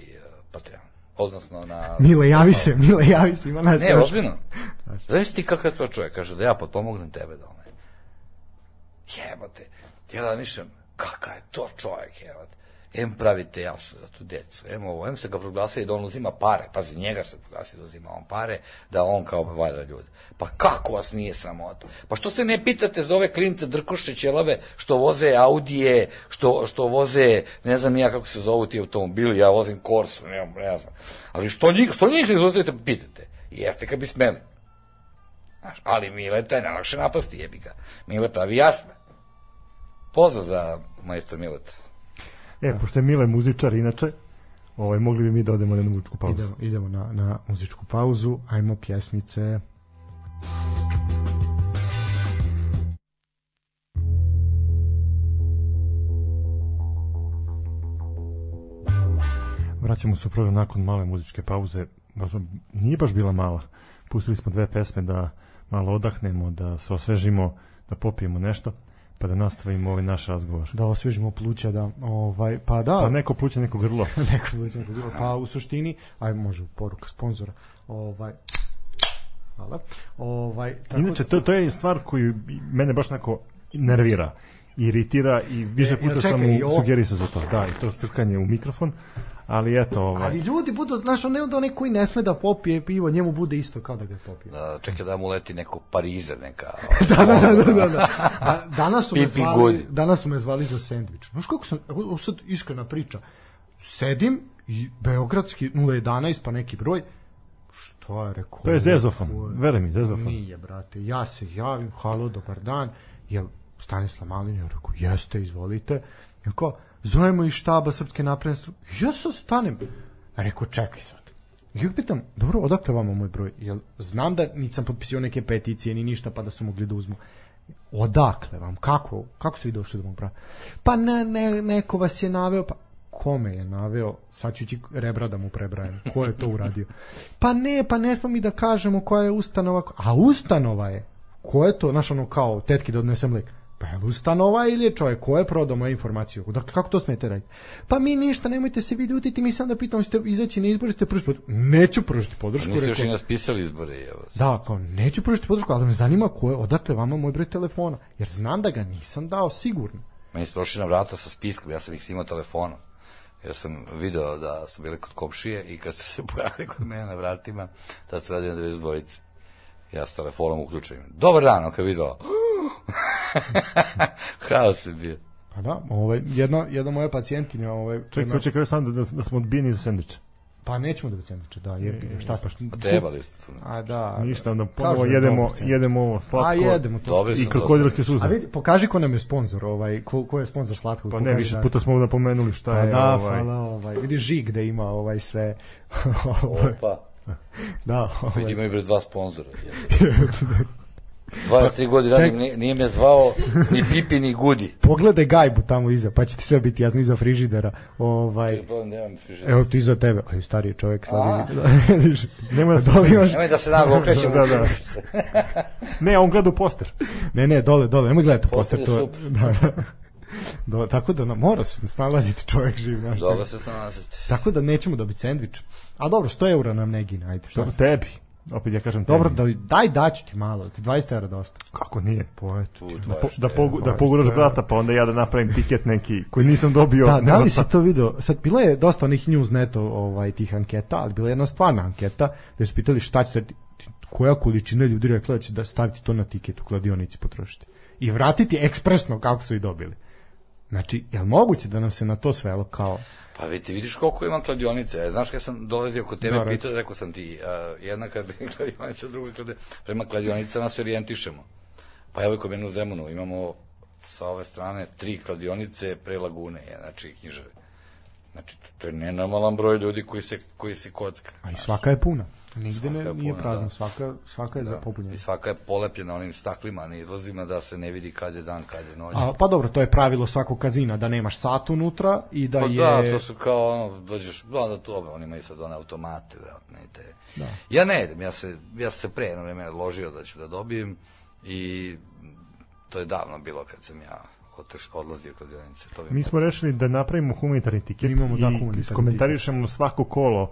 Patreon. Odnosno na... Mile javi se Mile javi se ima nas Ne, ozbiljno. Znaš ti kakav je to čovjek? Kaže da ja potpomognem tebe da onaj. Jebote. Ja da mišljam, kakav je to čovjek, jebote. Em pravite jasno za tu decu, em ovo, em se ga proglasili da on uzima pare, pazi, njega se proglasi da uzima on pare, da on kao valja ljude. Pa kako vas nije sramota? Pa što se ne pitate za ove klince drkoše ćelave što voze Audije, što, što voze, ne znam ja kako se zovu ti automobili, ja vozim Corsu, ne, ne znam. Ali što njih, što njih ne izvozite, pitate? Jeste kad bi smeli. Znaš, ali Mileta je najlakše napasti, jebi ga. Mile pravi jasne. Pozdrav za majstor Mileta. E, pošto je Mile muzičar, inače, ovaj, mogli bi mi da odemo na muzičku pauzu. idemo idemo na na muzičku pauzu ajmo pjesmice Vraćamo se u program nakon male muzičke pauze. Baš, nije baš bila mala. Pustili smo dve pesme da malo odahnemo, da se osvežimo, da popijemo nešto, pa da nastavimo ovaj naš razgovor. da osvežimo pluća da ovaj pa da Pa neko pluće, neko grlo. neko bude bilo. Pa u suštini, aj može poruka sponzora. Ovaj Hvala. Ovaj tako Inače, to, to je stvar koju mene baš neko nervira iritira i više E, puta sam čekaj, mu i ovo- sugerisao za to. Da, i to crkanje u mikrofon, ali eto, ovaj, Ali ljudi budu, znaš, on ne da onaj koji ne sme da popije pivo, njemu bude isto kao da ga je popio. Da, čekaj da mu leti neko parizer, neka... da, da, da, da, da, da. A, danas su me zvali, Gulj. danas su me zvali za sendvič. Znaš kako sam, evo sad iskrena priča. Sedim i beogradski 011 pa neki broj. Šta je rekao? to je zezofon, vere mi, zezofon. Nije, brate. Ja se javim, halo, dobar dan. Jel Stanislav Malin? Ja rekao, jeste, izvolite. Ja kao, zovemo iz štaba Srpske napredne stru... Ja sad stanem. Rekao, čekaj sad. Ja ga pitam, dobro, odakle vama moj broj? Jel znam da nisam potpisio neke peticije ni ništa pa da su mogli da uzmu. Odakle vam? Kako? Kako ste vi došli do mog broja? Pa ne, ne, neko vas je naveo, pa kome je naveo, sad ću ići rebra da mu prebrajem, ko je to uradio? Pa ne, pa ne smo mi da kažemo koja je ustanova, a ustanova je, ko je to, znaš ono kao, tetki da odnesem lik, pa je ustanova ili je čovjek, ko je prodao moju informaciju, dakle kako to smete raditi? Pa mi ništa, nemojte se vi ljutiti, mi sam da pitam, ste izaći na izbori, ste pružiti podršku, neću pružiti podršku, Nisu još i rekao, nas pisali izbore, evo. da, kao, neću pružiti podršku, ali me zanima ko je, odakle vama moj broj telefona, jer znam da ga nisam dao sigurno. Meni su došli na vrata sa spiskom, ja sam ih imao telefonom. Jer sam video da su bili kod komšije i kad su se pojavili kod mene na vratima, tad su radili na 92. Ja s telefonom uključujem. Dobar dan, on kad je video. Haos je bio. Pa da, ovaj, jedna, jedna moja pacijentkinja, ovaj, Čekaj, jedna- hoće kaže sam da, da smo odbijeni za sendviče. pa nećemo da sendviče, da, jebi ga, šta pa šta. Trebali su tu. A da. Ništa, onda ponovo da je jedemo, jedemo ovo slatko A jedemo to. Dobri su i krokodilske suze. A vidi, pokaži ko nam je sponsor, ovaj, ko, ko je sponsor slatkog. Pa ne, više da- puta smo napomenuli šta Pa je da, ovaj, hvala, ovaj, vidi žig da ima ovaj sve. ovaj, Opa, da, ovaj. vidi imaju bre dva sponzora. 23 godine radim, nije, nije me zvao ni Pipi ni Gudi. Pogledaj gajbu tamo iza, pa će ti sve biti jasno iza frižidera. Ovaj, Čekaj, problem, nemam frižider. evo ti iza tebe, aj stariji čovjek, A. slabiji. Da. Nemoj da se Dole imaš- Nemoj da se naglo okrećemo. Da, da. Ne, on gleda u poster. Ne, ne, dole, dole, nemoj gledati u Poster poster. je To, super. da, da. Do, tako da no, mora se snalaziti čovjek živ. Dobro se snalazite. Tako da nećemo dobiti sendvič. A dobro, 100 eura nam ne gine, ajde. Šta Dobro, tebi. Opet ja kažem. Dobro, da, daj daću ti malo, ti 20 eura dosta. Kako nije? Po, eto. Da, po, 20 da, pogu, da poguraš brata, pa onda ja da napravim tiket neki koji nisam dobio. Da, da li si to video? Sad, bila je dosta onih newsneto ovaj, tih anketa, ali bila je jedna stvarna anketa gde su pitali šta ćete, koja količina ljudi rekla da će da staviti to na tiket u kladionici potrošiti. I vratiti ekspresno kako su i dobili. Znači, je li moguće da nam se na to svelo kao... Pa vi ti vidiš koliko ima kladionice. E, Znaš kad sam dolazio kod tebe, reci. pitao, rekao sam ti, uh, jedna kladionica, druga je, prema kladionicama se orijentišemo. Pa evo i kod mene u Zemunu imamo sa ove strane tri kladionice pre lagune, znači knjižare. Znači, to je nenormalan broj ljudi koji se, koji se kocka. A i svaka je puna. Nigde ne, nije puna, prazna, da. svaka, svaka je Da. zapopunjena. I svaka je polepljena onim staklima na izlazima da se ne vidi kad je dan, kad je noć. A, pa dobro, to je pravilo svakog kazina, da nemaš sat unutra i da Pa je... da, to su kao ono, dođeš, da, da to, oni imaju sad one automate, vjerojatno, i te. Da. Ja ne idem, ja se, ja se pre jedno vreme ložio da ću da dobijem i to je davno bilo kad sam ja odlazio kod. To bi Mi smo rešili da napravimo humanitarni tiket Mi imamo, da, i humanitarni iskomentarišemo svako kolo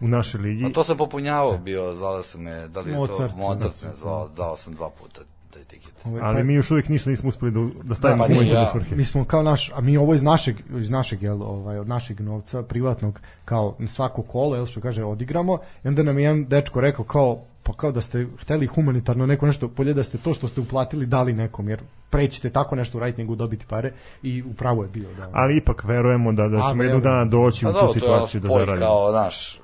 u našoj ligi. A to sam popunjavao bio, zvala su me, da li je Mozart, to, Mozart Mozart, me zvao, dao sam dva puta taj tiket. Ovaj, Ali pa- mi još uvijek ništa nismo uspeli da, da stavimo Da, da, pa ja. svrhe. Mi smo kao naš, a mi ovo iz našeg, iz našeg, jel, ovaj, od našeg novca, privatnog, kao svako kolo, jel, što kaže, odigramo, i onda nam je jedan dečko rekao kao, pa kao da ste hteli humanitarno neko nešto, bolje da ste to što ste uplatili dali nekom, jer prećete tako nešto uraditi nego dobiti pare i upravo je bio. Da, Ali ipak verujemo da, da A, ćemo jednog dana doći Pa u tu dobro, to je ono situaciju da zaradimo. kao, naš,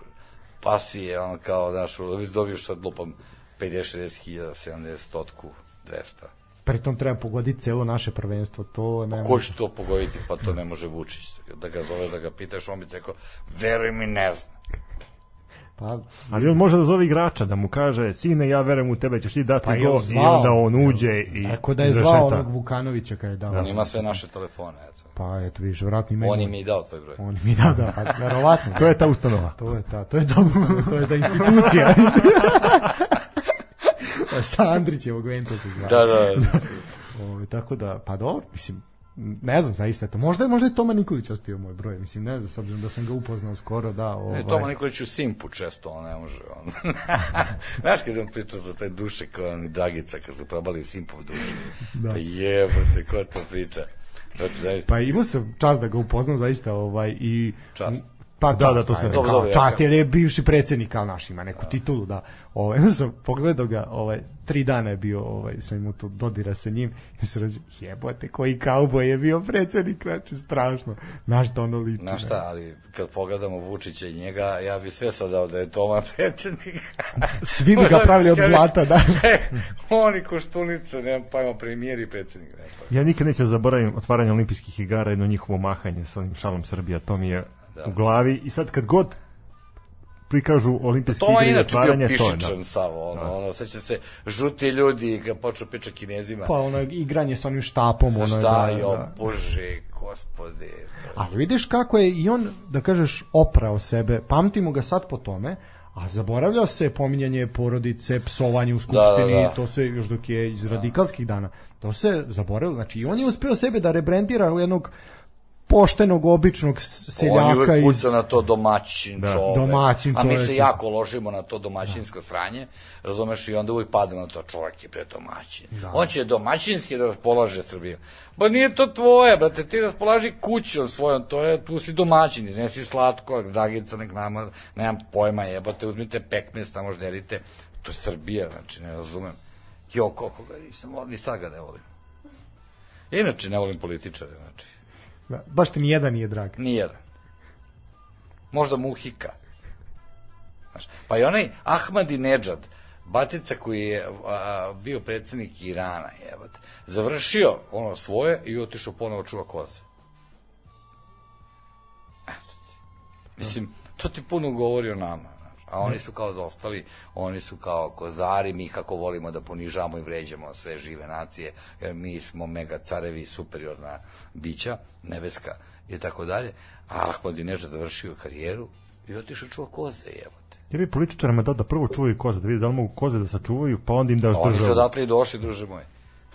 pasije, ono kao, znaš, dobiješ sad lupam 50, 60 hiljada, 70, stotku, 200. Pritom treba pogoditi celo naše prvenstvo, to ne Ko će to pogoditi? Pa to ne može Vučić. Da ga zove, da ga pitaš, on bi ti rekao, veruj mi, ne znam. Pa, Ali on može da zove igrača, da mu kaže, sine, ja verujem u tebe, ćeš ti dati Pa gol, i onda on uđe i Rekao da je zvao onog Vukanovića kada je dao. On ima sve naše telefone, eto. Pa eto, vidiš, vratno ima. On je mi i dao tvoj broj. On mi da, da, pa, verovatno. To je ta ustanova. To je ta, to je da ustanova, to je da institucija. Sa Andrićevog venca se zva. Da, da, Ovaj, tako da, pa dobro, mislim, ne znam zaista to. Možda je, možda je Toma Nikolić ostavio moj broj, mislim, ne znam, s obzirom da sam ga upoznao skoro, da, ovaj. E, Toma Nikolić u Simpu često, on ne može. On. Znaš kada on pričao za taj duše kao on i Dragica, kad su probali Simpov duše. Da. Pa jebote, ko to priča? Pa imao sam čast da ga upoznam zaista, ovaj, i... Čast. Pa Da, čast, da, to sam ajde, rekao. kao Dobro, čast, jer je bivši predsjednik kao naš, ima neku titulu, da. Ovaj, onda sam pogledao ga, ovaj, tri dana je bio, ovaj, sam imao to dodira sa njim, i se rađu, jebote, koji kauboj je bio predsjednik, znači, strašno. Na šta ono liči. Znaš ne? šta, ali kad pogledamo Vučića i njega, ja bi sve sad dao da je Toma predsjednik. Svi bi ga pravili od blata, da. Oni koštunice, nemam pojma, premijer i predsjednik. Ne, pa. Ja nikad neću zaboravim otvaranje olimpijskih igara, jedno njihovo mahanje sa onim šalom Srbija, to mi je Da. u glavi i sad kad god prikažu olimpijske Toma je igre i inače bio otvaranje, to je, pišičan da. sav, ono, ono, seća se, žuti ljudi, kad počeo priča kinezima, Pa ono igranje sa onim štapom, za ono, šta, da, jo, da. bože, gospode, to- Ali vidiš kako je i on, da kažeš, oprao sebe, pamtimo ga sad po tome, a zaboravljao se pominjanje porodice, psovanje u skupštini, Da, da, da. to se još dok je iz radikalskih dana, to se zaboravilo, znači i on je uspeo sebe da rebrandira u jednog poštenog, običnog On seljaka uvek iz... puca na to domaćin Da. čovek. Domaćin A mi čovek. se jako ložimo na to domaćinsko sranje, razumeš, i onda uvijek padamo na to, čovjek je pre domaćin. On će domaćinski da raspolaže Srbijom. Pa nije to tvoje, brate, ti raspolaži kućom svojom, to je, tu si domaćin, iznesi slatko, dragica, nek nama, nemam pojma, jebote, uzmite pekmez, tamo žderite, to je Srbija, znači, ne razumem. Jo, koliko ga nisam, volim, ni sad ga ne volim. Inače, ne volim političare, znači. Da, baš ti nijedan nije drag. Nijedan. Možda Muhika. Znaš, pa i onaj Ahmadinejad, batica koji je a, bio predsednik Irana, jebate, završio ono svoje i otišao ponovo čuva koze. Eto ti. Mislim, to ti puno govori o nama. A oni su kao zostali, oni su kao kozari, mi kako volimo da ponižamo i vređamo sve žive nacije, jer mi smo mega carevi, superiorna bića, nebeska i tako dalje. A Ahmadinejad završio karijeru i otišao čuva koze, evo. Ja bi političarima dao da prvo čuvaju koze, da vidi da li mogu koze da sačuvaju, pa onda im daš Oni su državu. odatle i došli, druže moje.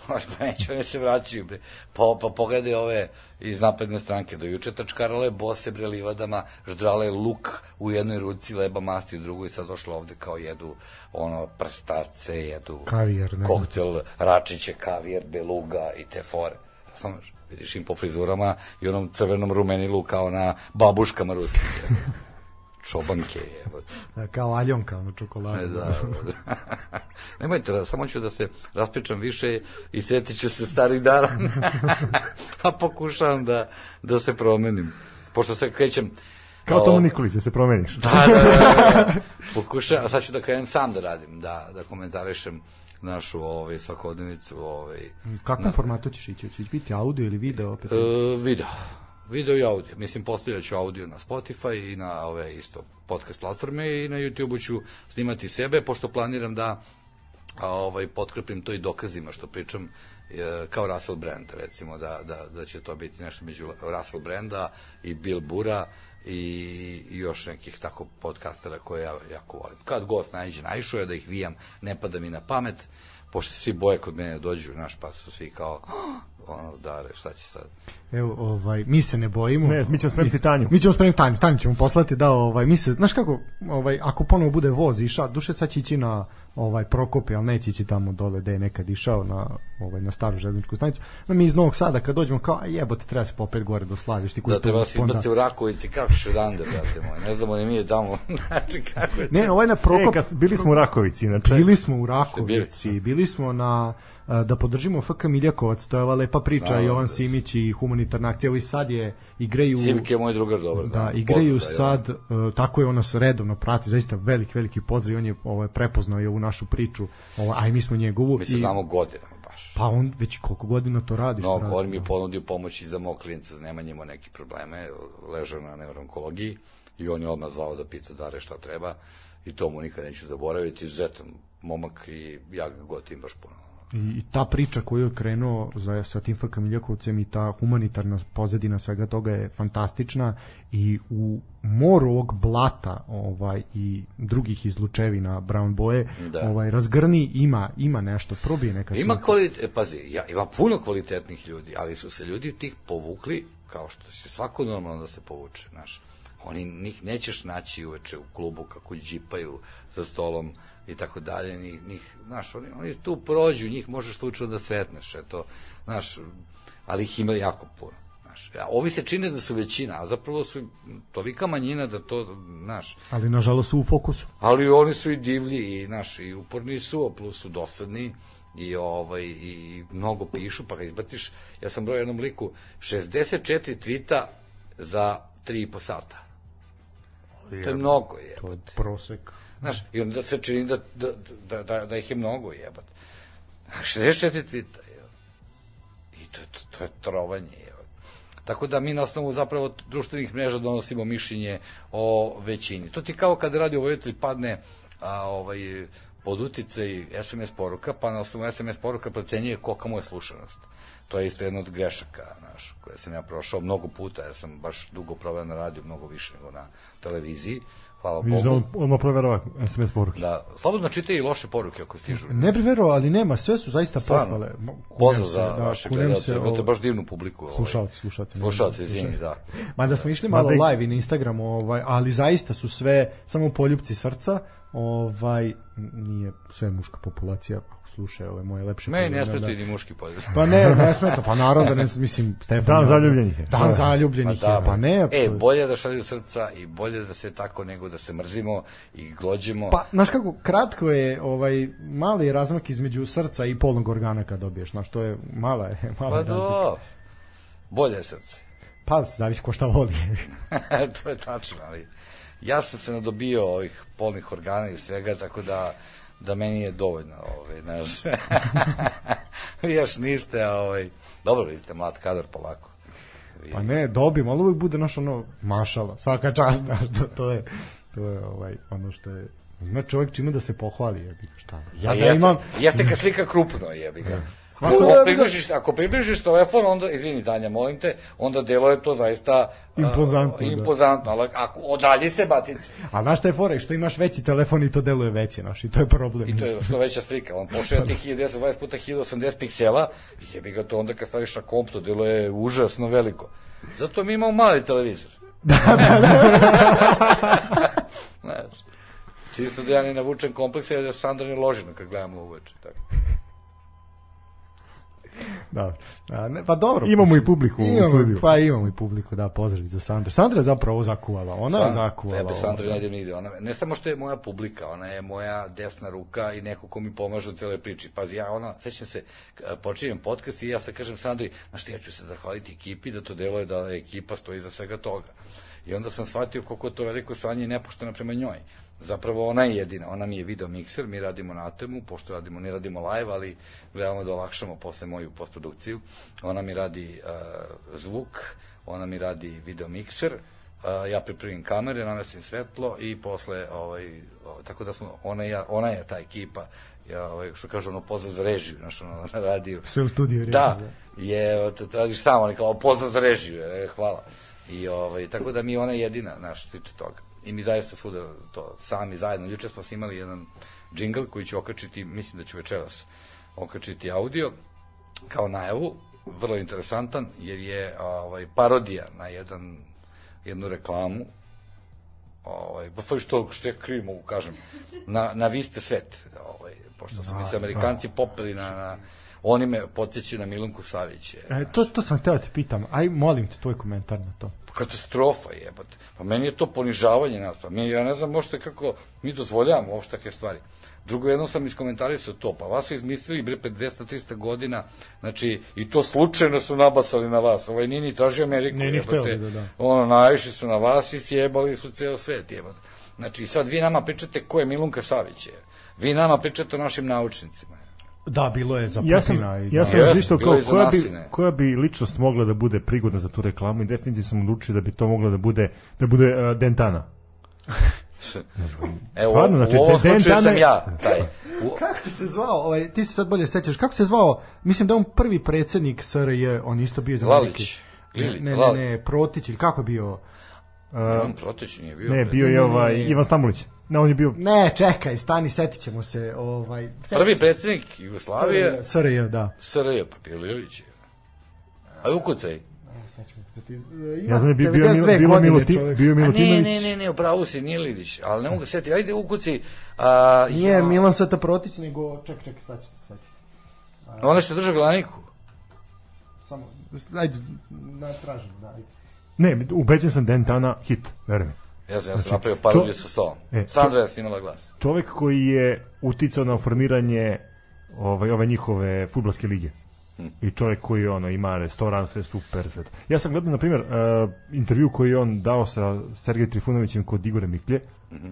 Pa neće, oni se vraćaju. Bre. Pa, pa pogledaj ove iz napredne stranke. Do juče tačkarale bose bre livadama, ždrale luk u jednoj ruci, leba masti u drugoj, sad došlo ovde kao jedu ono prstace, jedu Kavijer, ne. koktel, račiće, kavijer, beluga i te fore. Samo vidiš im po frizurama i onom crvenom rumenilu kao na babuškama ruskim. Čobanke, evo. Da, kao aljonka, ono čokolada. E, da, da. Nemojte, da, samo ću da se raspričam više i setit ću se starih dana. A pokušavam da, da se promenim. Pošto se krećem... Kao Tomo Nikolić, da se promeniš. Da, da, da, da. Pokušavam, a sad ću da krenem sam da radim, da, da komentarišem našu ovaj, svakodnevnicu. Ovaj, kakvom formatu ćeš ići? Hoće biti audio ili video opet? E, video. Video i audio. Mislim, postavljat ću audio na Spotify i na ove isto podcast platforme i na YouTube-u ću snimati sebe, pošto planiram da a, ovaj, potkrepim to i dokazima što pričam e, kao Russell Brand, recimo, da, da, da će to biti nešto među Russell Branda i Bill Bura i, i još nekih tako podcastera koje ja jako volim. Kad gost najđe, je da ih vijam, ne pada mi na pamet, pošto se svi boje kod mene dođu, znaš, pa su svi kao, ono, dare, šta će sad? Evo, ovaj, mi se ne bojimo. Ne, mi ćemo spremiti Mi- Tanju. Mi ćemo spremiti Tanju, Tanju ćemo poslati da, ovaj, mi se, znaš kako, ovaj, ako ponovo bude voz išao, duše sad će ići na ovaj Prokopje, ali neće ići tamo dole gde je nekad išao na ovaj na staru železničku stanicu. No mi iz Novog Sada kad dođemo kao "Aj, jebote treba se popet gore do Slaviš ti Da treba se izbaci u Rakovici, kako će odande, brate moj, ne znamo ni mi tamo, znači kako je Ne, ovaj na E, Prokop kad, bili smo u Rakovici, inače. Bili smo u Rakovici, bili smo na da podržimo FK Miljakovac, to je ova lepa priča, Znam, Jovan da. Simić i humanitarna akcija, ovi sad je, igraju... Simke je moj drugar dobar. Da, znam, igraju sad, uh, tako je ono se redovno prati, zaista velik, veliki pozdrav, on je ovaj, prepoznao je ovu našu priču, ovaj, a i mi smo njegovu. Mi se i, znamo godinama baš. Pa on već koliko godina to radi, No, radi. on mi je ponudio pomoć i za mog klinca, Nemanja imao neke probleme, ležao na neuronkologiji i on je odmah zvao da pita Dare šta treba i to mu nikad neću zaboraviti, izuzetan momak i ja ga gotivim baš puno. I, I ta priča koju je krenuo za, sa tim FK Miljakovcem i ta humanitarna pozadina svega toga je fantastična i u moru ovog blata ovaj i drugih izlučevina brown boje Da. ovaj razgrni ima ima nešto probije neka Ima sunce. kvalitet, pazi, ja, ima puno kvalitetnih ljudi, ali su se ljudi tih povukli, kao što se svako normalno da se povuče, znaš. Oni, njih nećeš naći uveče u klubu kako džipaju za stolom i tako dalje, njih, njih, znaš, oni, oni tu prođu, njih možeš slučajno da sretneš, eto, znaš, ali ih ima jako puno. Znaš, a ovi se čine da su većina, a zapravo su tolika manjina da to, znaš, ali nažalost su u fokusu ali oni su i divlji i naši i uporni su, a plus su dosadni i ovaj i, i mnogo pišu, pa ga izbaciš. Ja sam broj jednom liku 64 tvita za 3,5 sata. To je mnogo, je. to je prosek Znaš, i onda se čini da, da, da, da, da ih je mnogo, jebat. A 64 tvita, je. I to je, to je trovanje, je. Tako da mi na osnovu zapravo društvenih mreža donosimo mišljenje o većini. To ti kao kad radio vojitelj padne a, ovaj, pod uticaj SMS poruka, pa na osnovu SMS poruka procenjuje kolika mu je slušanost. To je isto jedna od grešaka, znaš, koje sam ja prošao mnogo puta, jer sam baš dugo proveo na radiju, mnogo više nego na televiziji. Hvala da Bogu. on odmah proverava SMS poruke. Da, slobodno čitaj i loše poruke ako stižu. ne bi verovao ali nema sve su zaista pohvale Pozdrav za da, vaše gledalce, imate baš divnu publiku. Slušalci, slušalci, ne, Slušalci, izvini, da. Mada smo išli malo live i na Instagramu, ovaj, ali zaista su sve samo poljupci srca, ovaj nije sve muška populacija, ako slušaju ove moje lepše. Ne programe, smeta da. ni muški pozdrav. Pa ne, ne smeta, pa naravno da ne, mislim, Stefan... Dan zaljubljenih je. Dan zaljubljenih je, pa ne. E, to- bolje da šalju srca i bolje da se tako nego da se mrzimo i glođemo. Pa, znaš kako, kratko je, ovaj, mali razmak između srca i polnog organa kad dobiješ, znaš, to je, mala je, mala Pa razlika. do, bolje je srce. Pa, zavisi ko šta voli. to je tačno, ali ja sam se nadobio ovih polnih organa i svega, tako da da meni je dovoljno, ovaj, znaš. Vi još niste, ovaj, dobro, vi ste mlad kadar, polako. Vi- Pa ne, dobim, ali uvijek bude naš ono mašala, svaka čast, znaš, to, to je, to je ovaj, ono što je ima čovjek čime da se pohvali, jebi ga, šta. Ja da jeste, imam, jeste kad slika krupno, jebi ga. Svako Ako da- približiš, ako približiš telefon, onda, izvini Tanja, molim te, onda delo je to zaista Impozantno, da. impozantno ali ako odalji se batice. a znaš šta je fora, što imaš veći telefon i to deluje veće, znaš, i to je problem. I to je što veća slika. On pošalje ti 1020 puta 1080 piksela, jebi ga to onda kad staviš na komp, to delo je užasno veliko. Zato mi imamo mali televizor. Znaš, čisto da ja ne navučem komplekse, jer da Sandra ne loži na kad gledamo uveče. Tako. Da. A, ne, pa dobro. Imamo i publiku u imamo, studiju. Pa imamo i publiku, da, pozdrav za Sandra. Sandra je zapravo zakuvala, ona je zakuvala. Ne, bez Sandre ovaj. ne idem nigde. Ona, ne samo što je moja publika, ona je moja desna ruka i neko ko mi pomaže u celoj priči. Pazi, ja ona, sećam se, počinjem podcast i ja se kažem Sandri, znaš ti, ja ću se zahvaliti ekipi da to deluje da ekipa stoji za svega toga. I onda sam shvatio koliko je to veliko sanje i nepošteno prema njoj. Zapravo ona je jedina, ona mi je video mikser, mi radimo na temu, pošto radimo, ne radimo live, ali gledamo da olakšamo posle moju postprodukciju. Ona mi radi uh, zvuk, ona mi radi video mikser, Uh, ja pripremim kamere, namesim svetlo i posle ovaj tako da smo ona ja, ona je ta ekipa ja ovaj što kaže ono poza za režiju znači ono na radiju. Sve u studiju režije, da je radiš samo ali kao poza za režiju e, hvala. I ovaj tako da mi ona je jedina naš što se tiče toga i mi zaista svuda to sami zajedno. Juče smo snimali jedan džingl koji ću okačiti mislim da ću večeras okačiti audio kao najavu vrlo interesantan jer je ovaj parodija na jedan jednu reklamu ovaj pa što što ja kriv mogu kažem na na vi ste svet ovaj pošto su mi se Amerikanci popeli na, na oni me podsjećaju na Milunku Savić je, E, to, to sam hteo da te pitam. Aj, molim te, tvoj komentar na to. katastrofa jebote. Pa meni je to ponižavanje nas. Pa mi, ja ne znam možete kako mi dozvoljavamo uopšte takve stvari. Drugo, jednom sam iskomentarisao to, pa vas su izmislili bre pred 200-300 godina, znači, i to slučajno su nabasali na vas. Ovaj nije ni tražio Ameriku, Nije hteli da, da. Ono, naišli su na vas i sjebali su ceo svet, jebote. Znači, sad vi nama pričate ko je Milunka Savić, je. Vi nama pričate o našim naučnicima. Da, bilo je za Ja sam, Putina. i ja da. sam Jeste, razmišljao kao za koja bi, koja bi ličnost mogla da bude prigodna za tu reklamu i definitivno sam odlučio da bi to mogla da bude da bude uh, Dentana. Evo, Stvarno, znači, u ovom slučaju sam ja, taj. U, Kako se zvao, ovaj, ti se sad bolje sećaš, kako se zvao, mislim da on prvi predsednik SRJ, on isto bio iz Amerike. Lalić. Ne, Ili, ne, ne, ne, Protić, ili kako je bio? on protić nije bio. Ne, bio je ovaj Ivan Stambolić. Ne, on je bio Ne, čekaj, stani, setit ćemo se. Ovaj, Prvi predsednik Jugoslavije, SRJ, da. SRJ, pa Pililić je. A ukucaj. Ja znam da je bio, bio, Miloti, bio je A ne, Milutinović. ne, ne, ne, upravo si Nilić, ali ne mogu se setiti. Ajde ukucaj. A, Nije ja, Milan Sveta Protić, nego, čekaj, čekaj, sad ću se setiti. Ono što drža glaniku. Samo, ajde, na, tražim, da, ajde. Ne, ubeđen sam Dentana hit, verujem. Ja sam, ja sam napravio parodiju sa sobom. e, Sandra je snimala glas. Čovek koji je uticao na formiranje ovaj, ove njihove futbolske lige. I čovjek koji ono ima restoran, sve super, sve. Ja sam gledao, na primjer, uh, intervju koji je on dao sa Sergej Trifunovićem kod Igore Miklje.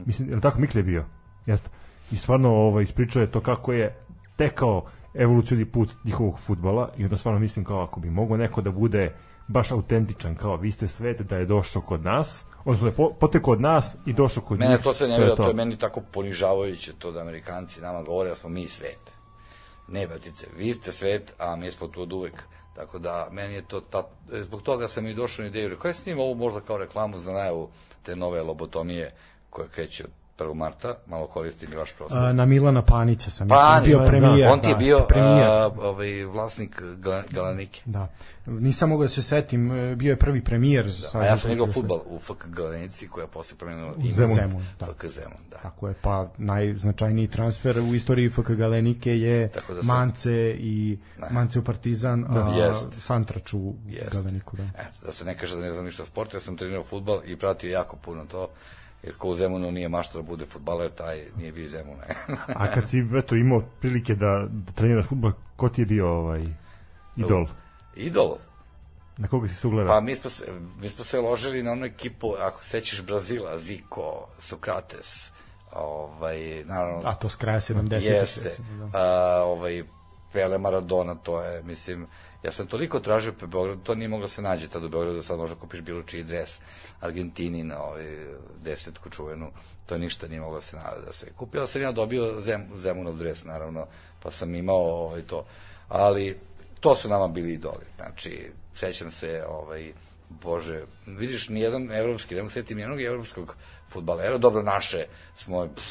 Mislim, je li tako Miklje bio? Jeste. I stvarno ovaj, ispričao je to kako je tekao evolucijni put njihovog futbala i onda stvarno mislim kao ako bi mogao neko da bude baš autentičan kao vi ste svet da je došao kod nas odnosno da je po- potekao od nas i došao kod Mene njih to se ne je vjeruje, to je meni tako ponižavajuće to da Amerikanci nama govore da smo mi svet. Ne, bratice, vi ste svet, a mi smo tu od uvek. Tako da, meni je to, ta, e, zbog toga sam i došao na ideju, rekao, ja snim ovo možda kao reklamu za najavu te nove lobotomije koja kreće od 1. marta, malo koristim i vaš prostor. A, na Milana Panića sam, Pa, mislim, bio da, premijer. On ti je da, bio premijer. a, ovaj, vlasnik Gala- Galanike. Da. Nisam mogao da se setim, e, bio je prvi premijer. sa- A ja sam igrao futbal u FK Galenici, koja je posle promenila ime. Zemun. Zemun, da. FK Zemun, da. Tako je, pa najznačajniji transfer u istoriji FK Galenike je Tako da sam- Mance i Ne. Mance u Partizan, a Jest. Santrač u Jest. Galeniku. Da. Eto, da se ne kaže da ne znam ništa o sportu, ja sam trenirao futbal i pratio jako puno to, jer ko u Zemunu nije mašta da bude futbaler, taj nije bio Zemuna. A kad si eto, imao prilike da, da treniraš futbol, ko ti je bio ovaj idol? Idol. Na koga si se ugledao? Pa mi smo, se, mi smo se ložili na onu ekipu, ako sećaš Brazila, Zico, Sokrates, ovaj, naravno, A to s kraja 70. jeste, recimo, da. a, ovaj, Pele Maradona, to je, mislim, Ja sam toliko tražio po Beogradu, to nije moglo se nađe tada u Beogradu, da sad možda kupiš bilo čiji dres, na ovaj desetku čuvenu, to ništa nije moglo se, da se kupila sam ja dobio zem, Zemunov dres, naravno, pa sam imao ovaj, to, ali to su nama bili idoli, znači, sećam se, ovaj, Bože, vidiš, nijedan evropski, ne mogu setiti nijednog evropskog futbalera, dobro, naše smo, pff,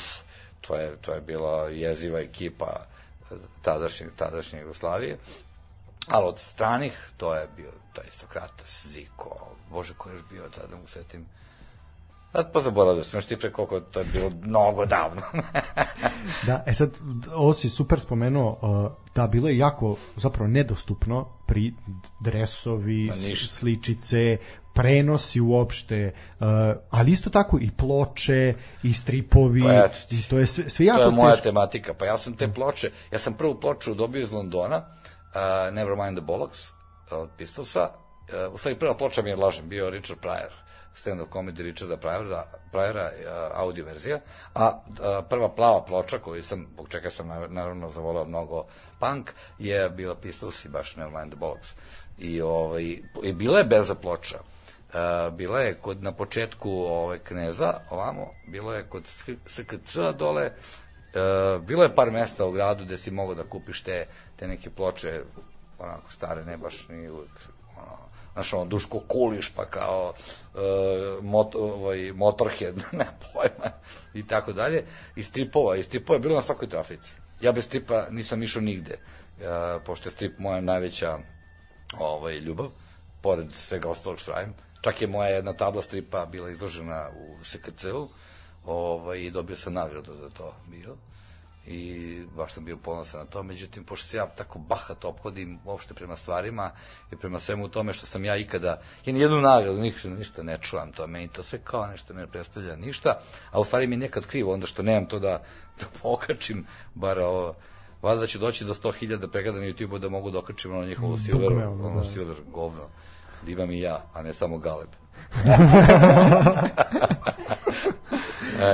to je, to je bila jeziva ekipa tadašnje, tadašnje Jugoslavije, ali od stranih, to je bio taj Sokrates, Ziko, Bože, ko je još bio tada, mu setim, A pa zaboravio sam, još ti pre koliko to je bilo mnogo davno. da, e sad, ovo si super spomenuo, uh, da, bilo je jako zapravo nedostupno pri dresovi, sličice, prenosi uopšte, uh, ali isto tako i ploče, i stripovi, pa i to je sve, sve jako To je moja teško. tematika, pa ja sam te ploče, ja sam prvu ploču dobio iz Londona, Nevermind the Bollocks, od Pistolsa, uh, u stvari prva ploča mi je lažem, bio Richard Pryor stand-up comedy Richarda Pryora, Pryora audio verzija, a, a prva plava ploča koju sam, zbog čega sam naravno zavolao mnogo punk, je bila Pistols i baš Nevermind the Bollocks. I, ovaj, i bila je berza ploča. Uh, bila je kod na početku ovaj kneza ovamo, bilo je kod SKC dole, uh, bilo je par mesta u gradu gde si mogao da kupiš te, te neke ploče onako stare, ne baš ni uvek znaš, ono, Duško Kuliš, pa kao uh, mot, ovaj, Motorhead, ne pojma, i tako dalje, i stripova, i stripova je bilo na svakoj trafici. Ja bez stripa nisam išao nigde, uh, pošto je strip moja najveća ovaj, ljubav, pored svega ostalog što radim. Čak je moja jedna tabla stripa bila izložena u SKC-u, ovaj, i dobio sam nagradu za to bio i baš sam bio ponosan na to, međutim, pošto se ja tako bahat ophodim uopšte prema stvarima i prema svemu tome što sam ja ikada, ja nijednu nagradu, ništa, ništa ne čuvam to, meni to sve kao nešto ne predstavlja ništa, a u stvari mi nekad krivo, onda što nemam to da, da pokačim, bar ovo, valjda da će doći do 100.000 pregleda na YouTube-u da mogu da okačim ono njihovo silver, ono da. silver govno, da imam i ja, a ne samo Galeb.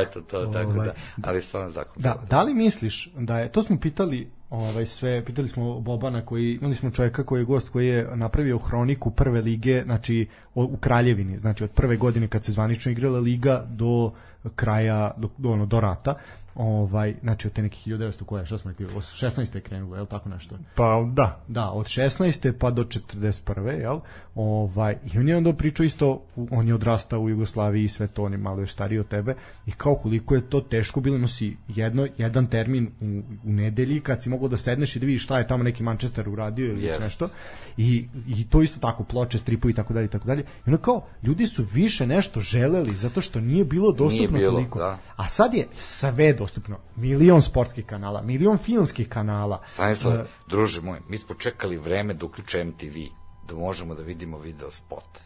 Eto, to, tako ovaj, da. Ali stvarno tako. Da, da li misliš da je, to smo pitali ovaj sve pitali smo Bobana koji imali smo čovjeka koji je gost koji je napravio hroniku prve lige znači u Kraljevini znači od prve godine kad se zvanično igrala liga do kraja do, do ono do rata ovaj znači od te nekih 1900 koja šta smo rekli od 16. je krenulo je l' tako nešto pa da da od 16. pa do 41. jel ovaj i on je onda pričao isto on je odrastao u Jugoslaviji i sve to on je malo još stariji od tebe i kao koliko je to teško bilo nosi jedno jedan termin u, u nedelji kad si mogao da sedneš i da vidiš šta je tamo neki Manchester uradio ili yes. nešto i, i to isto tako ploče stripovi i tako dalje i tako dalje i ono kao ljudi su više nešto želeli zato što nije bilo dostupno nije bilo, toliko da. a sad je sve dostupno. Milion sportskih kanala, milion filmskih kanala. Stanislav, uh, druže moj, mi smo čekali vreme da uključe MTV, da možemo da vidimo video spot.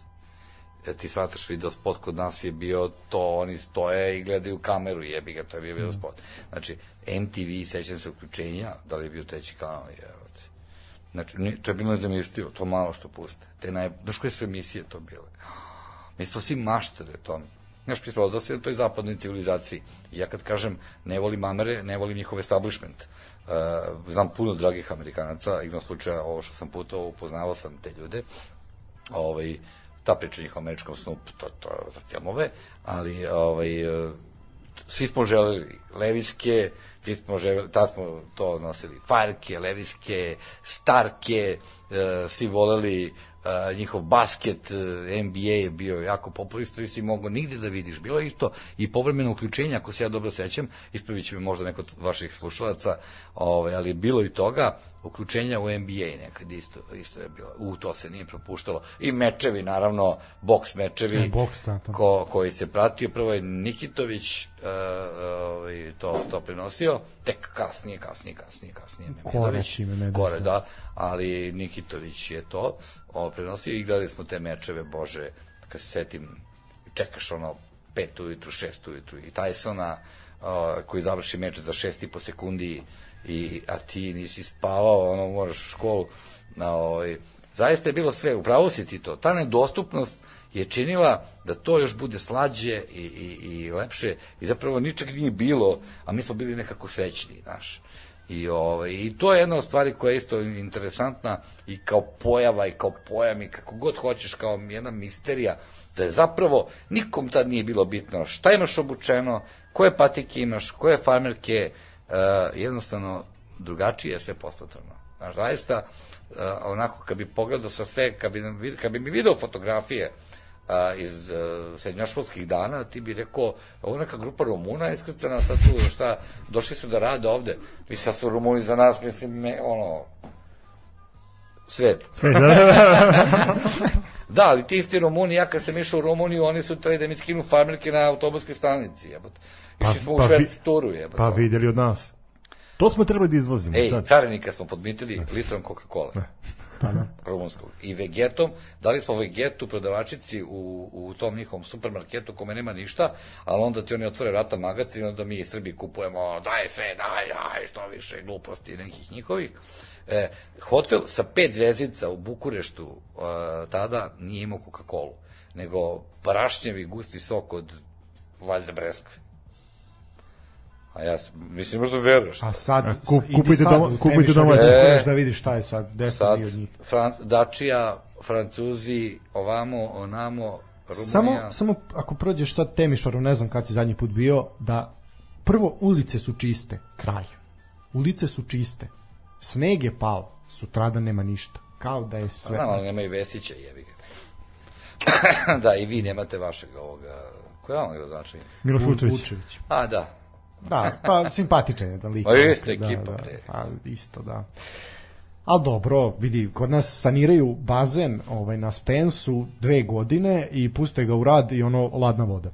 Ja ti shvataš video spot kod nas je bio to, oni stoje i gledaju kameru, jebi ga, to je bio video mm. spot. Znači, MTV, sećam se uključenja, da li je bio treći kanal, je, Znači, to je bilo nezamislivo, to malo što puste. Te naj... Znaš koje su emisije to bile? Mi smo svi maštali o tome. Znaš, prispodao se na toj zapadnoj civilizaciji. Ja kad kažem ne volim Amere, ne volim njihov establishment. Uh, znam puno dragih Amerikanaca, igrom slučaja ovo što sam putao, upoznavao sam te ljude. Ovaj, ta priča njihov američkom snu, to, to za filmove, ali ovaj, uh, svi smo želeli leviske, svi smo želeli, ta smo to nosili, farke, leviske, starke, uh, svi voleli njihov basket, uh, NBA je bio jako populista, i si mogo nigde da vidiš. Bilo je isto i povremeno uključenje, ako se ja dobro sećam, ispravit će me možda neko od vaših slušalaca, ovaj, ali bilo i toga, uključenja u NBA nekad isto, isto je bilo. U, to se nije propuštalo. I mečevi, naravno, boks mečevi, e, boks, da, da. Ko, koji se pratio. Prvo je Nikitović uh, uh, to, to prenosio, tek kasnije, kasnije, kasnije, kasnije. Koreć ime Medović. Kore, da, ali Nikitović je to ovo prenosio i gledali smo te mečeve, bože, kad se setim, čekaš ono pet ujutru, šest ujutru i Tysona, uh, koji završi meč za šest i po sekundi i, a ti nisi spavao, ono, moraš u školu, na, ovaj, zaista je bilo sve, upravo si ti to, ta nedostupnost je činila da to još bude slađe i, i, i lepše. I zapravo ničeg nije bilo, a mi smo bili nekako sećni, znaš. I, ovaj, I to je jedna od stvari koja je isto interesantna i kao pojava i kao pojam i kako god hoćeš, kao jedna misterija, da je zapravo nikom tad nije bilo bitno šta imaš obučeno, koje patike imaš, koje farmerke, jednostavno drugačije je sve pospatrano. Znaš, zaista, uh, onako, kad bi pogledao sa sve, kad bi, kad bi mi video fotografije a, iz uh, srednjoškolskih dana, ti bi rekao, ovo neka grupa Rumuna iskrcana sad tu, šta, došli su da rade ovde. Mi sad su Rumuni za nas, mislim, me, ono, svet. Da, ali ti isti Rumuni, ja kad sam išao u Rumuniju, oni su trebali da mi skinu farmerke na autobuskoj stanici, jebote. Išli smo u pa šverc vi- turu, jebote. Pa vidjeli od nas. To smo trebali da izvozimo. Ej, sad. carinika smo podmitili litrom Coca-Cola. Pa da. rumunskog. I vegetom, dali smo vegetu prodavačici u, u tom njihovom supermarketu kome nema ništa, ali onda ti oni otvore vrata magacin i onda mi iz Srbiji kupujemo daj sve, daj, daj, što više gluposti nekih njihovih. E, hotel sa pet zvezdica u Bukureštu e, tada nije imao Coca-Cola, nego prašnjevi gusti sok od valjda Breskve. A ja sam, mislim, možda veruješ. A sad, A kup- sad doma- Temišvar domaće. E. da vidiš šta je sad, gde smo Sad, mi od njih. Fran, Dačija, Francuzi, ovamo, onamo, Rumunija. Samo, samo ako prođeš sad Temišvaru, ne znam kad si zadnji put bio, da prvo ulice su čiste, kraj. Ulice su čiste. Sneg je pao, sutradan nema ništa. Kao da je sve... Znam, ali nema i Vesića, jebi ga. da, i vi nemate vašeg ovoga... Koja je on gradonačelnik? Miloš Vu- Vučević. Vučević. A, da. Da, pa simpatičan je da lik. Ma jeste da, ekipa, da, bre. Pa isto, da. Ali dobro, vidi, kod nas saniraju bazen ovaj, na Spensu dve godine i puste ga u rad i ono ladna voda.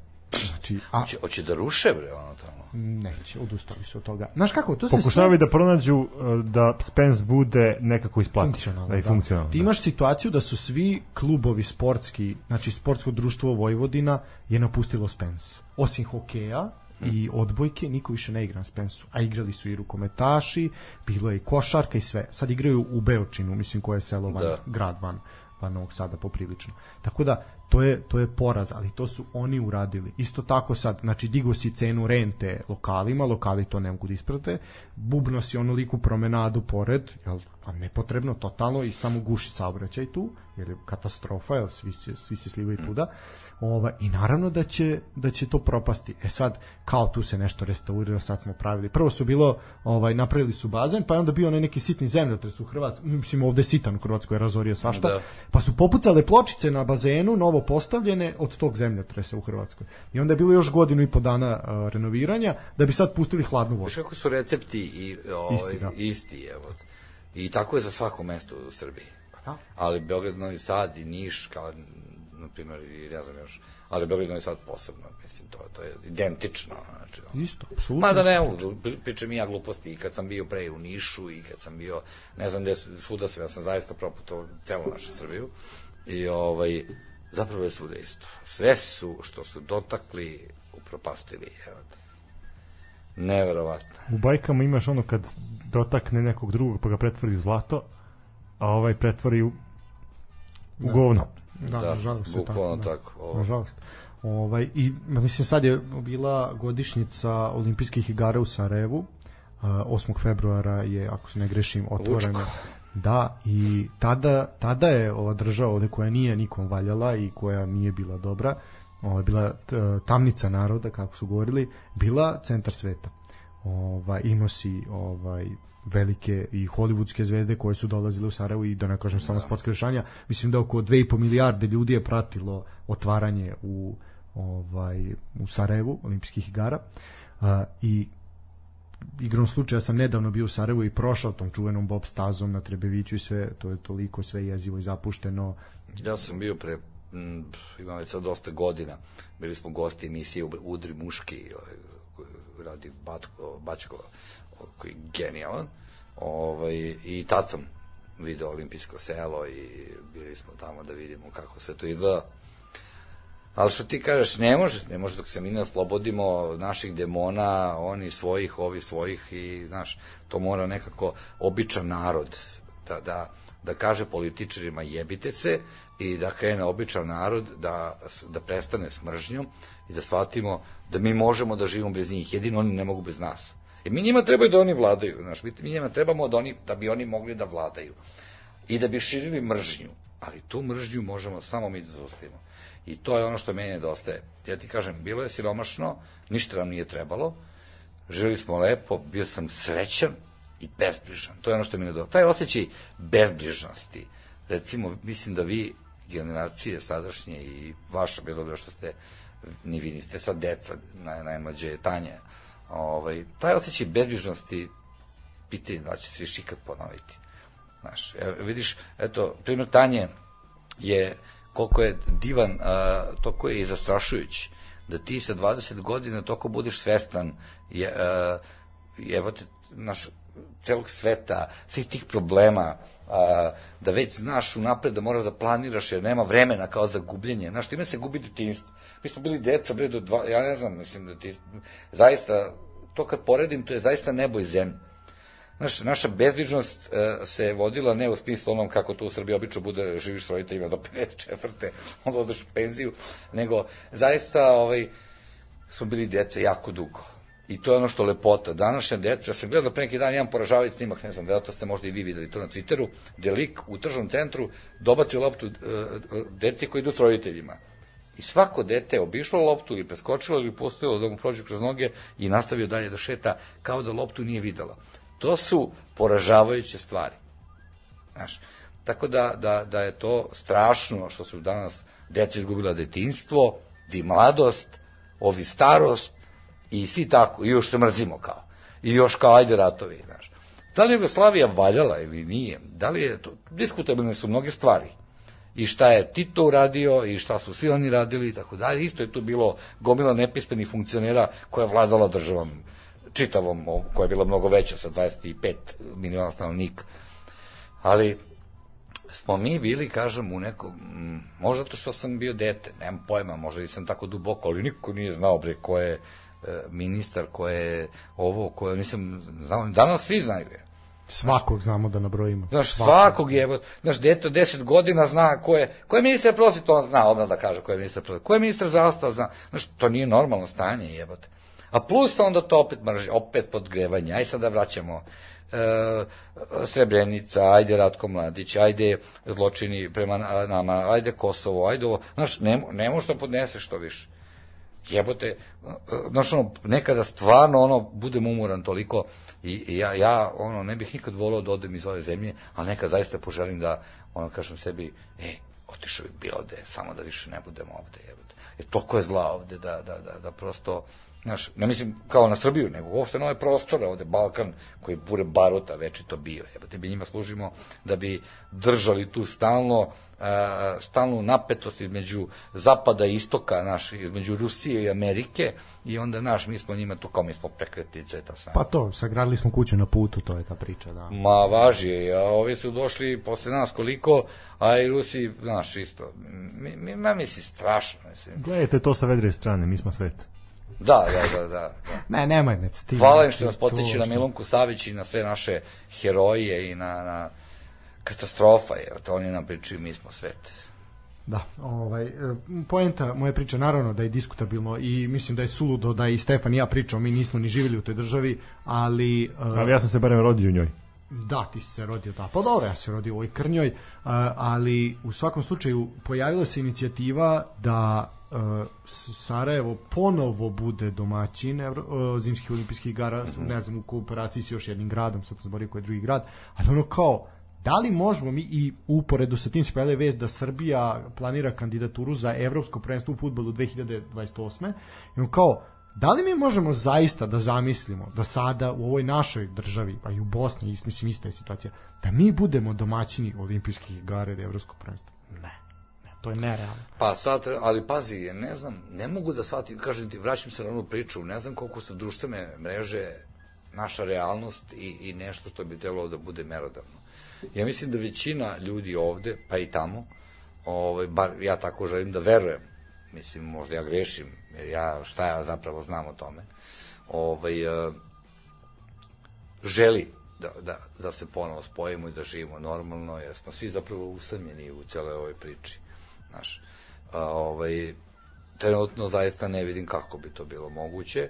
Znači, a Hoće, hoće da ruše, bre, ono tamo. Neće, odustali su od toga. Znaš kako, to se Pokušavaju sve da pronađu uh, da Spence bude nekako isplati. funkcionalno. Da, i funkcionalno. Ti imaš situaciju da su svi klubovi sportski, znači sportsko društvo Vojvodina je napustilo Spens. Osim hokeja i odbojke, niko više ne igra na Spensu. A igrali su i rukometaši, bilo je i košarka i sve. Sad igraju u Beočinu, mislim koje je selo van, Da. grad van, van Novog Sada poprilično. Tako da, to je, to je poraz, ali to su oni uradili. Isto tako sad, znači digo si cenu rente lokalima, lokali to ne mogu da isprate, bubno si onoliku promenadu pored, jel, a nepotrebno, totalno i samo guši saobraćaj tu, jer je katastrofa, jel, svi, se, svi se slivaju tuda. Ova, I naravno da će, da će to propasti. E sad, kao tu se nešto restauriralo, sad smo pravili. Prvo su bilo, ovaj, napravili su bazen, pa je onda bio onaj neki sitni zemljotres u Hrvatskoj, mislim ovde sitan u Hrvatskoj je razorio svašta, Da. pa su popucale pločice na bazenu, novo postavljene od tog zemljotresa u Hrvatskoj. I onda je bilo još godinu i po dana uh, renoviranja, da bi sad pustili hladnu vodu. Kako su recepti i, ovaj, Isti, da. isti evo. I tako je za svako mesto u Srbiji. da. Ali Beograd, Novi Sad i Niš, kao, na primjer, i ne znam još, ali Beograd, Novi Sad posebno, mislim, to, to je identično, znači. Isto, apsolutno. Ma da ne pričam i ja gluposti i kad sam bio pre u Nišu i kad sam bio, ne znam gde, svuda sam, ja sam zaista proputovao celu našu Srbiju i ovaj, zapravo je svuda isto. Sve su što su dotakli, upropastili, evo. Neverovatno. U bajkama imaš ono kad dotakne nekog drugog pa ga pretvori u zlato, a ovaj pretvori u, u Da. govno. Da, Da, nažalost bukvalno tako. tako, Da, ovo. nažalost. Ovaj, I mislim sad je bila godišnjica olimpijskih igara u Sarajevu. Uh, 8. februara je, ako se ne grešim, otvorena. Vučko. Da, i tada, tada je ova država ovde koja nije nikom valjala i koja nije bila dobra, ovaj, bila tamnica naroda, kako su govorili, bila centar sveta. Ovaj, imao si ovaj, velike i hollywoodske zvezde koje su dolazile u Sarajevo i da ne kažem samo sportske rešanja, mislim da oko 2,5 milijarde ljudi je pratilo otvaranje u ovaj u Sarajevu olimpijskih igara. Uh, i igrom slučaja sam nedavno bio u Sarajevu i prošao tom čuvenom bob stazom na Trebeviću i sve, to je toliko sve jezivo i zapušteno. Ja sam bio pre, m, imam već sad dosta godina, bili smo gosti emisije Udri muški, ovaj, koji radi Batko, Bačko, koji je genijalan, ovaj, i tad sam video olimpijsko selo i bili smo tamo da vidimo kako sve to izgleda. Ali što ti kažeš, ne može, ne može dok se mi ne oslobodimo naših demona, oni svojih, ovi svojih i, znaš, to mora nekako običan narod da, da, da kaže političarima jebite se i da krene običan narod da, da prestane s mržnjom i da shvatimo da mi možemo da živimo bez njih, jedino oni ne mogu bez nas. I mi njima trebaju da oni vladaju, znaš, mi, njima trebamo da, oni, da bi oni mogli da vladaju. I da bi širili mržnju. Ali tu mržnju možemo samo mi da zaustavimo. I to je ono što meni nedostaje. Ja ti kažem, bilo je siromašno, ništa nam nije trebalo, živjeli smo lepo, bio sam srećan i bezbrižan. To je ono što mi nedostaje. Taj osjećaj bezbrižnosti, recimo, mislim da vi, generacije sadašnje i vaša, bilo dobro što ste, ni vi niste sad deca, naj, najmlađe je Tanja, ovaj, taj osjećaj bezbrižnosti, pitanje da će se više ikad ponoviti. Znaš, vidiš, eto, primjer Tanje je koliko je divan, a, toliko je i zastrašujući, da ti sa 20 godina toliko budeš svestan je, a, jebate, naš, celog sveta, svih tih problema, a, da već znaš unapred da moraš da planiraš jer nema vremena kao za gubljenje. Znaš, time se gubi detinstvo. Mi smo bili deca, bre, do dva, ja ne znam, mislim da ti, zaista, to kad poredim, to je zaista nebo i zemlja. Znaš, naša bezbrižnost uh, se vodila ne u smislu onom kako to u Srbiji obično bude, živiš s roditeljima do 54. onda odeš u penziju, nego zaista ovaj, smo bili deca jako dugo. I to je ono što lepota. Današnja deca, ja sam gledao pre neki dan jedan poražavajući snimak, ne znam, to ste možda i vi videli to na Twitteru, gde lik u tržnom centru dobaci loptu uh, deci koji idu s roditeljima. I svako dete je obišlo loptu ili preskočilo ili postojilo da mu prođe kroz noge i nastavio dalje da šeta kao da loptu nije videla. To su poražavajuće stvari. Znaš, tako da, da, da je to strašno što su danas deca izgubila detinstvo, vi mladost, ovi starost i svi tako, i još se mrzimo kao. I još kao ajde ratovi, znaš. Da li Jugoslavija valjala ili nije? Da li je to, diskutabilne su mnoge stvari. I šta je Tito uradio i šta su svi oni radili i tako dalje. Isto je tu bilo gomila nepismenih funkcionera koja je vladala državom čitavom, koja je bila mnogo veća sa 25 miliona stanovnika. Ali smo mi bili, kažem, u nekom, možda to što sam bio dete, nemam pojma, možda nisam tako duboko, ali niko nije znao bre ko je ministar, ko je ovo, ko je, nisam znao, danas svi znaju je. Svakog znamo da nabrojimo. Znaš, svakog, svakog je, znaš, dete od 10 godina zna ko je, ko je ministar prosveta, on zna odmah da kaže ko je ministar prosveta, ko je ministar zdravstva, zna, znaš, to nije normalno stanje, jebote. A plus onda to opet mrži, opet podgrevanje. Aj sad da vraćamo e, Srebrenica, ajde Ratko Mladić, ajde zločini prema nama, ajde Kosovo, ajde ovo. Znaš, ne, ne možeš da podneseš to više. Jebote, znaš, ono, nekada stvarno, ono, budem umoran toliko i, i ja, ja, ono, ne bih nikad volao da odem iz ove zemlje, ali nekad zaista poželim da, ono, kažem sebi, e, otišao bi bilo gde, samo da više ne budemo ovde, jebote. Jer toliko je zla ovde da, da, da, da prosto, Znaš, ne mislim kao na Srbiju, nego uopšte na ove prostore, ovde Balkan, koji je pure baruta večito bio. Evo, te bi njima služimo da bi držali tu stalno, stalnu napetost između zapada i istoka, naš, između Rusije i Amerike, i onda, naš, mi smo njima tu kao mi smo prekretnice, to sam. Pa to, sagradili smo kuću na putu, to je ta priča, da. Ma, važi, a ovi su došli posle nas koliko, a i Rusi, znaš, isto. Mi, mi, ma, misli, strašno, mislim. Gledajte to sa vedre strane, mi smo svet. Da, da, da, da. Ne, nemoj me ti. Hvala im što nas podsjeća na Milunku Savić i na sve naše heroje i na, na katastrofa, jer to oni nam pričaju, mi smo svet. Da, ovaj, e, poenta moje priče naravno da je diskutabilno i mislim da je suludo da i Stefan i ja pričamo, mi nismo ni živjeli u toj državi, ali... Uh, ali ja sam se barem rodio u njoj. Da, ti si se rodio, da. Pa dobro, ja se rodio u ovoj Krnjoj, uh, ali u svakom slučaju pojavila se inicijativa da uh, Sarajevo ponovo bude domaćin Evro, uh, zimskih olimpijskih igara, mm -hmm. ne znam u kooperaciji s još jednim gradom, sad sam zaboravio koji je drugi grad, ali ono kao da li možemo mi i uporedu sa tim pojavila vest da Srbija planira kandidaturu za evropsko prvenstvo u fudbalu 2028. I on kao, da li mi možemo zaista da zamislimo da sada u ovoj našoj državi, a i u Bosni, mislim ista je situacija, da mi budemo domaćini olimpijskih igara i evropskog prvenstva? Ne. To je nerealno. Pa sad, ali pazi, ne znam, ne mogu da shvatim, kažem ti, vraćam se na onu priču, ne znam koliko su društvene mreže naša realnost i, i nešto što bi trebalo da bude merodavno. Ja mislim da većina ljudi ovde, pa i tamo, ovaj, bar ja tako želim da verujem, mislim, možda ja grešim, jer ja, šta ja zapravo znam o tome, ovaj, uh, želi da, da, da se ponovo spojimo i da živimo normalno, jer smo svi zapravo usamljeni u celoj ovoj priči. Znaš, a, ovaj, trenutno zaista ne vidim kako bi to bilo moguće,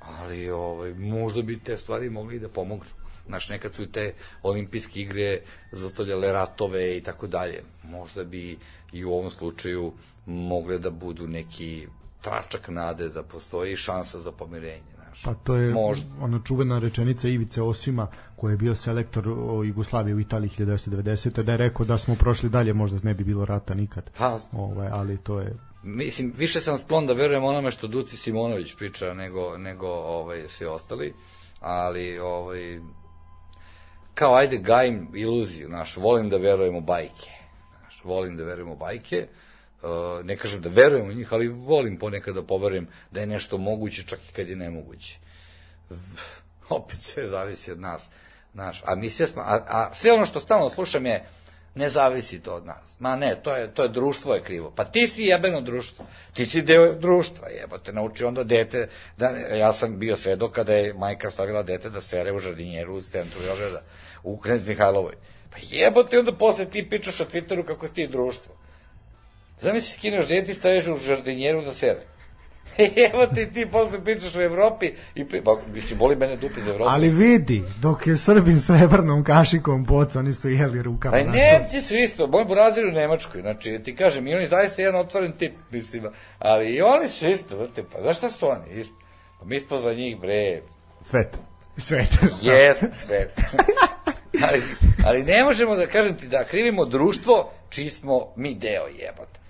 ali ovaj, možda bi te stvari mogli da pomognu. Znaš, nekad su te olimpijske igre zastavljale ratove i tako dalje. Možda bi i u ovom slučaju mogle da budu neki tračak nade da postoji šansa za pomirenje. Znaš. Pa to je Možda. ona čuvena rečenica Ivice Osima koji je bio selektor o Jugoslavije u Italiji 1990. da je rekao da smo prošli dalje možda ne bi bilo rata nikad. Pa, Ovaj, ali to je mislim, više sam sklon da verujem onome što Duci Simonović priča nego, nego ovaj, svi ostali, ali ovaj, kao ajde gajim iluziju, znaš, volim da verujem u bajke, znaš, volim da verujem u bajke, uh, ne kažem da verujem u njih, ali volim ponekad da poverujem da je nešto moguće čak i kad je nemoguće. Opet sve zavisi od nas, znaš, a mi sve smo, a, a sve ono što stalno slušam je, ne zavisi to od nas. Ma ne, to je, to je društvo je krivo. Pa ti si jebeno društvo. Ti si deo društva, jebote. Nauči onda dete, da, ja sam bio svedok kada je majka stavila dete da sere u žardinjeru u centru Beograda, u Knez Mihajlovoj. Pa jebote, onda posle ti pričaš na Twitteru kako si ti društvo. Zamisli skineš dete i staviš u žardinjeru da sere. Evo ti ti posle pričaš u Evropi i pri... Ba, mislim, boli mene dupe za Evropu. Ali vidi, dok je Srbin srebrnom kašikom boca, oni su jeli rukama. Pa. Nemci su isto, moj burazir u Nemačkoj, znači ti kažem, i oni zaista jedan otvoren tip, mislim, ali i oni su isto, vrte, pa znaš šta su oni, isto, pa mi smo za njih, bre, Svet. Sve. jes, sve. ali, ali ne možemo da kažem ti da krivimo društvo čiji smo mi deo jebote.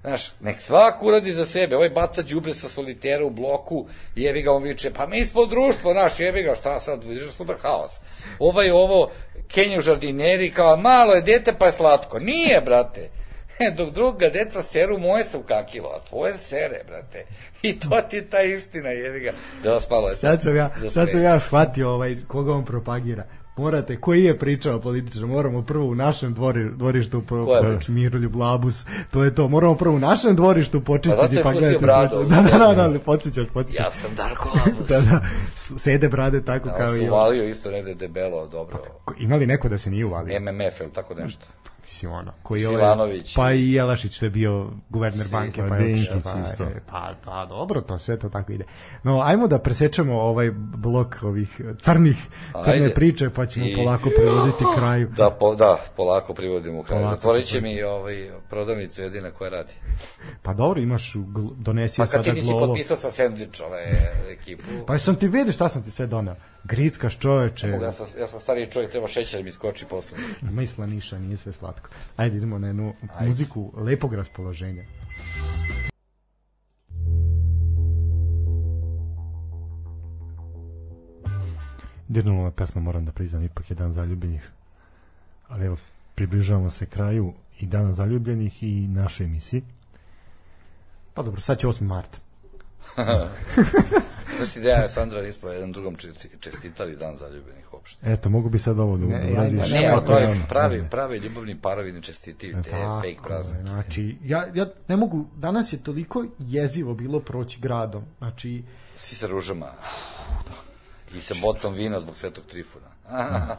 Znaš, nek svak uradi za sebe, ovaj baca đubre sa solitera u bloku, jebi ga on viče, pa mi smo društvo, naš, jebi ga, šta sad, vidiš smo da haos. Ovaj ovo, Kenju žardineri, kao malo je dete pa je slatko. Nije, brate. Dok druga deca seru, moje se ukakilo, a tvoje sere, brate. I to ti je ta istina, jebi ga. Da vas malo... Sad sam ja, sad sam ja shvatio ovaj, koga on propagira. Morate, koji je pričao političar, moramo prvo u našem dvori, dvorištu po, po? Miroljub Labus, to je to, moramo prvo u našem dvorištu počistiti Pa je pa gledati. bradu, Da, da, da, da, ali podsjećaš, podsjećaš. Ja sam Darko Labus. Da, da, sede brade tako Da, kao i on. uvalio isto negde debelo, dobro. Ko- Ima li neko da se nije uvalio? MMF ili tako nešto. Mislim ono, koji je Silanović. pa i Jelašić to je bio guverner banke pa pa je Dinkić otišao, pa, isto. pa, pa dobro to sve to tako ide no ajmo da presečemo ovaj blok ovih crnih crne Ajde. priče pa ćemo I- polako privoditi kraju Da, po, da, polako privodimo u kraju. Polako. Zatvorit će mi ovaj, prodavnicu jedina koja radi. pa dobro imaš donesi Pa je kad ti sada nisi glovo potpisao sa sandvič ove ekipu, pa sam ti vidiš šta sam ti sve doneo grickaš čoveče ja sam, ja sam stariji čovjek, treba šećer da mi skoči posle. ima i slaniša nije sve slatko ajde idemo na jednu muziku lepog raspoloženja Dirnula me pesma, moram da priznam, ipak je dan zaljubljenih. Ali evo, približavamo se kraju i dana zaljubljenih i naše emisije. pa dobro sad će 8. mart Znaš ti da ja Sandra nismo jedan drugom česti- čestitali dan zaljubljenih uopšte. Eto, mogu bi sad ovo da Ne, ja- uradiš. ja- Ne, ali pravi, pravi, ne. pravi ljubavni parovi ne čestitiju te Tako fake je, praznike. Znači, ja, ja ne mogu, danas je toliko jezivo bilo proći gradom. Znači, Svi sa ružama. I sa bocom vina zbog svetog trifuna.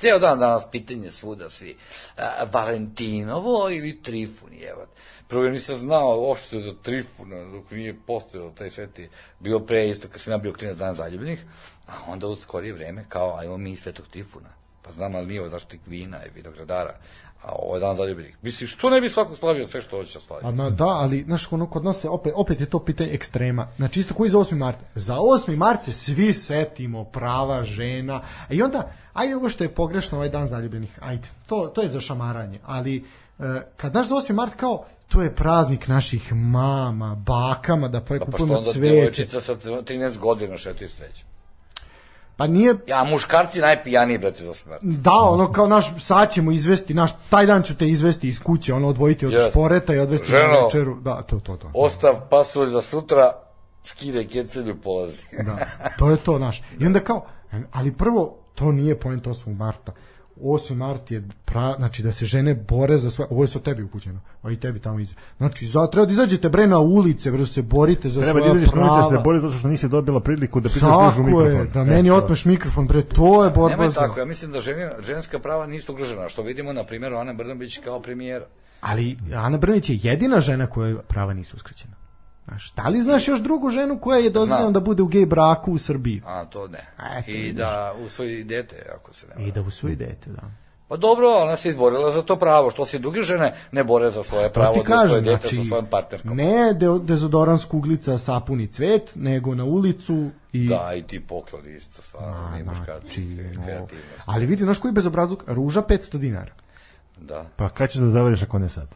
Ceo dan danas pitanje svuda svi. A, Valentinovo ili Trifun, jevat. Prvo nisam znao uopšte da Trifuna, dok nije postojao taj sveti, bio pre isto kad sam ja bio klinac dan zaljubljenih, a onda u skorije vreme kao, ajmo mi svetog Trifuna. Pa znam, ali nije ovo zaštitnik vina i vinogradara, a ovo je dan zaljubljenih. Mislim, što ne bi svako slavio sve što hoće da slavi? a na, da, ali, znaš, ono, kod nas se, opet, opet je to pitanje ekstrema. Znači, isto koji za 8. mart. Za 8. mart se svi setimo prava žena. I onda, ajde ovo što je pogrešno ovaj dan zaljubljenih, ajde, to, to je za šamaranje. Ali, e, kad naš za 8. mart kao, to je praznik naših mama, bakama, da Pa, pa što prekupujemo onda cveće. devojčica sa 13 godina šetaju sveće? Pa nije, Ja, muškarci najpijaniji, brate, za smrt. Da, ono kao naš, sad ćemo izvesti, naš, taj dan ću te izvesti iz kuće, ono odvojiti od Yes. šporeta i odvesti na Ženo. večeru. Da, to, to, to. Ostav pasulj za sutra, skidaj kecelju, polazi. Da, to je to, naš. I onda kao, ali prvo, to nije point 8. marta. 8. mart je pra, znači da se žene bore za svoje, ovo je sa tebi upućeno, a i tebi tamo iza. Znači, za, treba da izađete bre na ulice, bre da se borite za Treba da svoja izađeš na ulicu prava. da se bori zato što nisi dobila priliku da pitaš dužu Tako mikrofon. je, da E, meni otmeš mikrofon, bre, to je borba Nemoj za... tako, ja mislim da ženi, ženska prava nisu ugrožena, što vidimo na primjeru Ane Brnabić kao premijera. Ali Ana Brnić je jedina žena koja prava nisu uskraćena. Znaš, da li znaš još drugu ženu koja je dozvoljena da bude u gej braku u Srbiji? A to ne. Eto, I da usvoji dete, ako se ne. I da usvoji dete, da. Pa dobro, ona se izborila za to pravo, što se druge žene ne bore za svoje pravo To ti da kažem, dete znači, sa svojom partnerkom. ne de, dezodorans kuglica sapuni cvet, nego na ulicu i... Da, i ti pokloni isto, stvarno, A, muškarci, znači, no. kreativnost. Ali vidi, znaš koji bezobrazluk? Ruža 500 dinara. Da, Pa kad ćeš da zavadiš ako ne sad?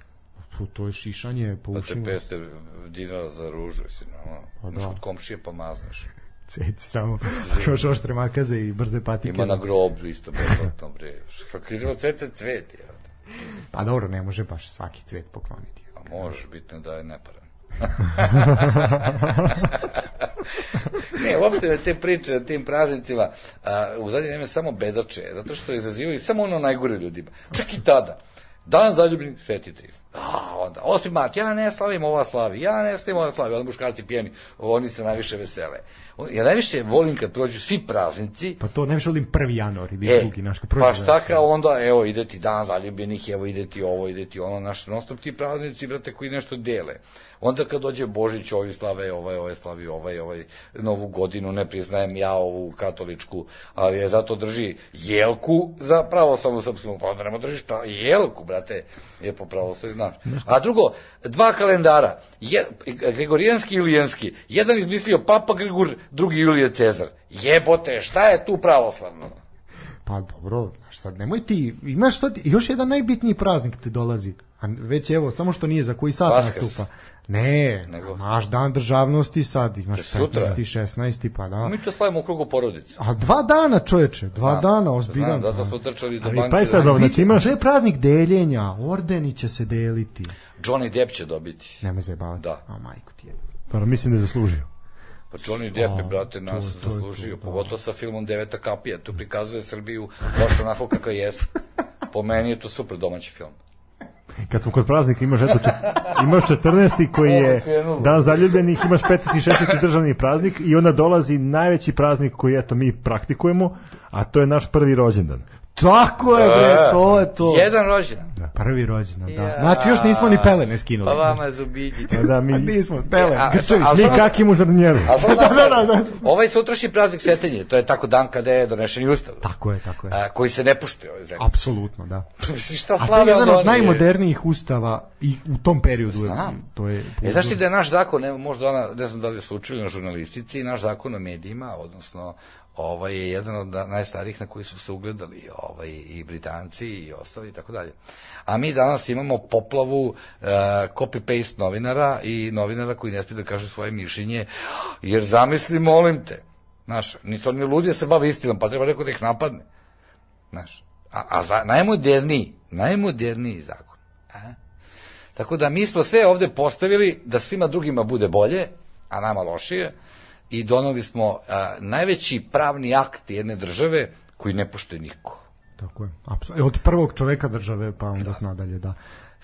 Pu, to je šišanje po pa te ušima. 500 dinara za ružu, jesi, no, Pa da. kod komšije pa mazneš. Ceci, samo imaš oštre makaze i brze patike. Ima na groblju isto besplatno, bre. Kako izgleda cvete cvet, je. Pa dobro, ne može baš svaki cvet pokloniti. A možeš, bitno da je neparan. ne, uopšte te priče o tim praznicima a, u zadnje vreme samo bedače, zato što izazivaju samo ono najgore ljudima. Čak i tada. Dan zaljubljenih Sveti Trif. A, onda, 8. mart, ja ne slavim ova slavi, ja ne slavim ova slavi, onda muškarci pijeni, oni se najviše vesele. Ja najviše volim kad prođu svi praznici, Pa to ne više volim 1. januar ili E, drugi, naš, kad pa prođe šta kao onda, evo, ide ti dan zaljubljenih, evo, ide ti ovo, ide ti ono, naš, non stop ti praznici, brate, koji nešto dele. Onda kad dođe Božić, ovi slave, ovaj, ovaj slavi, ovaj, ovaj, novu godinu, ne priznajem ja ovu katoličku, ali je zato drži jelku za pravoslavnu srpsku, pa onda nemo držiš pa jelku, brate, je po pravoslavnu, znaš. A drugo, dva kalendara, je, Gregorijanski i Julijanski, jedan izmislio Papa Grigor, drugi Julije Cezar. Jebote, šta je tu pravoslavno? Pa dobro, znaš sad, nemoj ti, imaš sad još jedan najbitniji praznik ti dolazi. A već evo, samo što nije za koji sad Vaskrs. nastupa. Ne, Nego? naš dan državnosti sad, imaš Sutra. 15. 16. pa da. Mi to slavimo u krugu porodice. A dva dana čoveče, dva Znam, dana, ozbiljan. Znam, zato smo trčali do Ali banke. pa je sad da- znači imaš... To je praznik deljenja, ordeni će se deliti. Johnny Depp će dobiti. Nemoj zajebavati. Da. A majku ti je. Pa mislim da je zaslužio. Pa Johnny Depp je, brate, nas to- to je zaslužio. to, da. Pogotovo sa filmom Deveta kapija. Tu prikazuje Srbiju baš onako kakva jeste. Po meni je to super domaći film. Kad smo kod praznika imaš eto čet, imaš 14. koji je dan zaljubljenih, imaš 15. i 16. državni praznik i onda dolazi najveći praznik koji eto mi praktikujemo, a to je naš prvi rođendan. Tako je, bre, to je to. Jedan rođendan. Prvi rođendan, da. Ja. Znači još nismo ni pelene skinuli. Pa vama zubiđi. Pa da mi A nismo, pele, A, grčević. a- mi žrnjeru. A samo da, Da, da, da. Ovaj sutrašnji praznik Svetenje, to je tako dan kada je donešen i ustav. Tako je, tako je. A, koji se ne poštuje ove zemlje. Apsolutno, da. Mislim, šta A to je slave jedan od najmodernijih ustava i u tom periodu. je- Znam. To je E, znaš ti da je naš zakon, evo, možda ona, ne znam da li su učili na žurnalistici, naš zakon o medijima, odnosno ovaj je jedan od na- najstarijih na koji su se ugledali ovaj, i Britanci i ostali i tako dalje. A mi danas imamo poplavu e, copy-paste novinara i novinara koji ne smije da kaže svoje mišljenje, jer zamisli, molim te, znaš, nisu oni ludi da se bave istinom, pa treba neko da ih napadne. Znaš, a, a za, najmoderniji, najmoderniji zakon. A? Tako da mi smo sve ovde postavili da svima drugima bude bolje, a nama lošije, i doneli smo a, najveći pravni akt jedne države koji ne poštuje niko. Tako je. Apsolutno. Od prvog čoveka države pa onda da. nadalje, da.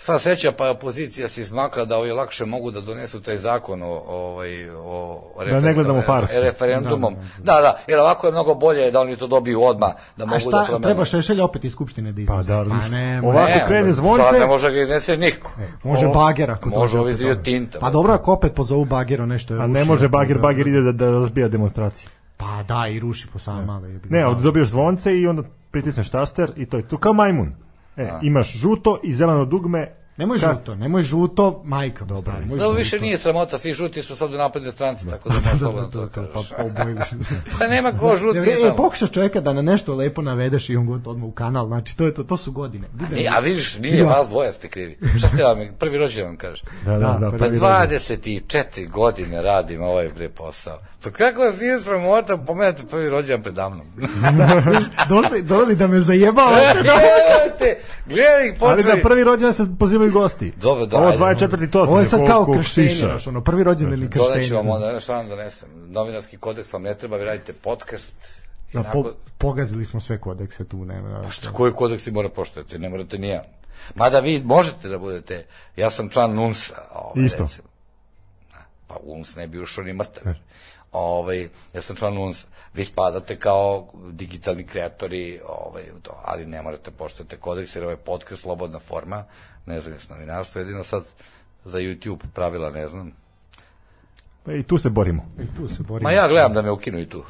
Sva sreća pa je opozicija se izmakla da ovi lakše mogu da donesu taj zakon o, ovaj, o Da ne gledamo refer- farsu. referendumom. Da, da, jer ovako je mnogo bolje da oni to dobiju odmah, da A mogu da šta, promene. treba Šešelj opet iz Skupštine da Pa iznosi? da, pa ne, ovako Ne, krene zvonce, sad ne može ga iznese niko. Može O, bager ako može ovi tinta, Pa dobro, ako opet pozovu bagero nešto je a ne ruši, može bager, ga- bager ide da, da razbija demonstracije. Pa da, i ruši po ga. Ne, ovdje dobiješ zvonce i onda pritisneš taster i to je tu kao majmun. E, imaš žuto i zeleno dugme. Nemoj Ka- žuto, nemoj žuto, majka dobro. Nemoj Da, žuto. više nije sramota, svi žuti su sad u napredne stranci, tako da možeš to To, da to, kažeš. pa obojili smo se. Pa nema ko žut E, nije e, tamo. pokušaš čovjeka da na nešto lepo navedeš i on god odmah u kanal, znači to je to, to su godine. Bude Nije, a vidiš, nije Ja. vas dvoje ste krivi. Šta ste vam, prvi rođendan vam kaže? Da, da, Da, da, pa Pa prvi rođendan. 24 godine radim ovaj bre posao. Pa kako vas nije sramota pomenete prvi rođendan predamnom? Doli, doli da me zajebao. Gledaj ih Ali počeli. da prvi rođendan se pozivaju gosti. Dobro, da, Ovo ajde. 24. to. Ovo je sad kao krštenje. ono, prvi rođendan ili Doneću krštenje. vam onda, šta vam donesem? Novinarski kodeks vam ne treba, vi radite podcast. Da, nakon- po, pogazili smo sve kodekse tu, nema. Šta, koji kodeks mora poštovati? Ne morate ni jedan. Mada vi možete da budete, ja sam član NUNS-a. Ovaj, Isto. recimo. Da, Pa UNS ne bi ušao ni mrtav. Ovaj, ja sam član UNS. Vi spadate kao digitalni kreatori, ovaj, to, ali ne morate poštovati kodeks, jer ovo je podcast, slobodna forma, nezavisno novinarstvo, jedino sad za YouTube pravila ne znam. Pa I tu se borimo. I tu se borimo. Ma ja gledam da me ukinu i tu.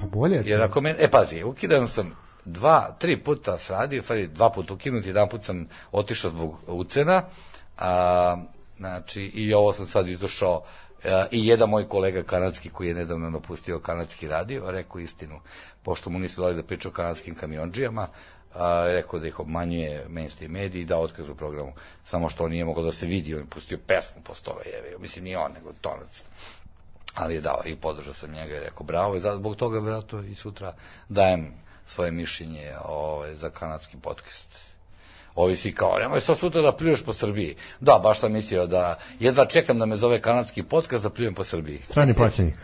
Pa bolje. Jer ako men, e pazi, ukidan sam dva, tri puta sradio, stvari dva puta ukinut, jedan put sam otišao zbog ucena, a, znači i ovo sam sad izašao a, i jedan moj kolega kanadski koji je nedavno napustio kanadski radio, rekao istinu, pošto mu nisu dali da priča o kanadskim kamionđijama, a, rekao da ih obmanjuje mainstream mediji i da otkaz u programu. Samo što on nije mogao da se vidi, on je pustio pesmu postove, je, mislim nije on, nego tonac ali je dao i podržao sam njega i rekao bravo i zbog toga vjerojatno i sutra dajem svoje mišljenje ovaj, za kanadski podcast. Ovi si kao, nemoj sad sutra da pljuješ po Srbiji. Da, baš sam mislio da jedva čekam da me zove kanadski podcast da pljujem po Srbiji. Strani plaćenik.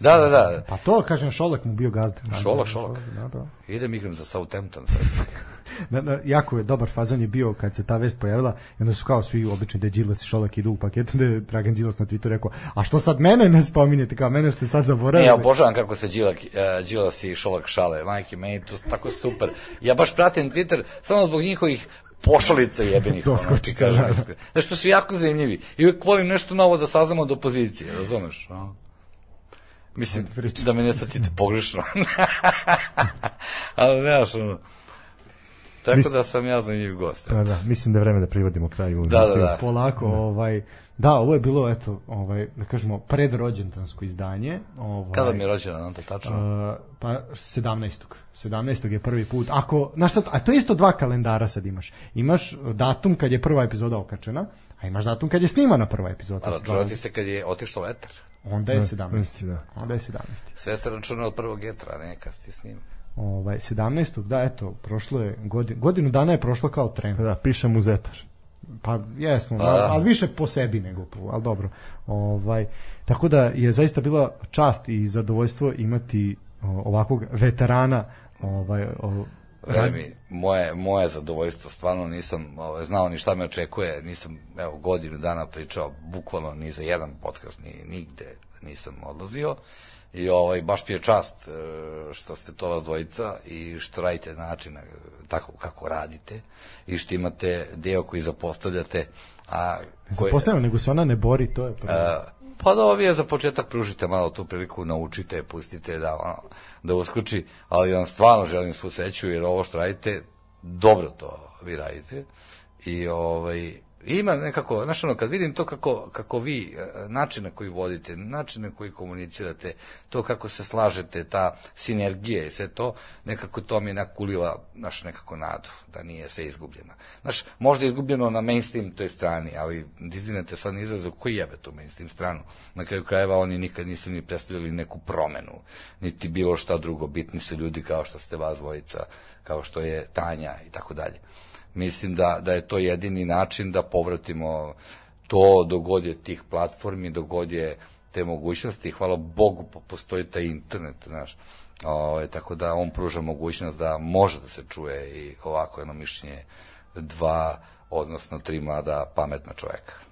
Da, da, da. Pa to, kažem, Šolak mu bio gazda. Šolak, Šolak. Da, da. Idem igram za Southampton sad. Da, da, jako je dobar fazon je bio kad se ta vest pojavila i onda su kao svi obični da je Đilas i Šolak idu u paketu da je Dragan Đilas na Twitteru rekao a što sad mene ne spominjete kao mene ste sad zaboravili Ne, ja obožavam kako se Đilak, uh, Đilas i Šolak šale. Majke, meni to tako super. Ja baš pratim Twitter samo zbog njihovih pošalica jebenih. Doskočica, kažem. da, da. Znaš, što su jako zanimljivi. I uvijek volim nešto novo da saznam od opozicije, razumeš? No? Mislim, da me ne shvatite pogrešno. Ali nemaš ono. Tako Mis- da sam ja zanimljiv gost. Da, da, mislim da je vreme da privodimo kraju. Da, da, da. polako ovaj da ovo je bilo eto ovaj da kažemo predrođendansko izdanje ovaj Kada mi je rođena, on to tačno? Uh, pa 17. 17. je prvi put. Ako, znaš sad, a to je isto dva kalendara sad imaš. Imaš datum kad je prva epizoda okačena, a imaš datum kad je snimana prva epizoda. A dva- računati se kad je otišao vetar. Onda je 17. Misli, da. Onda je 17. Sve se računa od prvog jetra, ne, kad ti snima. Ovaj 17. da eto, prošlo je godinu, godinu dana je prošlo kao tren. Da, pišem u zetaš. Pa jesmo, A. ali, ali više po sebi nego po, ali dobro. Ovaj tako da je zaista bila čast i zadovoljstvo imati ovakvog veterana ovaj o, Veri mi, moje, moje zadovoljstvo, stvarno nisam ovaj, znao ni šta me očekuje, nisam evo, godinu dana pričao, bukvalno ni za jedan podcast, ni nigde nisam odlazio. I ovaj, baš mi je čast e, što ste to vas dvojica i što radite na način e, tako kako radite i što imate deo koji zapostavljate, a koji, Zapostavljam, nego se ona ne bori, to je prvo. Pa da vi je za početak pružite malo tu priliku, naučite, pustite da, ono, da uskoči, ali vam stvarno želim svu sreću, jer ovo što radite, dobro to vi radite. I ovaj, ima nekako, znaš ono, kad vidim to kako, kako vi, e, način na koji vodite, način na koji komunicirate, to kako se slažete, ta sinergija i sve to, nekako to mi nekako uliva, znaš, nekako nadu, da nije sve izgubljeno. Znaš, možda je izgubljeno na mainstream toj strani, ali dizinete sad na izrazu koji jebe tu mainstream stranu. Na kraju krajeva oni nikad nisu ni predstavljali neku promenu, niti bilo šta drugo, bitni su ljudi kao što ste vas dvojica, kao što je Tanja i tako dalje mislim da, da je to jedini način da povratimo to dogod je tih platformi, dogod je te mogućnosti. Hvala Bogu po- postoji taj internet, znaš. Ove, tako da on pruža mogućnost da može da se čuje i ovako jedno mišljenje dva, odnosno tri mlada pametna čoveka.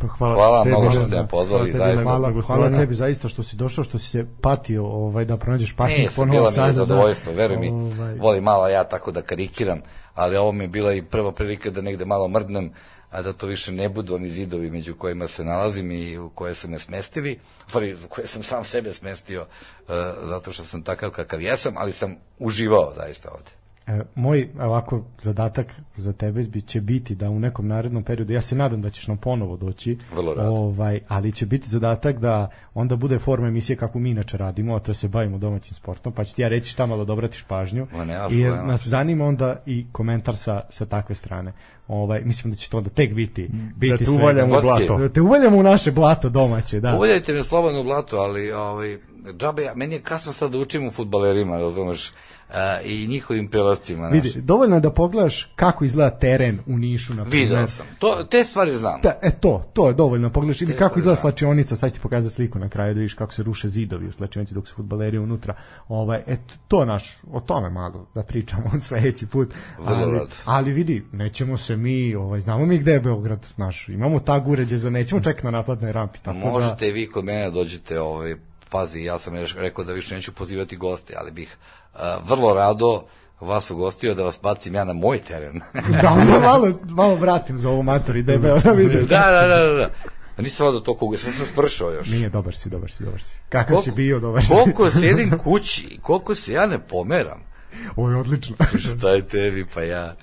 Pa hvala, Hvala tebi mnogo što ste me pozvali, tebi zaista. na Hvala, hvala tebi zaista što si došao, što si se patio ovaj, da pronađeš patnik Nisam, po bilo Novom mi je Sadu. zadovoljstvo, veruj mi, Ovaj, volim malo ja tako da karikiram, ali ovo mi je bila i prva prilika da negde malo mrdnem, a da to više ne budu oni zidovi među kojima se nalazim i u koje su me smestili, stvari u koje sam sam sebe smestio, uh, zato što sam takav kakav jesam, ali sam uživao zaista ovde. E, moj ovako zadatak za tebe bi će biti da u nekom narednom periodu, ja se nadam da ćeš nam ponovo doći, Vrlo rado. ovaj, ali će biti zadatak da onda bude forma emisije kako mi inače radimo, a to se bavimo domaćim sportom, pa ću ti ja reći šta malo da obratiš pažnju. I problema. nas zanima onda i komentar sa, sa takve strane. Ovaj, mislim da će to onda tek biti, biti Da te sve. uvaljamo u blato. Da te uvaljamo u naše blato domaće, da. Uvaljajte me slobodno u blato, ali ovaj, džabe, ja- meni je kasno sad da učim u futbalerima, razumeš, uh, i njihovim prelascima. znaš. Vidi, dovoljno je da pogledaš kako izgleda teren u Nišu na. Video sam. To, te stvari znam. Da, e to, to je dovoljno. Pogledaš ili Te kako stvari izgleda znam. slačionica, sad ću ti pokazati sliku na kraju da vidiš kako se ruše zidovi u slačionici dok su fudbaleri unutra. Ovaj, et, to naš, o tome malo da pričamo od sledeći put. Ali, ali vidi, nećemo se mi, ovaj, znamo mi gde je Beograd, naš, imamo tag uređe za, nećemo čekati na naplatnoj rampi. Tako Možete i vi kod mene da dođete, ovaj, pazi, ja sam još rekao da više neću pozivati goste, ali bih uh, vrlo rado vas ugostio da vas bacim ja na moj teren. Da, da onda malo, malo vratim za ovo matori debelo da vidim. da, da, da, da, da. A nisam vadao to kuga, sam sam spršao još. Nije, dobar si, dobar si, dobar si. Kakav Koliko- si bio, dobar si. Koliko sedim kući, koliko se ja ne pomeram. Ovo je odlično. Šta je tebi, pa ja.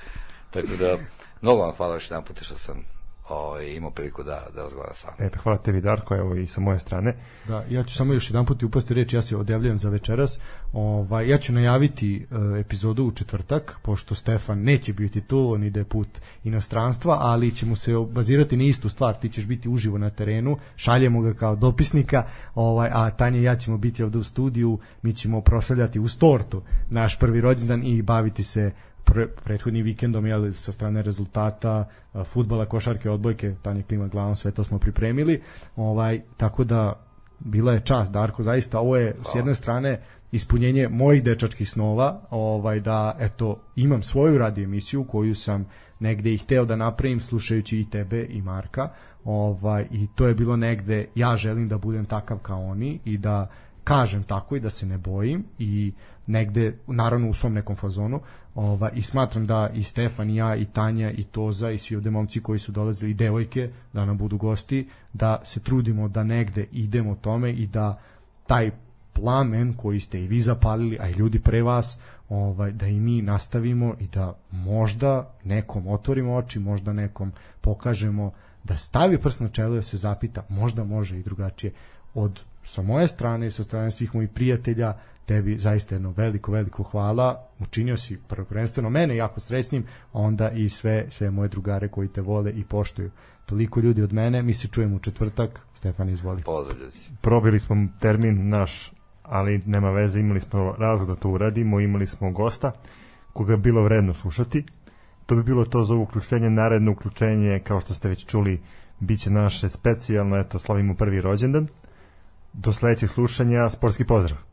Tako da, mnogo vam hvala još jedan put što sam ovaj, imao priliku da, da razgovaram s vama. E, pa hvala tebi Darko, evo i sa moje strane. Da, ja ću samo još jedan put upasti reč, ja se odjavljujem za večeras. Ovaj, ja ću najaviti e, epizodu u četvrtak, pošto Stefan neće biti tu, on ide put inostranstva, ali ćemo se bazirati na istu stvar, ti ćeš biti uživo na terenu, šaljemo ga kao dopisnika, ovaj, a Tanja i ja ćemo biti ovde u studiju, mi ćemo proslavljati uz tortu naš prvi rođendan i baviti se pre, prethodnim vikendom jel, sa strane rezultata futbala, košarke, odbojke, Tanja klima glavom, sve to smo pripremili. Ovaj, tako da bila je čast Darko, zaista ovo je s jedne strane ispunjenje mojih dečačkih snova, ovaj da eto imam svoju radio emisiju koju sam negde i hteo da napravim slušajući i tebe i Marka. Ovaj i to je bilo negde ja želim da budem takav kao oni i da kažem tako i da se ne bojim i negde naravno u svom nekom fazonu ova, i smatram da i Stefan i ja i Tanja i Toza i svi ovde momci koji su dolazili i devojke da nam budu gosti da se trudimo da negde idemo tome i da taj plamen koji ste i vi zapalili, a i ljudi pre vas, ovaj, da i mi nastavimo i da možda nekom otvorimo oči, možda nekom pokažemo da stavi prst na čelo i da se zapita, možda može i drugačije. Od sa moje strane i sa strane svih mojih prijatelja, tebi zaista jedno veliko, veliko hvala. Učinio si prvenstveno mene jako srećnim, a onda i sve, sve moje drugare koji te vole i poštuju. Toliko ljudi od mene, mi se čujemo u četvrtak. Stefan, izvoli. Pozdrav ljudi. probili smo termin naš, ali nema veze, imali smo razlog da to uradimo, imali smo gosta koga je bilo vredno slušati. To bi bilo to za ovo uključenje, naredno uključenje, kao što ste već čuli, bit će naše specijalno, eto, slavimo prvi rođendan. Do sledećeg slušanja, sportski pozdrav!